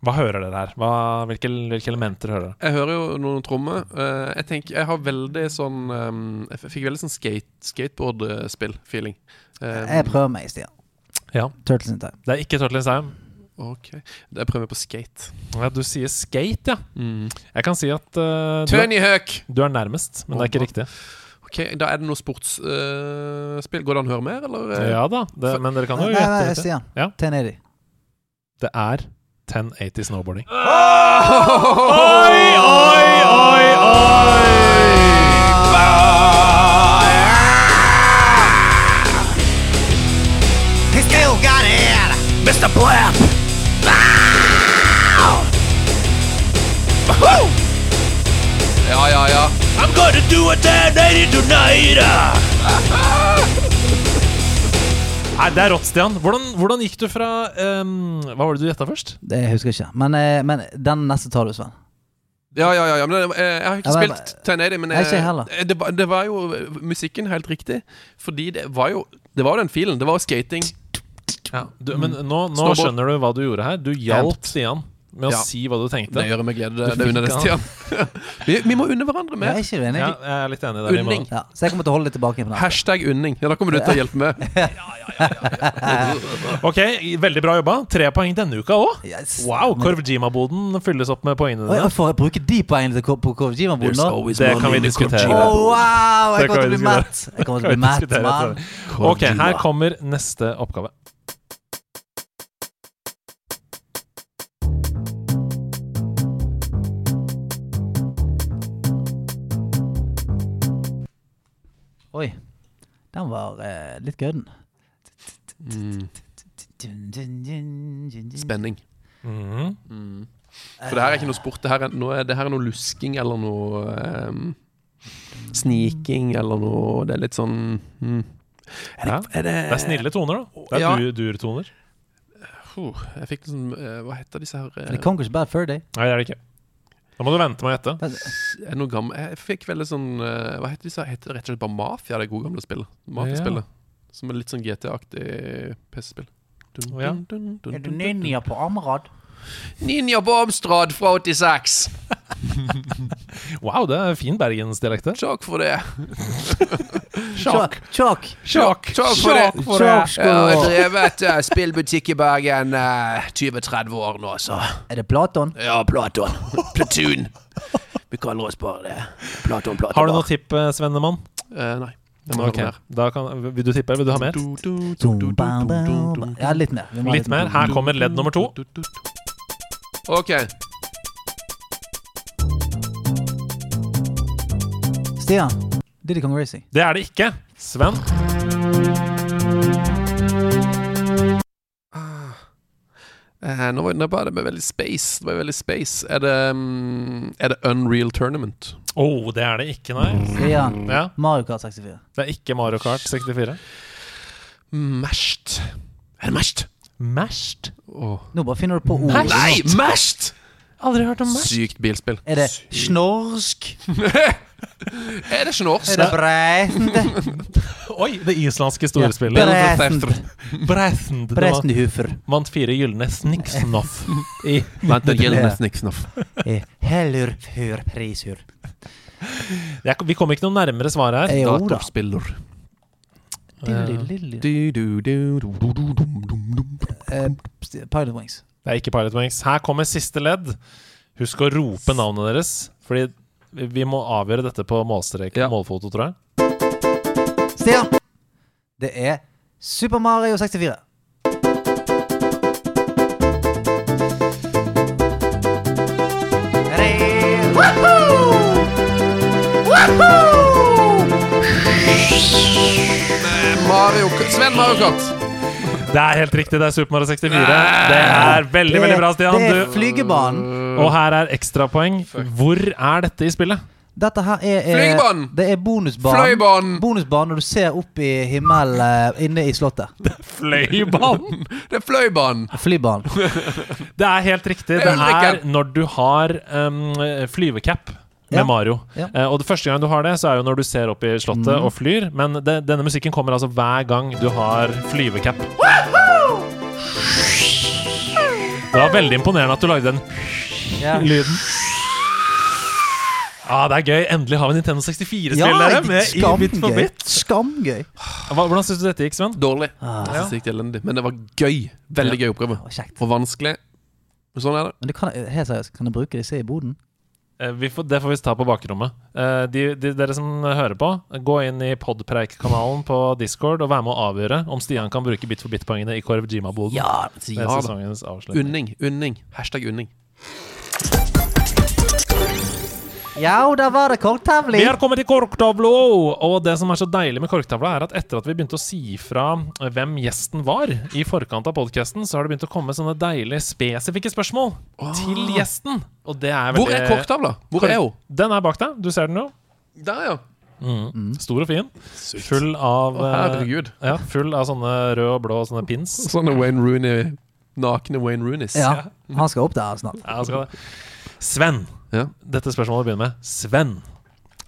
Hva hører dere her? Hva, hvilke, hvilke elementer hører dere? Jeg hører jo noen trommer. Eh, jeg tenker, jeg har veldig sånn um, Jeg fikk veldig sånn skate, skateboardspill-feeling. Um, jeg prøver meg, Stian. Ja. Turtles in Time. Det er ikke Turtles in Time. Ok. Jeg prøver på skate. Ja, du sier skate, ja. Mm. Jeg kan si at uh, du, er, du er nærmest, men det er ikke riktig. Ok, Da er det noe sportsspill. Går det an å høre mer, eller? eh? Ja da, det, men dere kan jo Nei, nei, nei. Stian. Ja. 1080. Det er 1080 snowboarding. Oi, oi, oi, He still got it, Mr. Blimp. Ja, ja, ja. I'm gonna do a 1080 tonight. Nei, det er rått, Stian. Hvordan, hvordan gikk du fra um, Hva var det du gjetta først? Det husker jeg ikke. Men, eh, men den neste tar du, Sven. Ja, ja, ja, ja. Men, eh, jeg har ikke Ja, men- spilt 1080, men Nei, ikke jeg eh, det, var, det var jo eh, musikken helt riktig. Fordi det var jo Det var jo den filen. Det var jo skating. Ja, du, men nå, nå Snowboard. skjønner du hva du gjorde her. Du hjalp Stian med å Ja. si hva du tenkte. Det gjør jeg med glede. Det, det unner fikk Stian. vi, vi må unne hverandre Jeg mer. er ikke uenig. Ja, jeg er litt enig der. vi må- Unning. Ja, så jeg kommer til å holde litt tilbake på den. Hashtag unning. Ja, Da kommer du til å hjelpe med. Ok, veldig bra jobba. Tre poeng denne uka òg. Yes. Wow, Korvjima-boden fylles opp med poengene Oi, dine. jeg får jeg bruke de poengene til Ko- på Kojima-boden nå? Det kan vi diskutere. Oh, wow! Jeg Det kommer kan til å bli matt. Jeg kommer til å bli matt, mann. Ok, her kommer neste oppgave. Oi. Den var eh, litt gødden. Mm. Spenning. Mhm. Mm. For det her er ikke noe sport. Det her er, noe, det her er noe lusking eller noe um, sniking eller noe Det er litt sånn mm. er, det, er det Det er snille toner, da. Det er Ja. dur- durtoner. Uh, jeg fikk liksom Hva heter disse her Er det Conquers Bad Fur Day? Nei, det er det ikke. Da må du vente med å gjette. Er noe gammel Jeg fikk veldig sånn eh, Hva heter de? Heter det rett og slett bare Mafia, det gode gamle spillet? Mafia-spillet. Som er litt sånn GTA-aktig PC-spill. Oh, Ja. Er du ninja på Amrad? Ninja på Amstrad fra 86. Wow, det er fin bergensdialekt. Sjokk for det. Sjokk. Sjokk. Sjokk. For det. For det. Jeg har drevet uh, spillbutikk i Bergen uh, 20-30 år nå, så Er det Platon? Ja, Platon. Platoon. Vi kaller oss bare det. Platon, Platon. Har du noe tipp, eh, Svennemann? Uh, nei. Jeg må Ok, høre mer. da kan, Vil du tippe? Vil du ha mer? Ja, litt mer. Vi Litt mer. Her kommer ledd nummer to. OK. Stian. Diddy Kong Racing. Det er det ikke. Sven. Eh, Eh, nå var nå var det med veldig space. Det var veldig space. Er det, mm, er det Unreal Tournament? Oh, det er det ikke, nei. Stian. Ja. Mario Kart 64. Det er ikke Mario Kart 64. Mashed. Er det Mashed? Mashed? Nå bare finner du på ord. Nei, Mashed! Aldri hørt om Mashed. Sykt bilspill. Er det snorsk? Er det ikke norsk? Er det breisende? Oi, det islandske storspillet. Ja. Bresend. Det. Vant fire gylne sniksnoff Vant en gylne sniksnoff. Heller før prishur. Vi kom ikke noe nærmere svaret her. Datorspiller. Eh, Pilot Wings. Det er ikke Pilot Wings. Her kommer siste ledd. Husk å rope navnet deres, fordi vi må avgjøre dette på målstreken. Målfoto, tror jeg. Stian! Det er Super Mario 64. Mario Sven Mario Kart. Det er helt riktig. Det er Super Mario 64. Det er veldig, Det- veldig bra, Stian. det er flygebanen. Og her er ekstrapoeng. Hvor er dette i spillet? Dette her er, er Flygebanen! Det er bonusbanen. Fløybanen! Bonusbanen når du ser opp i himmelen eh, inne i slottet. Det er fløybanen! Det er fløybanen! Flybanen. Det er helt riktig. Det er når du har um, flyvecap med Ja. Mario. Ja. Uh, og det første gang du har det, så er jo når du ser opp i slottet mm. og flyr. Men det, denne musikken kommer altså hver gang du har flyvecap. Det var veldig imponerende at du lagde den Ja. lyden. Ah, det er gøy. Endelig har vi Nintendo 64-spillere Ja, med i bit for bit. Skamgøy. Hva, hvordan syns du dette gikk, Sven? Dårlig. Ah. Ja. det gikk elendig. Men det var gøy. Veldig gøy oppgave. Og vanskelig. Men Sånn er det. Men det kan, helt seriøst, kan jeg bruke disse i boden? Eh, Vi får, det får vi ta på bakrommet. Eh, De, de, dere som hører på, gå inn i Podpreik-kanalen på Discord og vær med å avgjøre om Stian kan bruke bit for bit-poengene i Korv Jima-boden. Ja, ja sesongens avslutning. Unning. Unning. Hashtag unning. Ja, og der var det Vi har kommet til korktavla! Og det som er så deilig med korktavla, er at etter at vi begynte å si fra hvem gjesten var i forkant av podkasten, så har det begynt å komme sånne deilige, spesifikke spørsmål til gjesten. Og det er veldig Hvor er korktavla? Hvor er hun? Den er bak deg. Du ser den jo. Der, ja. Mm. Stor og fin. Full av oh, herregud. Ja, full av sånne røde og blå sånne pins. Sånne Wayne Rooney Nakne Wayne Rooneys. Ja, han skal opp der snart. Ja, skal. Sven. Ja. Dette spørsmålet begynner med Sven.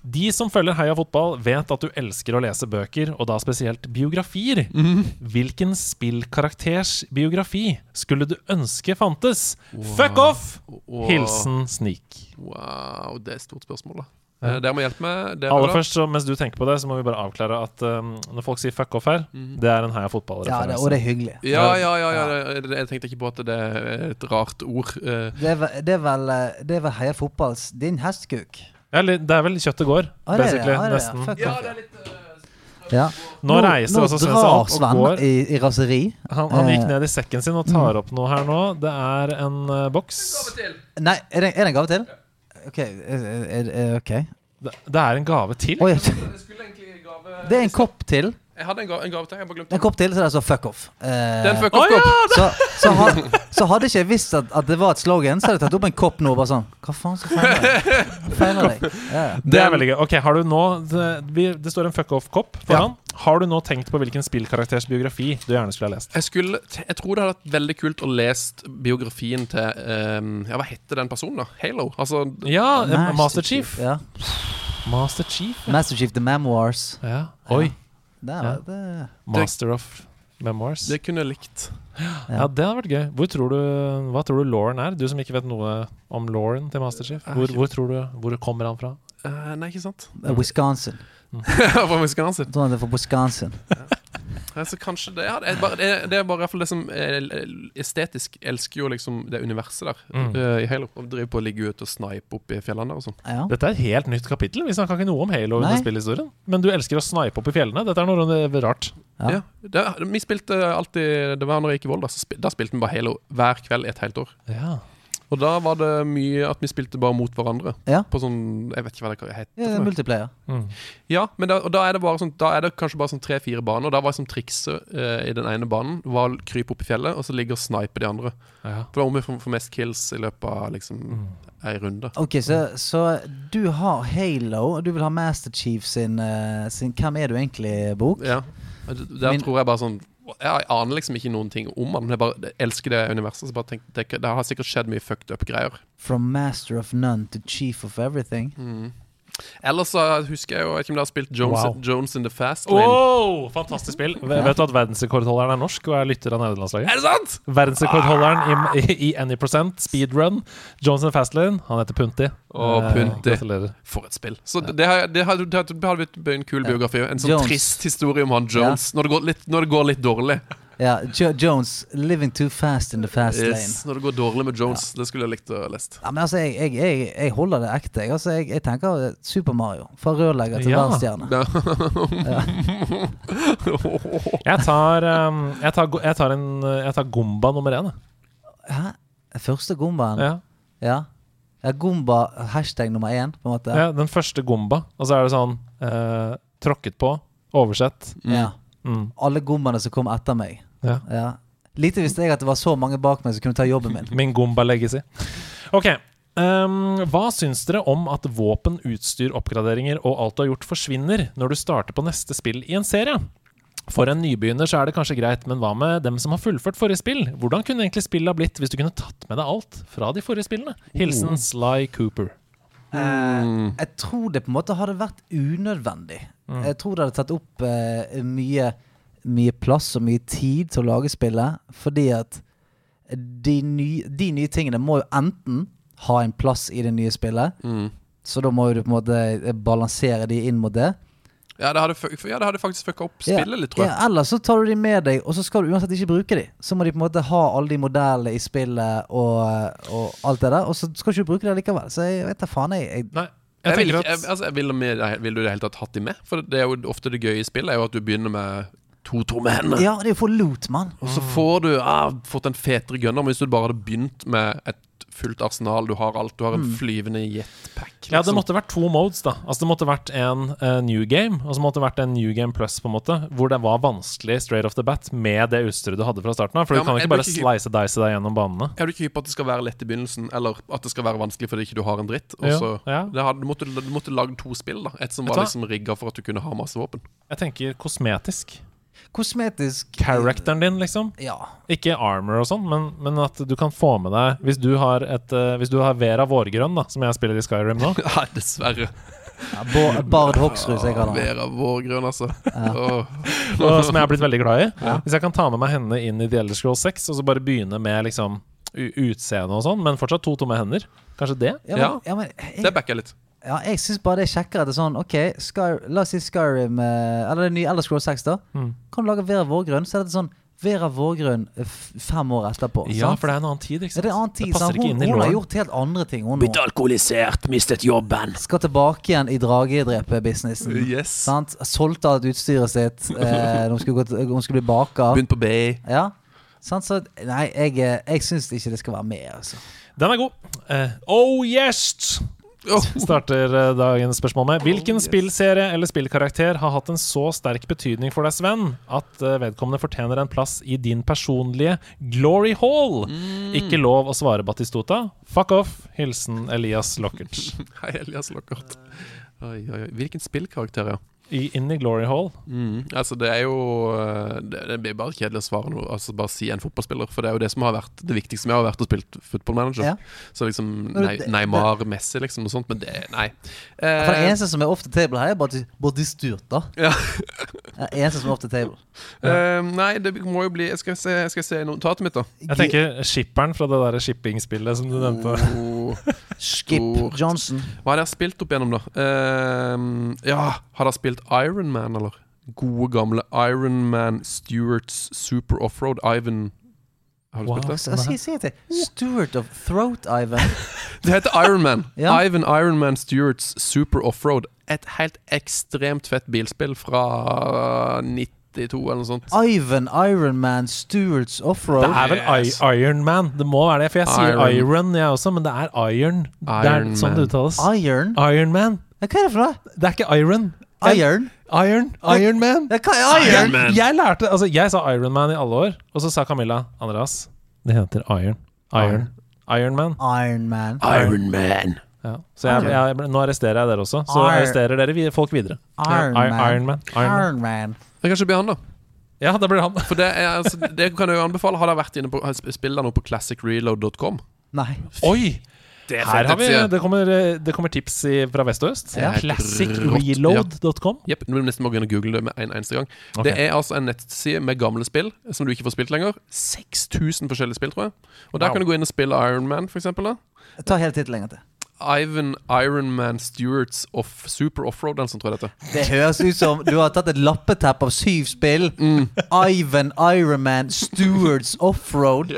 De som følger Heia fotball, vet at du elsker å lese bøker, og da spesielt biografier. Mhm. Hvilken spillkarakters biografi skulle du ønske fantes? Fuck off! Wow. Hilsen Snik. Wow, det er et stort spørsmål, da. Ja. Eh, Dere må hjelpe meg. Aller da. først, så, mens du tenker på det, så må vi bare avklare at um, når folk sier fuck off her, mm. det er en Heia Ja, det, fotball-referanse. og det er hyggelig. Ja, ja, ja. ja, det- Jeg tenkte ikke på at det er et rart ord. eh. Det er, vel- det er vel, eh, det er vel Heia Fotballs din hestkuk. Ja, det er vel kjøttet går, Ah, det det, basically. ah, det det, nesten. Ja, det er litt Ja. Nå reiser nå også Sven seg opp og Sven går. i, i raseri. Han, han gikk ned i sekken sin og tar opp noe her nå. Det er en uh, boks. Nei, er det, er det en gave til? OK. Er, er, er, ok Det, det er en gave til. Oi, Jeg skulle egentlig gave det er en kopp til. Jeg hadde en gave, en gave til. Jeg bare glemte En kopp til, så det er så fuck off. Eh, Det er en fuck off-kopp. ja, så, så, had, så hadde ikke jeg visst at, at det var et slogan, så hadde jeg tatt opp en kopp nå og bare sånn Hva faen så feiler deg? Feiler deg? Ja. Det er veldig gøy. Ok, har du nå Det, vi, det står en fuck off-kopp foran. Har du nå tenkt på hvilken spillkarakters biografi du gjerne skulle ha lest? Jeg, skulle, jeg tror det hadde vært veldig kult å lese biografien til um, Ja, hva heter den personen, da? Halo? Altså Ja, eh, Master Master Chief. Ja. Master Chief? ja. Master Chief The Memoirs. Ja. Oi. Det er, Ja. det, Master of Memoirs. Det kunne jeg likt. Ja, det hadde vært gøy. Hvor tror du, hva tror du Lauren er? Du som ikke vet noe om Lauren til Master Chief. Hvor, hvor tror du Hvor kommer han fra? Uh, nei, ikke sant? Wisconsin. Fra Wisconsin. Jeg tror det er fra Wisconsin. Altså, kanskje det, ja, det, er bare, det, det er bare i hvert fall det som er estetisk elsker jo liksom det universet der Mm. eh, i Halo. Og driver på å ligge ute og snipe opp i fjellene der og sånn. Ja. Dette er et helt nytt kapittel. Vi snakka ikke noe om Halo Nei. under spillhistorien. Men du elsker å snipe opp i fjellene. Dette er noe rart. Ja. Ja. Det, vi spilte alltid Det var når jeg gikk i Volda, da spilte vi bare Halo hver kveld i et helt år. Ja. Og da var det mye at vi spilte bare mot hverandre. Ja. På sånn Jeg vet ikke hva det heter. Ja, multiplayer. Mm. multiplayer. Ja, men da, og da er det bare sånn Da er det kanskje bare sånn tre-fire baner. Og da var liksom trikset eh, i den ene banen Var å krype opp i fjellet, og så ligge og snipe de andre. Ja. For da om vi får mest kills i løpet av liksom ei runde. Ok, så, så du har Halo, og du vil ha Master Chief sin, eh, sin Hvem er du egentlig-bok? Ja. Der Min- tror jeg bare sånn Jeg aner liksom ikke noen ting om han. Jeg bare elsker det universet. Så bare tenk, det, det har sikkert skjedd mye fucked up greier. From Master of None to Chief of Everything. Mm. Ellers så husker jeg jo ikke om dere har spilt Jones, Wow. Jones in the Fast Lane. Oh, fantastisk spill. Vet vet du at verdensrekordholderen er norsk og er lytter av nederlandslaget? Er det sant? Verdensrekordholderen i, i, i Any Percent speedrun, Fast Fastlane, han heter Punti. Oh, Eh, Punti. Gratulerer. For et spill. Så det, det, har, det, har, det, har, det hadde blitt en kul biografi. En sånn Jones. trist historie om han Jones når, det går litt, når det går litt dårlig. Ja, jo Jones, 'Living Too Fast in the Fast Lane'. Yes, når det går dårlig med Jones. Det skulle jeg likt å lest. Ja, men altså, jeg, jeg, jeg, jeg holder det ekte. Jeg, altså, jeg, jeg tenker eh, Super Mario. Fra rørlegger til Ja. verdensstjerne. Jeg tar, um, jeg tar, jeg tar, en, jeg tar Gomba nummer én. Hæ? Første gombaen? Ja. Ja. ja. Gomba hashtag nummer én, på en måte. Ja, den første Gomba. Og så er det sånn uh, tråkket på, oversett. Ja. Mm. Alle gombaene som kom etter meg. Ja. Lite visste jeg at det var så mange bak meg som kunne ta jobben min. Min Gomba legacy. Ok. Um, hva syns dere om at våpen, utstyr, oppgraderinger og alt du har gjort, forsvinner når du starter på neste spill i en serie? For en nybegynner så er det kanskje greit, men hva med dem som har fullført forrige spill? Hvordan kunne egentlig spillet ha blitt hvis du kunne tatt med deg alt fra de forrige spillene? Hilsen Sly Cooper. Eh, jeg tror det på en måte hadde vært unødvendig. Mm. Jeg tror det hadde tatt opp eh, mye, mye plass og mye tid til å lage spillet. Fordi at de, ny, de nye tingene må jo enten ha en plass i det nye spillet. Mm. Så da må jo du på en måte balansere de inn mot det. Ja, det hadde, ja, det hadde faktisk fucka opp Ja, spillet litt, tror jeg. Ja, ellers så tar du de med deg, og så skal du uansett ikke bruke de. Så må de på en måte ha alle de modellene i spillet og, og alt det der, og så skal du ikke bruke det likevel. Så jeg vet da faen, jeg, jeg Nei. Jeg, vil, ikke, at- jeg, altså, jeg vil, med, vil du i det hele tatt hatt de med? For det er jo ofte det gøye i spill er jo at du begynner med to tomme hender. Ja, det er jo for loot, mann. Og så får du ah, fått en fetere gunner, men hvis du bare hadde begynt med et fullt arsenal, du har alt, du har en Mm. flyvende jetpack Ja, det liksom. måtte vært to modes, da. Altså Det måtte vært en uh, new game, og så måtte vært en new game plus, på en måte. Hvor det var vanskelig straight off the bat med det utstyret du hadde fra starten av. For Ja, du kan jo ikke bare ikke- slice dice deg gjennom banene. Er du ikke hypp på at det skal være lett i begynnelsen, eller at det skal være vanskelig fordi ikke du har en dritt? Ja, ja. det hadde, du, måtte, du måtte lage to spill, da. Et som var liksom rigga for at du kunne ha masse våpen. Jeg tenker kosmetisk. Kosmetisk Characteren din, liksom. Ja. Ikke armor og sånn, men, men at du kan få med deg Hvis du har, et, uh, hvis du har Vera Vårgrønn, da, som jeg spiller i Skyrim nå Ja, dessverre. Ja, Bard Hoksrud, som jeg kaller. Vera Vårgrønn, altså. Ja. Oh. som jeg har blitt veldig glad i. Ja. Hvis jeg kan ta med meg henne inn i The Elder Scrolls 6, og så bare begynne med liksom utseende og sånn, men fortsatt to tomme hender. Kanskje det? Ja, men, ja, men jeg, Det backer jeg litt. Ja, jeg syns bare det er kjekkere at det er sånn OK, Sky, la oss si Skyrim eh, Eller det nye Elder Scroll 6, da. Mm. Kan du lage Vera Vårgrønn, så er det sånn Vera Vårgrønn eh, fem år etterpå. Ja, sant? for det er en annen tid, ikke Ja, det er en annen Det tid, passer sant? ikke Hun, inn i hun har gjort helt andre ting. Hun Blitt alkoholisert, mistet jobben. Skal tilbake igjen i dragedrepe-businessen. Yes. Sant? Solgte alt utstyret sitt. Eh, hun, skulle gå til, hun skulle bli baker. Begynt på B. Ja. Sant? Så nei, jeg, eh, jeg syns ikke det skal være med, altså. Den er god. Uh, oh yes! Starter eh, dagens spørsmål med Hvilken spillserie eller spillkarakter har hatt en så sterk betydning for deg, Sven, at eh, vedkommende fortjener en plass i din personlige glory hall? Ikke lov å svare Batistota. Fuck off. Hilsen Elias Lockert. Hei, Elias Lockert. Oi, oi, oi. Hvilken spillkarakter, ja? I, inn i glory hall. Mm. Altså, det er jo eh, Det, det blir bare kjedelig å svare noe. Altså, bare si en fotballspiller. For det er jo det som har vært det viktigste med å ha vært og spilt football manager. Ja. Så liksom nei, det- Neymar, Messi, liksom, og sånt. Men det Nei. For det Eh, eneste som er off the table her, er bare de styrte Ja. Det eneste som er off the table. eh, nei, det må jo bli Jeg skal se, jeg skal se notatet mitt, da. Jeg tenker skipperen fra det der shippingspillet som du nevnte. Oh, Skip. Johnson. Hva har dere spilt opp igjennom, da? Uh, ja, har dere spilt Iron Man, eller? Gode, gamle Iron Man Stewarts Super Offroad. Ivan Har du Wow. spilt det? Si si det. Stewart of Throat Ivan. Det heter Iron Man. Ja. Ivan Iron Man Stewarts Super Offroad. Et helt ekstremt fett bilspill fra 92 eller noe sånt. Ivan Ironman Stewarts Offroad. Det er vel Yes. Ironman. Iron Man. Det må være det, for jeg sier Iron. Iron, jeg også, men det er Iron. det er Iron sånn det Man. uttales. Iron? Ironman. Hva er det for noe? Det er ikke Iron. Iron? Iron. Iron Man. Ja, hva er Iron? Jeg, jeg lærte Altså, jeg sa Iron Man i alle år, og så sa Camilla Andreas Det heter Iron. Iron. Ironman. Man. Iron Man. Iron Ja. Så jeg, jeg, nå arresterer jeg dere også. Så arresterer dere folk videre. Ironman. Iron Man. Iron Iron Man. Det kan ikke bli han, da. Ja, det blir han. For det, er, altså, det kan jeg jo anbefale. Har dere vært inne på Spill deg på classicreload.com? Nei. Oi! Det er Her har vi, det, kommer, det kommer tips i, fra vest og øst. Helt Classicreload.com. Jepp. Du nesten gå inn og google det med en eneste gang. Okay. Det er altså en nettside med gamle spill som du ikke får spilt lenger. 6000 forskjellige spill, tror jeg. Og der Wow. kan du gå inn og spille Iron Man, for eksempel. Da. Ta hele tittelen en gang til. Ivan Ironman Stewards of Super Offroad, Den som tror dette. det høres ut som du har tatt et lappeteppe av syv spill. Mm. Ivan Ironman Stewards Offroad.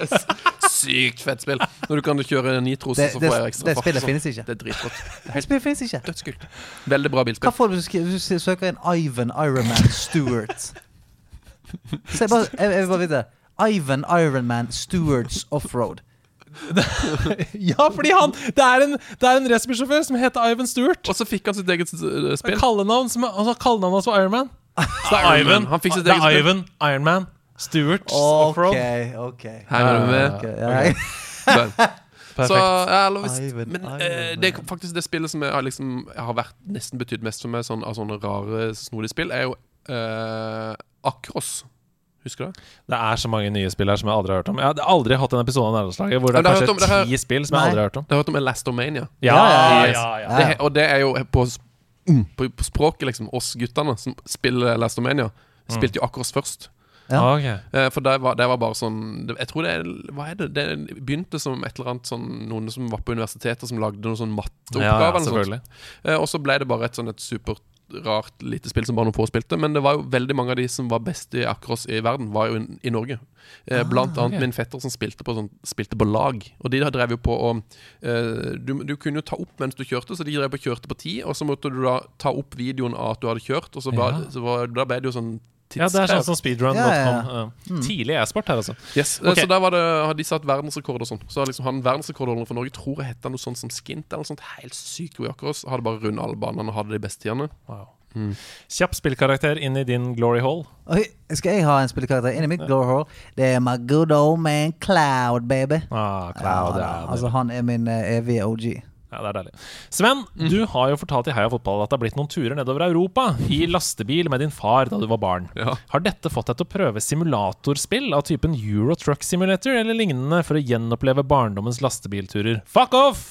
Sykt fett spill. Når du kan kjøre nitros, Det- så får jeg ekstra det spillet sånn. finnes ikke. Det er dritrått. Det Det helt spillet finnes ikke. dødskult. Veldig bra Hva får du hvis du søker inn Ivan Ironman Stewart? Så jeg, bare, jeg, jeg vil bare vite. Ivan Ironman Stewards Offroad. Ja, fordi han Det er en, det er en racersjåfør som heter Ivan Stewart. Og så fikk han sitt eget uh, spill. Kallenavn som altså, Kallenavnet hans var Iron Man. Så det er Iron Ivan. Han fikk sitt eget er spill. Ivan Ironman Stewart Ok, okay. Her Henger du med? Okay, yeah. Så, ja, eller hvis, Ivan, Men Ivan, eh, det er faktisk det spillet som jeg har, liksom, jeg har vært nesten betydd mest for meg sånn, av sånne rare, snodige spill, er jo eh, Akros. Husker du det? Det er så mange nye spill her som jeg aldri har hørt om. Jeg har aldri hatt en episode av Nærlandslaget hvor det er hørt om, det kanskje har- ti spill som jeg Nei. aldri har hørt om. Du har hørt om Elastomania? Ja, Ja, ja, ja, ja. ja. Det, og det er jo på, mm, på, på språket, liksom, oss guttene som spiller Elastomania, spilte jo akkurat først. Ja. Ok. Eh, For det var, det var bare sånn Jeg tror det er Hva er det? Det begynte som et eller annet sånn Noen som var på universitetet som lagde noen sånn Ja, ja, eller noe sånt. selvfølgelig. Eh, Og så ble det bare et sånn et superrart lite spill som bare noen få spilte. Men det var jo veldig mange av de som var best i akkurat i verden, var jo i, i Norge. Eh, Blant annet okay. min fetter som spilte på, sånn, spilte på lag. Og de drev jo på å eh, du, du kunne jo ta opp mens du kjørte, så de drev på kjørte på ti. Og så måtte du da ta opp videoen av at du hadde kjørt, og så, var, Ja. så var, da ble det jo sånn Ja, det er sånn som speedrun.com. Ja, ja, Ja, Tidlig e-sport her, altså. Yes, Okay. Så der var det, har de satt verdensrekord og sånn. Så har liksom han verdensrekordholderen for Norge tror jeg hette noe sånt som Skint eller noe sånt. Helt sykt god jakke. Hadde bare rundt alle banene og hadde de beste tidene. Wow. Kjapp spillkarakter inn i din glory hall. Oi, skal jeg ha en spillekarakter inni mitt glory hall? Det er my good old man Cloud, baby. Ah, Cloud, Ja, ja, altså, han er min uh, evige OG. Ja, det er deilig. Sven, du har jo fortalt i Heia Fotball at det har blitt noen turer nedover Europa i lastebil med din far da du var barn. Ja. Har dette fått deg til å prøve simulatorspill av typen Euro Truck Simulator eller lignende for å gjenoppleve barndommens lastebilturer? Fuck off!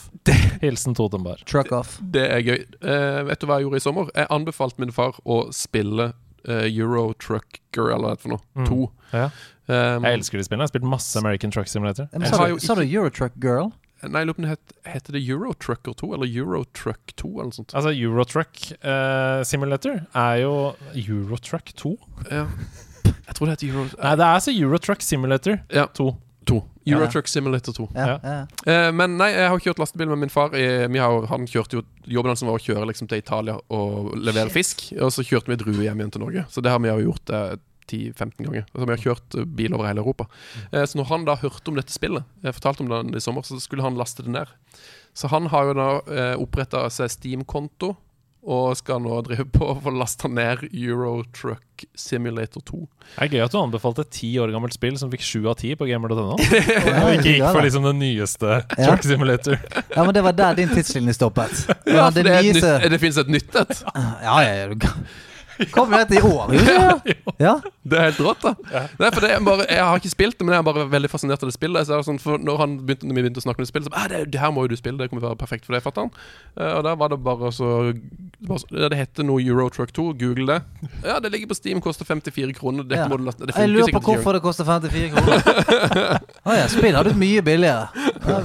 Hilsen Totenbar. Truck off. Det er gøy. Uh, vet du hva jeg gjorde i sommer? Jeg anbefalte min far å spille uh, Euro Trucker, eller hva det er for noe. Mm. To. Ja. Um, Jeg elsker de spillene. Jeg har spilt masse American Truck Simulator. Men sa, du, jo sa du Eurotruck Girl? Nei, jeg lurer på om det het, heter det Eurotrucker 2, eller Eurotruck 2, eller noe sånt. Altså, Eurotruck uh, Simulator er jo Eurotruck 2? Ja. Jeg tror det heter Euro... Nei, det er altså Eurotruck Simulator Ja. 2. 2. Eurotruck Ja. Simulator 2. Ja. Ja. Eh, men nei, jeg har kjørt lastebil med min far. I, vi har, han kjørte jo Jobben hans var å kjøre liksom, til Italia og levere fisk. Og så kjørte vi drue hjem igjen til Norge. Så det har vi jo gjort eh, 10-15 ganger. Altså, vi har kjørt eh, bil over hele Europa. Eh, så når han da hørte om dette spillet, jeg fortalte om det i sommer, så skulle han laste det ned. Så han har jo da eh, oppretta seg Steam-konto. Og skal nå drive på å få lasta ned Euro Truck Simulator 2. Det er gøy at du anbefalte et ti år gammelt spill som fikk sju av ti på gamer.no. Og ikke gikk for liksom den nyeste Ja. Truck Simulator. ja, men det var der din tidslinje stoppet. Ja, for det det, er nyeste nytt, det finnes et nytt et. Ja, ja, ja. Kom jo dette i det? Ja. Det er helt rått, da. Nei, for det er bare, jeg har ikke spilt det, men jeg er bare veldig fascinert av det spillet. Så er det sånn, for når, han begynte, når vi begynte å snakke om det spillet, så ah, det, det her må jo du spille. Det kommer til å være perfekt for deg, fatter'n. Eh, og der var det bare så bare, Det heter noe Euro Truck 2. Google det. Ja, det ligger på Steam, koster 54 kroner. Det Ja. må du det Jeg lurer på hvorfor det koster 54 kroner. Å ja, spill har du mye billigere.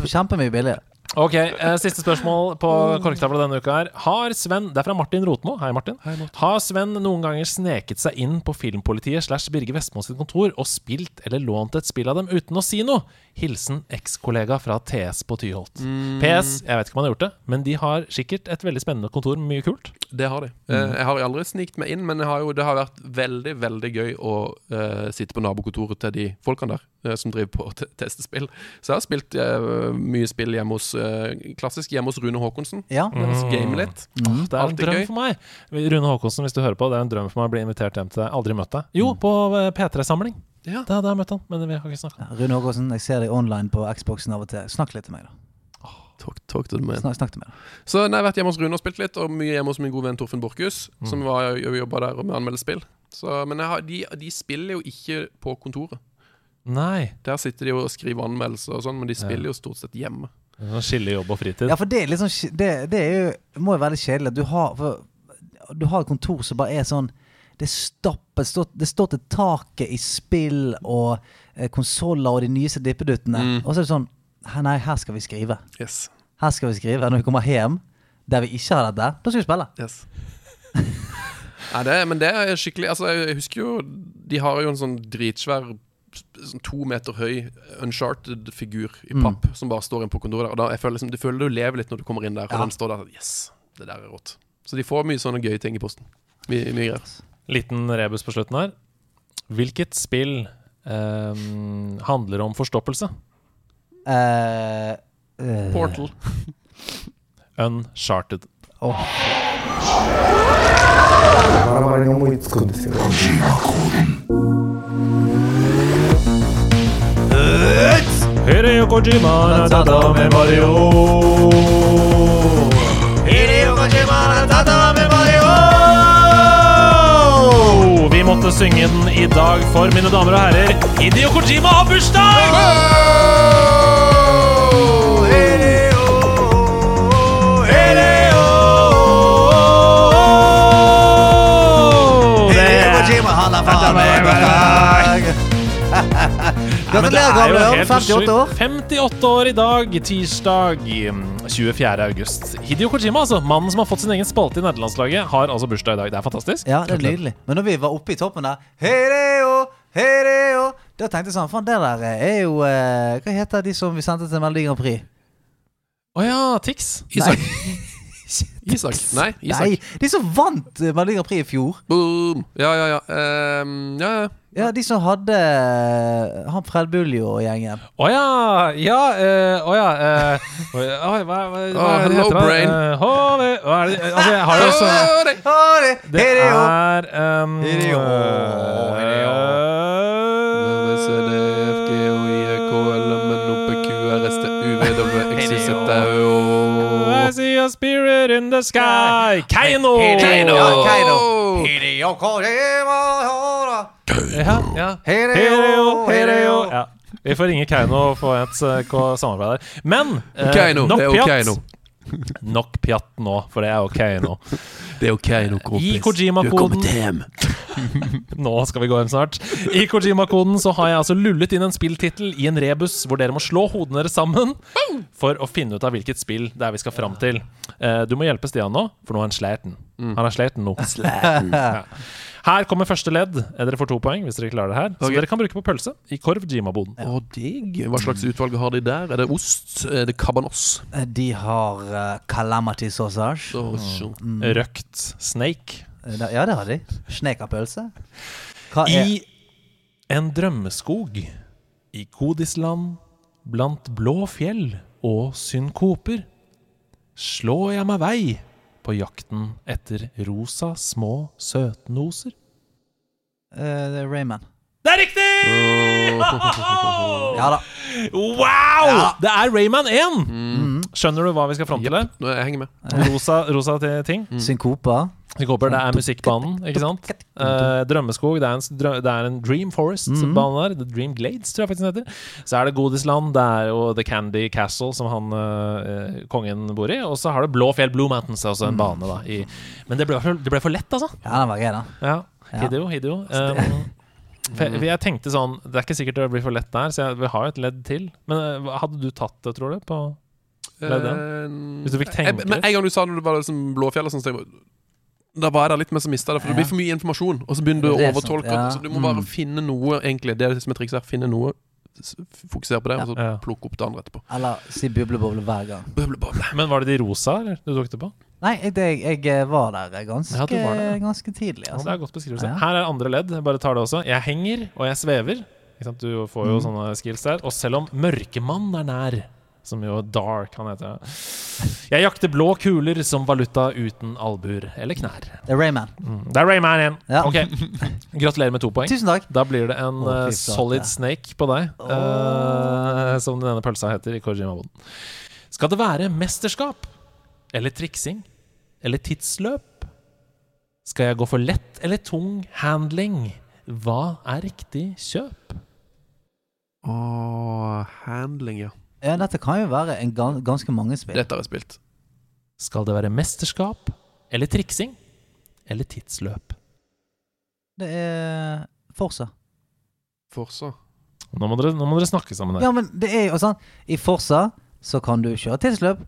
Kjempemye billigere. Ok, eh, Siste spørsmål på korktavla denne uka her. Har Sven Det er fra Martin Rotmo. Hei, Martin. Har Sven noen ganger sneket seg inn på Filmpolitiet slash Birger Vestmo sitt kontor og spilt eller lånt et spill av dem uten å si noe? Hilsen ekskollega fra TS på Tyholt. Mm. PS, jeg vet ikke om han har gjort det, men de har sikkert et veldig spennende kontor med mye kult. Det har de. Mm. jeg har aldri snikt meg inn, men jeg har jo, det har vært veldig veldig gøy å uh, sitte på nabokontoret til de folkene der uh, som driver på testespill te- spill. Så jeg har spilt uh, mye spill hjemme hos eh, Klassisk hjemme hos Rune Håkonsen. Ja. Mm. Game litt. Mm. Det er en drøm gøy. for meg. Rune Håkonsen, hvis du hører på, det er en drøm for meg å bli invitert hjem til deg. Aldri møtt deg. Jo, på eh, P3-samling. Ja. Der, hadde jeg møtt han, men vi har ikke snakka. Rune Håkonsen, jeg ser deg online på Xboxen av og til. Snakk litt til meg, da. Talk, talk to the man. Snakk, til meg. Så nei, jeg har vært hjemme hos Rune og spilt litt, og mye hjemme hos min gode venn Torfinn Borchhus, Mm. som var, jobba der med å anmelde spill. Så, men jeg har, de, de spiller jo ikke på kontoret. Nei. Der sitter de og skriver anmeldelser og sånn, men de spiller jo stort sett hjemme. Skille jobb og fritid. Ja, for det er sånn Det, det er jo, må jo være litt kjedelig. Du har, for, du har et kontor som bare er sånn Det stopper, Det står til taket i spill og eh, konsoller og de nyeste dippeduttene. Mm. Og så er det sånn «Hæ, Nei, her skal vi skrive. Yes. Her skal vi skrive. Når vi kommer hjem der vi ikke har dette, da skal vi spille. Yes. Nei, det, men det er skikkelig Altså, jeg husker jo De har jo en sånn dritsvær sånn to meter høy Uncharted-figur i Mm. papp som bare står inne på kontoret. Og da, jeg føler liksom, Du føler du lever litt når du kommer inn der, og Ja. den står der Yes, det der er rått. Så de får mye sånne gøye ting i posten. My, mye greier. Liten rebus på slutten her. Hvilket spill ehm, handler om forstoppelse? Uh, uh. Portal. Uncharted. Åh. Hideo Kojima natata me Mario. Hideo Kojima natata me Mario. Vi måtte synge den i dag, for mine damer og herrer, Hideo Kojima har bursdag! Hideo Kojima, han er faen meg bursdag! Gratulerer, gamle ørn. 58 år. 58 år i dag, tirsdag mm, 24. august. Hideo Kojima, altså, mannen som har fått sin egen spalte i nederlandslaget, har altså bursdag i dag. Det er fantastisk. Ja, det er nydelig. Men når vi var oppe i toppen der Hideo, Hideo Da tenkte jeg sånn Faen, det der er jo eh, Hva heter de som vi sendte til Melodi Grand Prix? Å ja, Tix. Isak. Isak? Nei, Isak. Nei, de som vant eh, Melodi Grand Prix i fjor. Boom. Ja, ja, ja. Um, ja, ja. Ja, de som hadde eh, han Fred Buljo og gjengen. Å ja! Ja, eh, å ja Uh, oi, hva, hva, hva Oh, er det hello, heter? brain. Uh, holy, hva er det Altså, jeg har jo sånn Det er um, see a spirit in the sky. Keino! Keiino. Kojima, Ja, ja. Hideo, Hideo. Ja. Vi får ringe Keiino og få et eh, samarbeid der. Men eh, Keiino, nok pjatt. Nok pjatt nå, for det er ok nå. Det er ok nå, kompis. I Du Kojima-koden kommet hjem. Nå skal vi gå hjem snart. I Kojima-koden så har jeg altså lullet inn en spilltittel i en rebus hvor dere må slå hodene deres sammen for å finne ut av hvilket spill det er vi skal fram til. Eh, du må hjelpe Stian nå, for nå er han sliten. Han er sliten nå. Ja. Her kommer første ledd. Dere får to poeng hvis dere klarer det her. Som Ok. dere kan bruke på pølse i Korv-Jima-boden. Å, digg. Hva slags utvalg har de der? Er det ost? Er det cabanos? Eh, De har uh, calamity sausage. Så, Mm. Røkt snake. Eh, Ja, det har de. Snekapølse. I en drømmeskog i Kodisland, blant blå fjell og synkoper, slår jeg meg vei på jakten etter rosa små søtnoser. Eh, det er Rayman. Det er riktig! Ja da. Wow! Det er Rayman 1! Skjønner du hva vi skal fram til her? Nå jeg henger med. Rosa, rosa ti- ting. Synkopa. Synkoper, det er musikkbanen, ikke sant? Eh, Drømmeskog, det er en, det er en Dream Forest-bane der. The Dream Glades, tror jeg faktisk den heter. Så er det Godisland, det er jo The Candy Castle, som han eh, kongen bor i. Og så har det Blå fjell, Blue Mountains, altså en bane, da. I, men det ble, for, det ble for lett, altså. Ja, den var da. Ja. Hideo, Hideo. Um, for jeg, jeg tenkte sånn Det er ikke sikkert det blir for lett der, så jeg, vi har jo et ledd til. Men eh, hadde du tatt det, tror du? På ledd det? Hvis du fikk tenke litt? Men en gang du sa det var liksom Blåfjell og sånn, så jeg bare- da var jeg der litt, mer som mista det. For det blir for mye informasjon, og så begynner du å er overtolke. ja. Så du må bare Mm. finne noe, egentlig. Det er det som er trikset her. Finne noe, fokusere på det, og så plukke opp det andre etterpå. Eller si bubleboble hver gang. Men var det de rosa eller, du tok det på? Nei, det, jeg, var der ganske, Ja, var der, ganske tidlig. Ja, Altså. det er godt beskrivelse. Ja. Her er andre ledd. Jeg bare tar det også. Jeg henger, og jeg svever. Du får jo Mm. sånne skills der. Og selv om Mørkemann er nær, som jo Dark han heter Jeg jakter blå kuler som valuta uten albuer eller knær. Det er Rayman. Mm. Det er Rayman igjen. Ja. Ok. Gratulerer med to poeng. Tusen takk. Da blir det en oh, solid ja. snake på deg, eh, som denne pølsa heter i Kojima-boden. Skal det være mesterskap? Eller triksing? Eller tidsløp? Skal jeg gå for lett eller tung handling? Hva er riktig kjøp? Åh, handling, ja. Ja, dette kan jo være en gan ganske mange spill. Dette har jeg spilt. Skal det være mesterskap? Eller triksing? Eller tidsløp? Det er Forsa. Forsa. Nå må dere, nå må dere snakke sammen her. Ja, men det er jo sånn I Forsa så kan du kjøre tidsløp.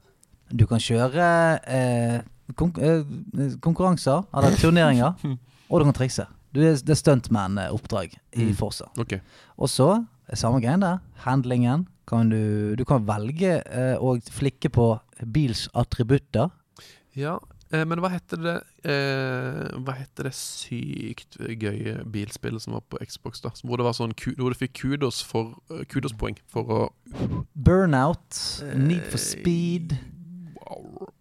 Du kan kjøre eh, eh, konkurranser, eller turneringer, og du kan trikse. Du det er stuntman-oppdrag i Mm. Forsa. Okay. Og så er samme greien der. Handlingen kan du Du kan velge eh, å flikke på bils attributter. Ja, eh, men hva heter det eh, Hva heter det sykt gøye bilspillet som var på Xbox, da? Hvor det var sånn Hvor du fikk kudos for eh, Kudospoeng for å Burnout, Need for Speed,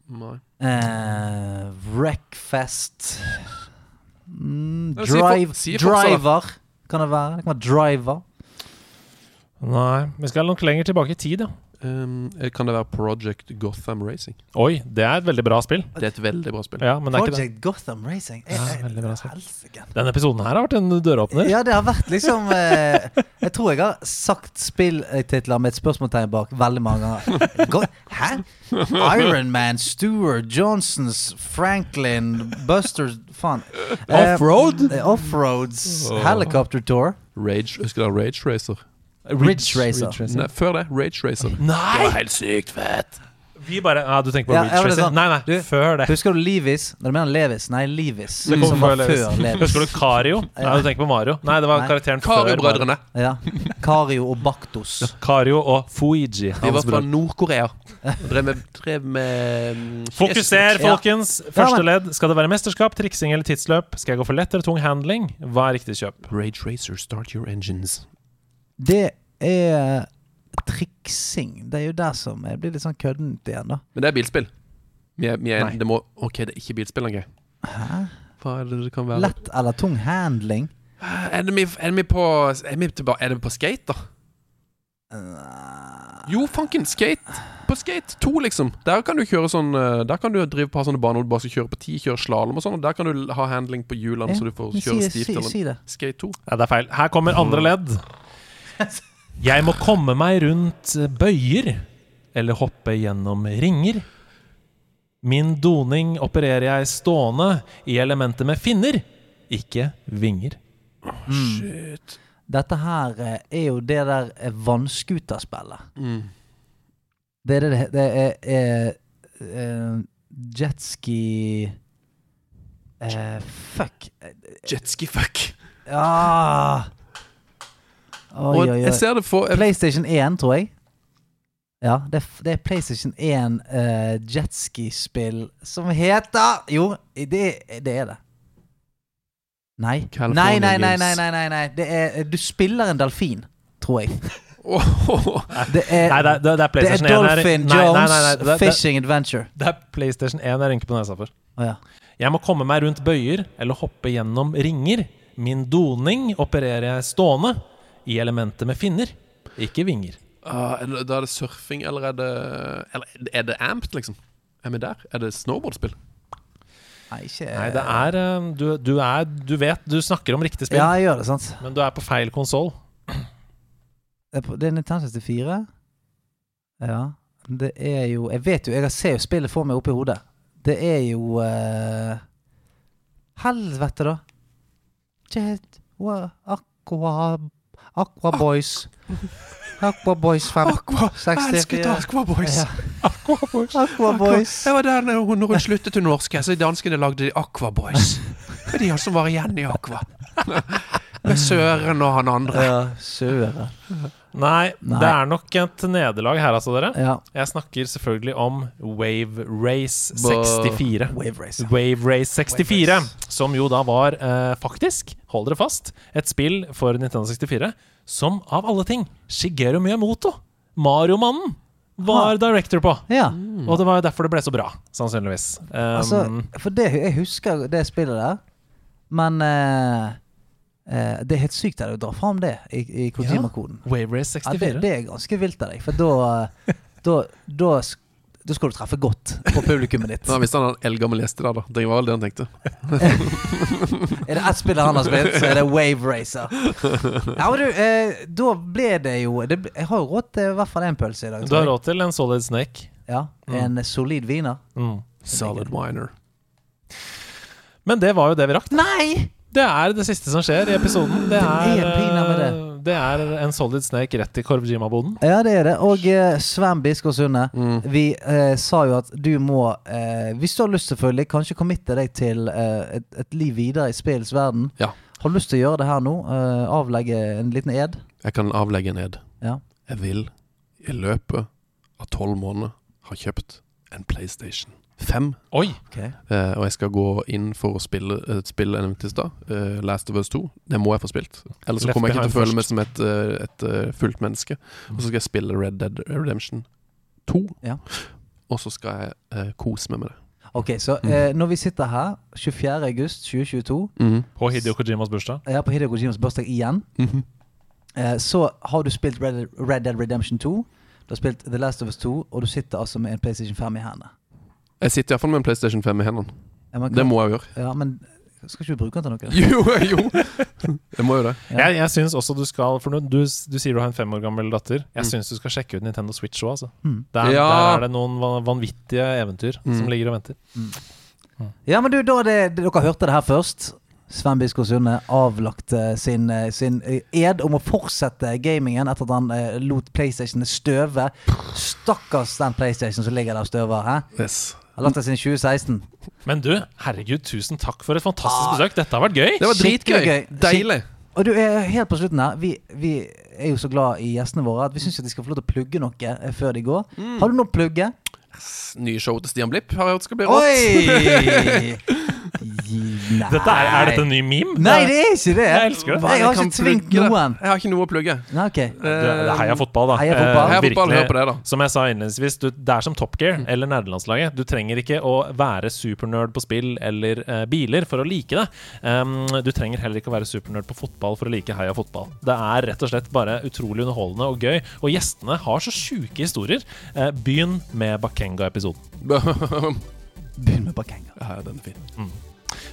Nei. eh, Wreckfest mm, Drive. Driver kan det være. Det kan være Driver. Nei, vi skal nok lenger tilbake i tid, ja. Um, eh, kan det være Project Gotham Racing? Oi, det er et veldig bra spill. Det er et veldig bra spill. Ja, men det er ikke det. Project Gotham Racing. Ja, Jeg- jeg- veldig bra spill. helsike. Denne episoden her har vært en døråpner. Ja, det har vært liksom eh, Jeg tror jeg har sagt spilltitler med et spørsmålstegn bak veldig mange ganger. Go Hæ? Iron Man, Stuart, Johnsons, Franklin, Buster Faen. Eh, Offroad? eh, Offroads. Helicopter Tour. Rage, Husker du Rage Racer? Ridge Racer. Nei, før det, Rage Racer. Nei! Det var helt sykt fett. Vi bare Ja, du tenker på Ja, Ridge ja, er Racer? sånn, Nei, nei, du, før det. Husker du Levis? Når du mener Levis? Nei, Levis. Det kom som var Levis. før Levis. Husker du Cario? Nei, du tenker på Mario. Nei, det var Nei. karakteren før Cario-brødrene. Ja. Cario og Baktos. Cario og Fuiji. De var fra. Nord-Korea. Drev med, drev med mm, Fokuser, folkens! Ja, Første ledd. Skal det være mesterskap, triksing eller tidsløp? Skal jeg gå for lett eller tung handling? Hva er riktig kjøp? Rage Racer, start your engines. Det er triksing. Det er jo der som jeg blir litt sånn køddent igjen, da. Men det er bilspill. Vi er, vi er, Nei. det må, OK, det er ikke bilspill engang. Hæ? Hva er det det kan være? Lett eller tung handling? Er det vi, er det vi på Er, vi tilbake, er det på skate, da? Jo, fanken, skate. På skate 2, liksom. Der kan du kjøre sånn eh, Der kan du drive på sånne baner hvor du bare skal kjøre på ti, kjøre slalåm og sånn. Og der kan du ha handling på hjulene, Ja, så du får kjøre si- stivt. si- si det. Skate 2. Ja, det er feil. Her kommer andre ledd. Jeg må komme meg rundt bøyer eller hoppe gjennom ringer. Min doning opererer jeg stående i elementet med finner, ikke vinger. Shit. Dette her eh, er jo det der eh, vannskuterspillet. Mm. Det er det det, er, er, er eh, Jetski uh, Fuck. Jetski-fuck. Ja Oi, Og oi, oi. jeg ser det for jeg, PlayStation 1, tror jeg. Ja, det, er det er PlayStation 1 uh, jetskispill som heter Jo, det, det er det. Nei. Nei, nei, nei, nei, nei, nei, nei. Det er, du spiller en delfin, tror jeg. Det er, Nei, det er, det er det er PlayStation 1 er, Dolphin Nei, Jones nei, nei, nei, det, det, Fishing Adventure. det er PlayStation 1 jeg rynker på nesa for. Oh, ja. Jeg må komme meg rundt bøyer eller hoppe gjennom ringer. Min doning opererer jeg stående i elementet med finner, ikke vinger. Uh, er det- da er det surfing, eller er det Eller er det amped, liksom? Er vi der? Er det snowboardspill? Nei, ikke Nei, det er eh, du, du er Du vet du snakker om riktig spill, Ja, jeg gjør det, sant. men du er på feil konsoll. Det er på- det er Nintendo 64. Ja. Det er jo Jeg vet jo, jeg ser jo spillet for meg oppi hodet. Det er jo eh, Helvete, da. Jet wa, Aqua Aqua Boys. Aqua Boys 5. Aqua! Jeg 64. elsket Aqua Boys! Ja. Aquaboys. Jeg var der når hun, sluttet til norsk, så danskene lagde de Aqua Boys. Det er de som var igjen i Aqua. Med Søren og han andre. Ja, Søren. Nei, Nei. det er nok et nederlag her, altså, dere. Ja. Jeg snakker selvfølgelig om Wave Race 64. Wave Race. ja. Wave Race 64, Wave Race. som jo da var eh, faktisk, hold dere fast, et spill for Nintendo 64 som av alle ting Shigeru Miyamoto, Mario-mannen, var director på. Ja. Og det var jo derfor det ble så bra, sannsynligvis. Um, Altså, for det, jeg husker det spillet der, men eh, eh, det er helt sykt av deg å dra fram det i, i Kojima-koden. Wave Race Ja, det, det er ganske vilt av deg, for da Da, da, da skal du treffe godt på publikummet ditt. Hvis han han en eldgammel gjest i dag, da. Det var vel det han tenkte. Er det ett spill han har spilt, så er det Wave Racer. Ja, men du, uh, da ble det jo det, Jeg har jo råd til i hvert fall én pølse i dag. Du har råd til en Solid Snake. Ja, En solid wiener. Mm. Solid winer. Men det var jo det vi rakk. Nei! Det er det siste som skjer i episoden. Det er, er det. eh, det er en Solid Snake rett i Korvjima-boden. Ja, det er det. Og eh, Sven Biskår Sunde, Mm. vi eh, sa jo at du må eh, Hvis du har lyst, selvfølgelig, kanskje committe deg til eh, et, et liv videre i spillets verden. Ja. Har du lyst til å gjøre det her nå? Eh, avlegge en liten ed? Jeg kan avlegge en ed. Ja. Jeg vil i løpet av tolv måneder ha kjøpt en PlayStation 5. Oi! Okay. Uh, og jeg skal gå inn for å spille et spill jeg nevnte i stad, eh, Last of Us 2. Det må jeg få spilt. Ellers så kommer jeg ikke til å føle meg som et, eh, et eh, fullt menneske. Og så skal jeg spille Red Dead Redemption 2. Ja. Og så skal jeg uh, kose meg med det. Ok, så eh, når vi sitter her 24. august 2022, Mhm. På Hideo Kojimas bursdag. ja, på Hideo Kojimas bursdag igjen, -hmm. eh, så har du spilt Red, Red Dead Redemption 2. Du har spilt The Last of Us 2, og du sitter altså med en PlayStation 5 i hendene. Jeg sitter iallfall med en PlayStation 5 i hendene. Ja, kan, Det må jeg gjøre. Ja, men skal ikke du bruke den til noe? Jo, jo! Jeg må jo det. Ja. Jeg, jeg synes også du skal For du, du, du sier du har en fem år gammel datter. Jeg Mm. syns du skal sjekke ut Nintendo Switch òg, altså. Mm. Der, Ja. der er det noen vanvittige eventyr Mm. som ligger og venter. Ja, men du, da det, dere hørte det her først. Sven Biskår Sunde avlagt eh, sin, eh, sin eh, ed om å fortsette gamingen etter at han eh, lot PlayStation støve. Stakkars den PlayStation som ligger der og støver. Hæ? Yes. Har lagt det siden 2016. Men du, herregud, tusen takk for et fantastisk besøk. Dette har vært gøy. Det var dritgøy. gøy. Deilig. Og du er helt på slutten her. Vi, vi er jo så glad i gjestene våre at vi syns de skal få lov til å plugge noe eh, før de går. Mm. Har du noe å plugge? Nye show til Stian Blipp har jeg hørt skal bli rått. Nei. Dette er, er dette en ny meme? Nei, det er ikke det. Jeg elsker det. Jeg har kan ikke tvingt plugge noen. Jeg har ikke noe å plugge. Nei, ok. Du, det er heia fotball, da. Heia fotball. Eh, Heia fotball, virkelig, hør på det, da. Som jeg sa innledningsvis, du, det er som Top Gear eller nerdelandslaget. Du trenger ikke å være supernerd på spill eller eh, biler for å like det. Um, du trenger heller ikke å være supernerd på fotball for å like heia fotball. Det er rett og slett bare utrolig underholdende og gøy. Og gjestene har så sjuke historier. Eh, begynn med Bakenga-episoden. Begynn med Bakenga. Ja, den er fin.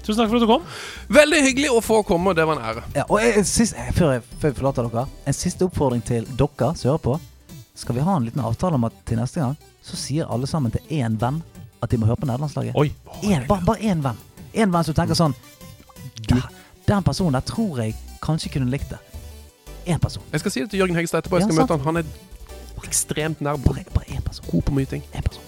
Tusen takk for at du kom. Veldig hyggelig å få komme, det var en ære. Ja, og jeg, sist, eh, før, jeg, før jeg forlater dere, en siste oppfordring til dere som hører på. Skal vi ha en liten avtale om at til neste gang så sier alle sammen til én venn at de må høre på nederlandslaget? Oi. En, bare, bare én venn. En venn som tenker sånn du, Den personen der tror jeg kanskje kunne likt det. Én person. Jeg skal si det til Jørgen Hegstad etterpå. Jeg skal ja, møte han. Han er ekstremt nær. Bare, bare én person. God på mye ting. En person.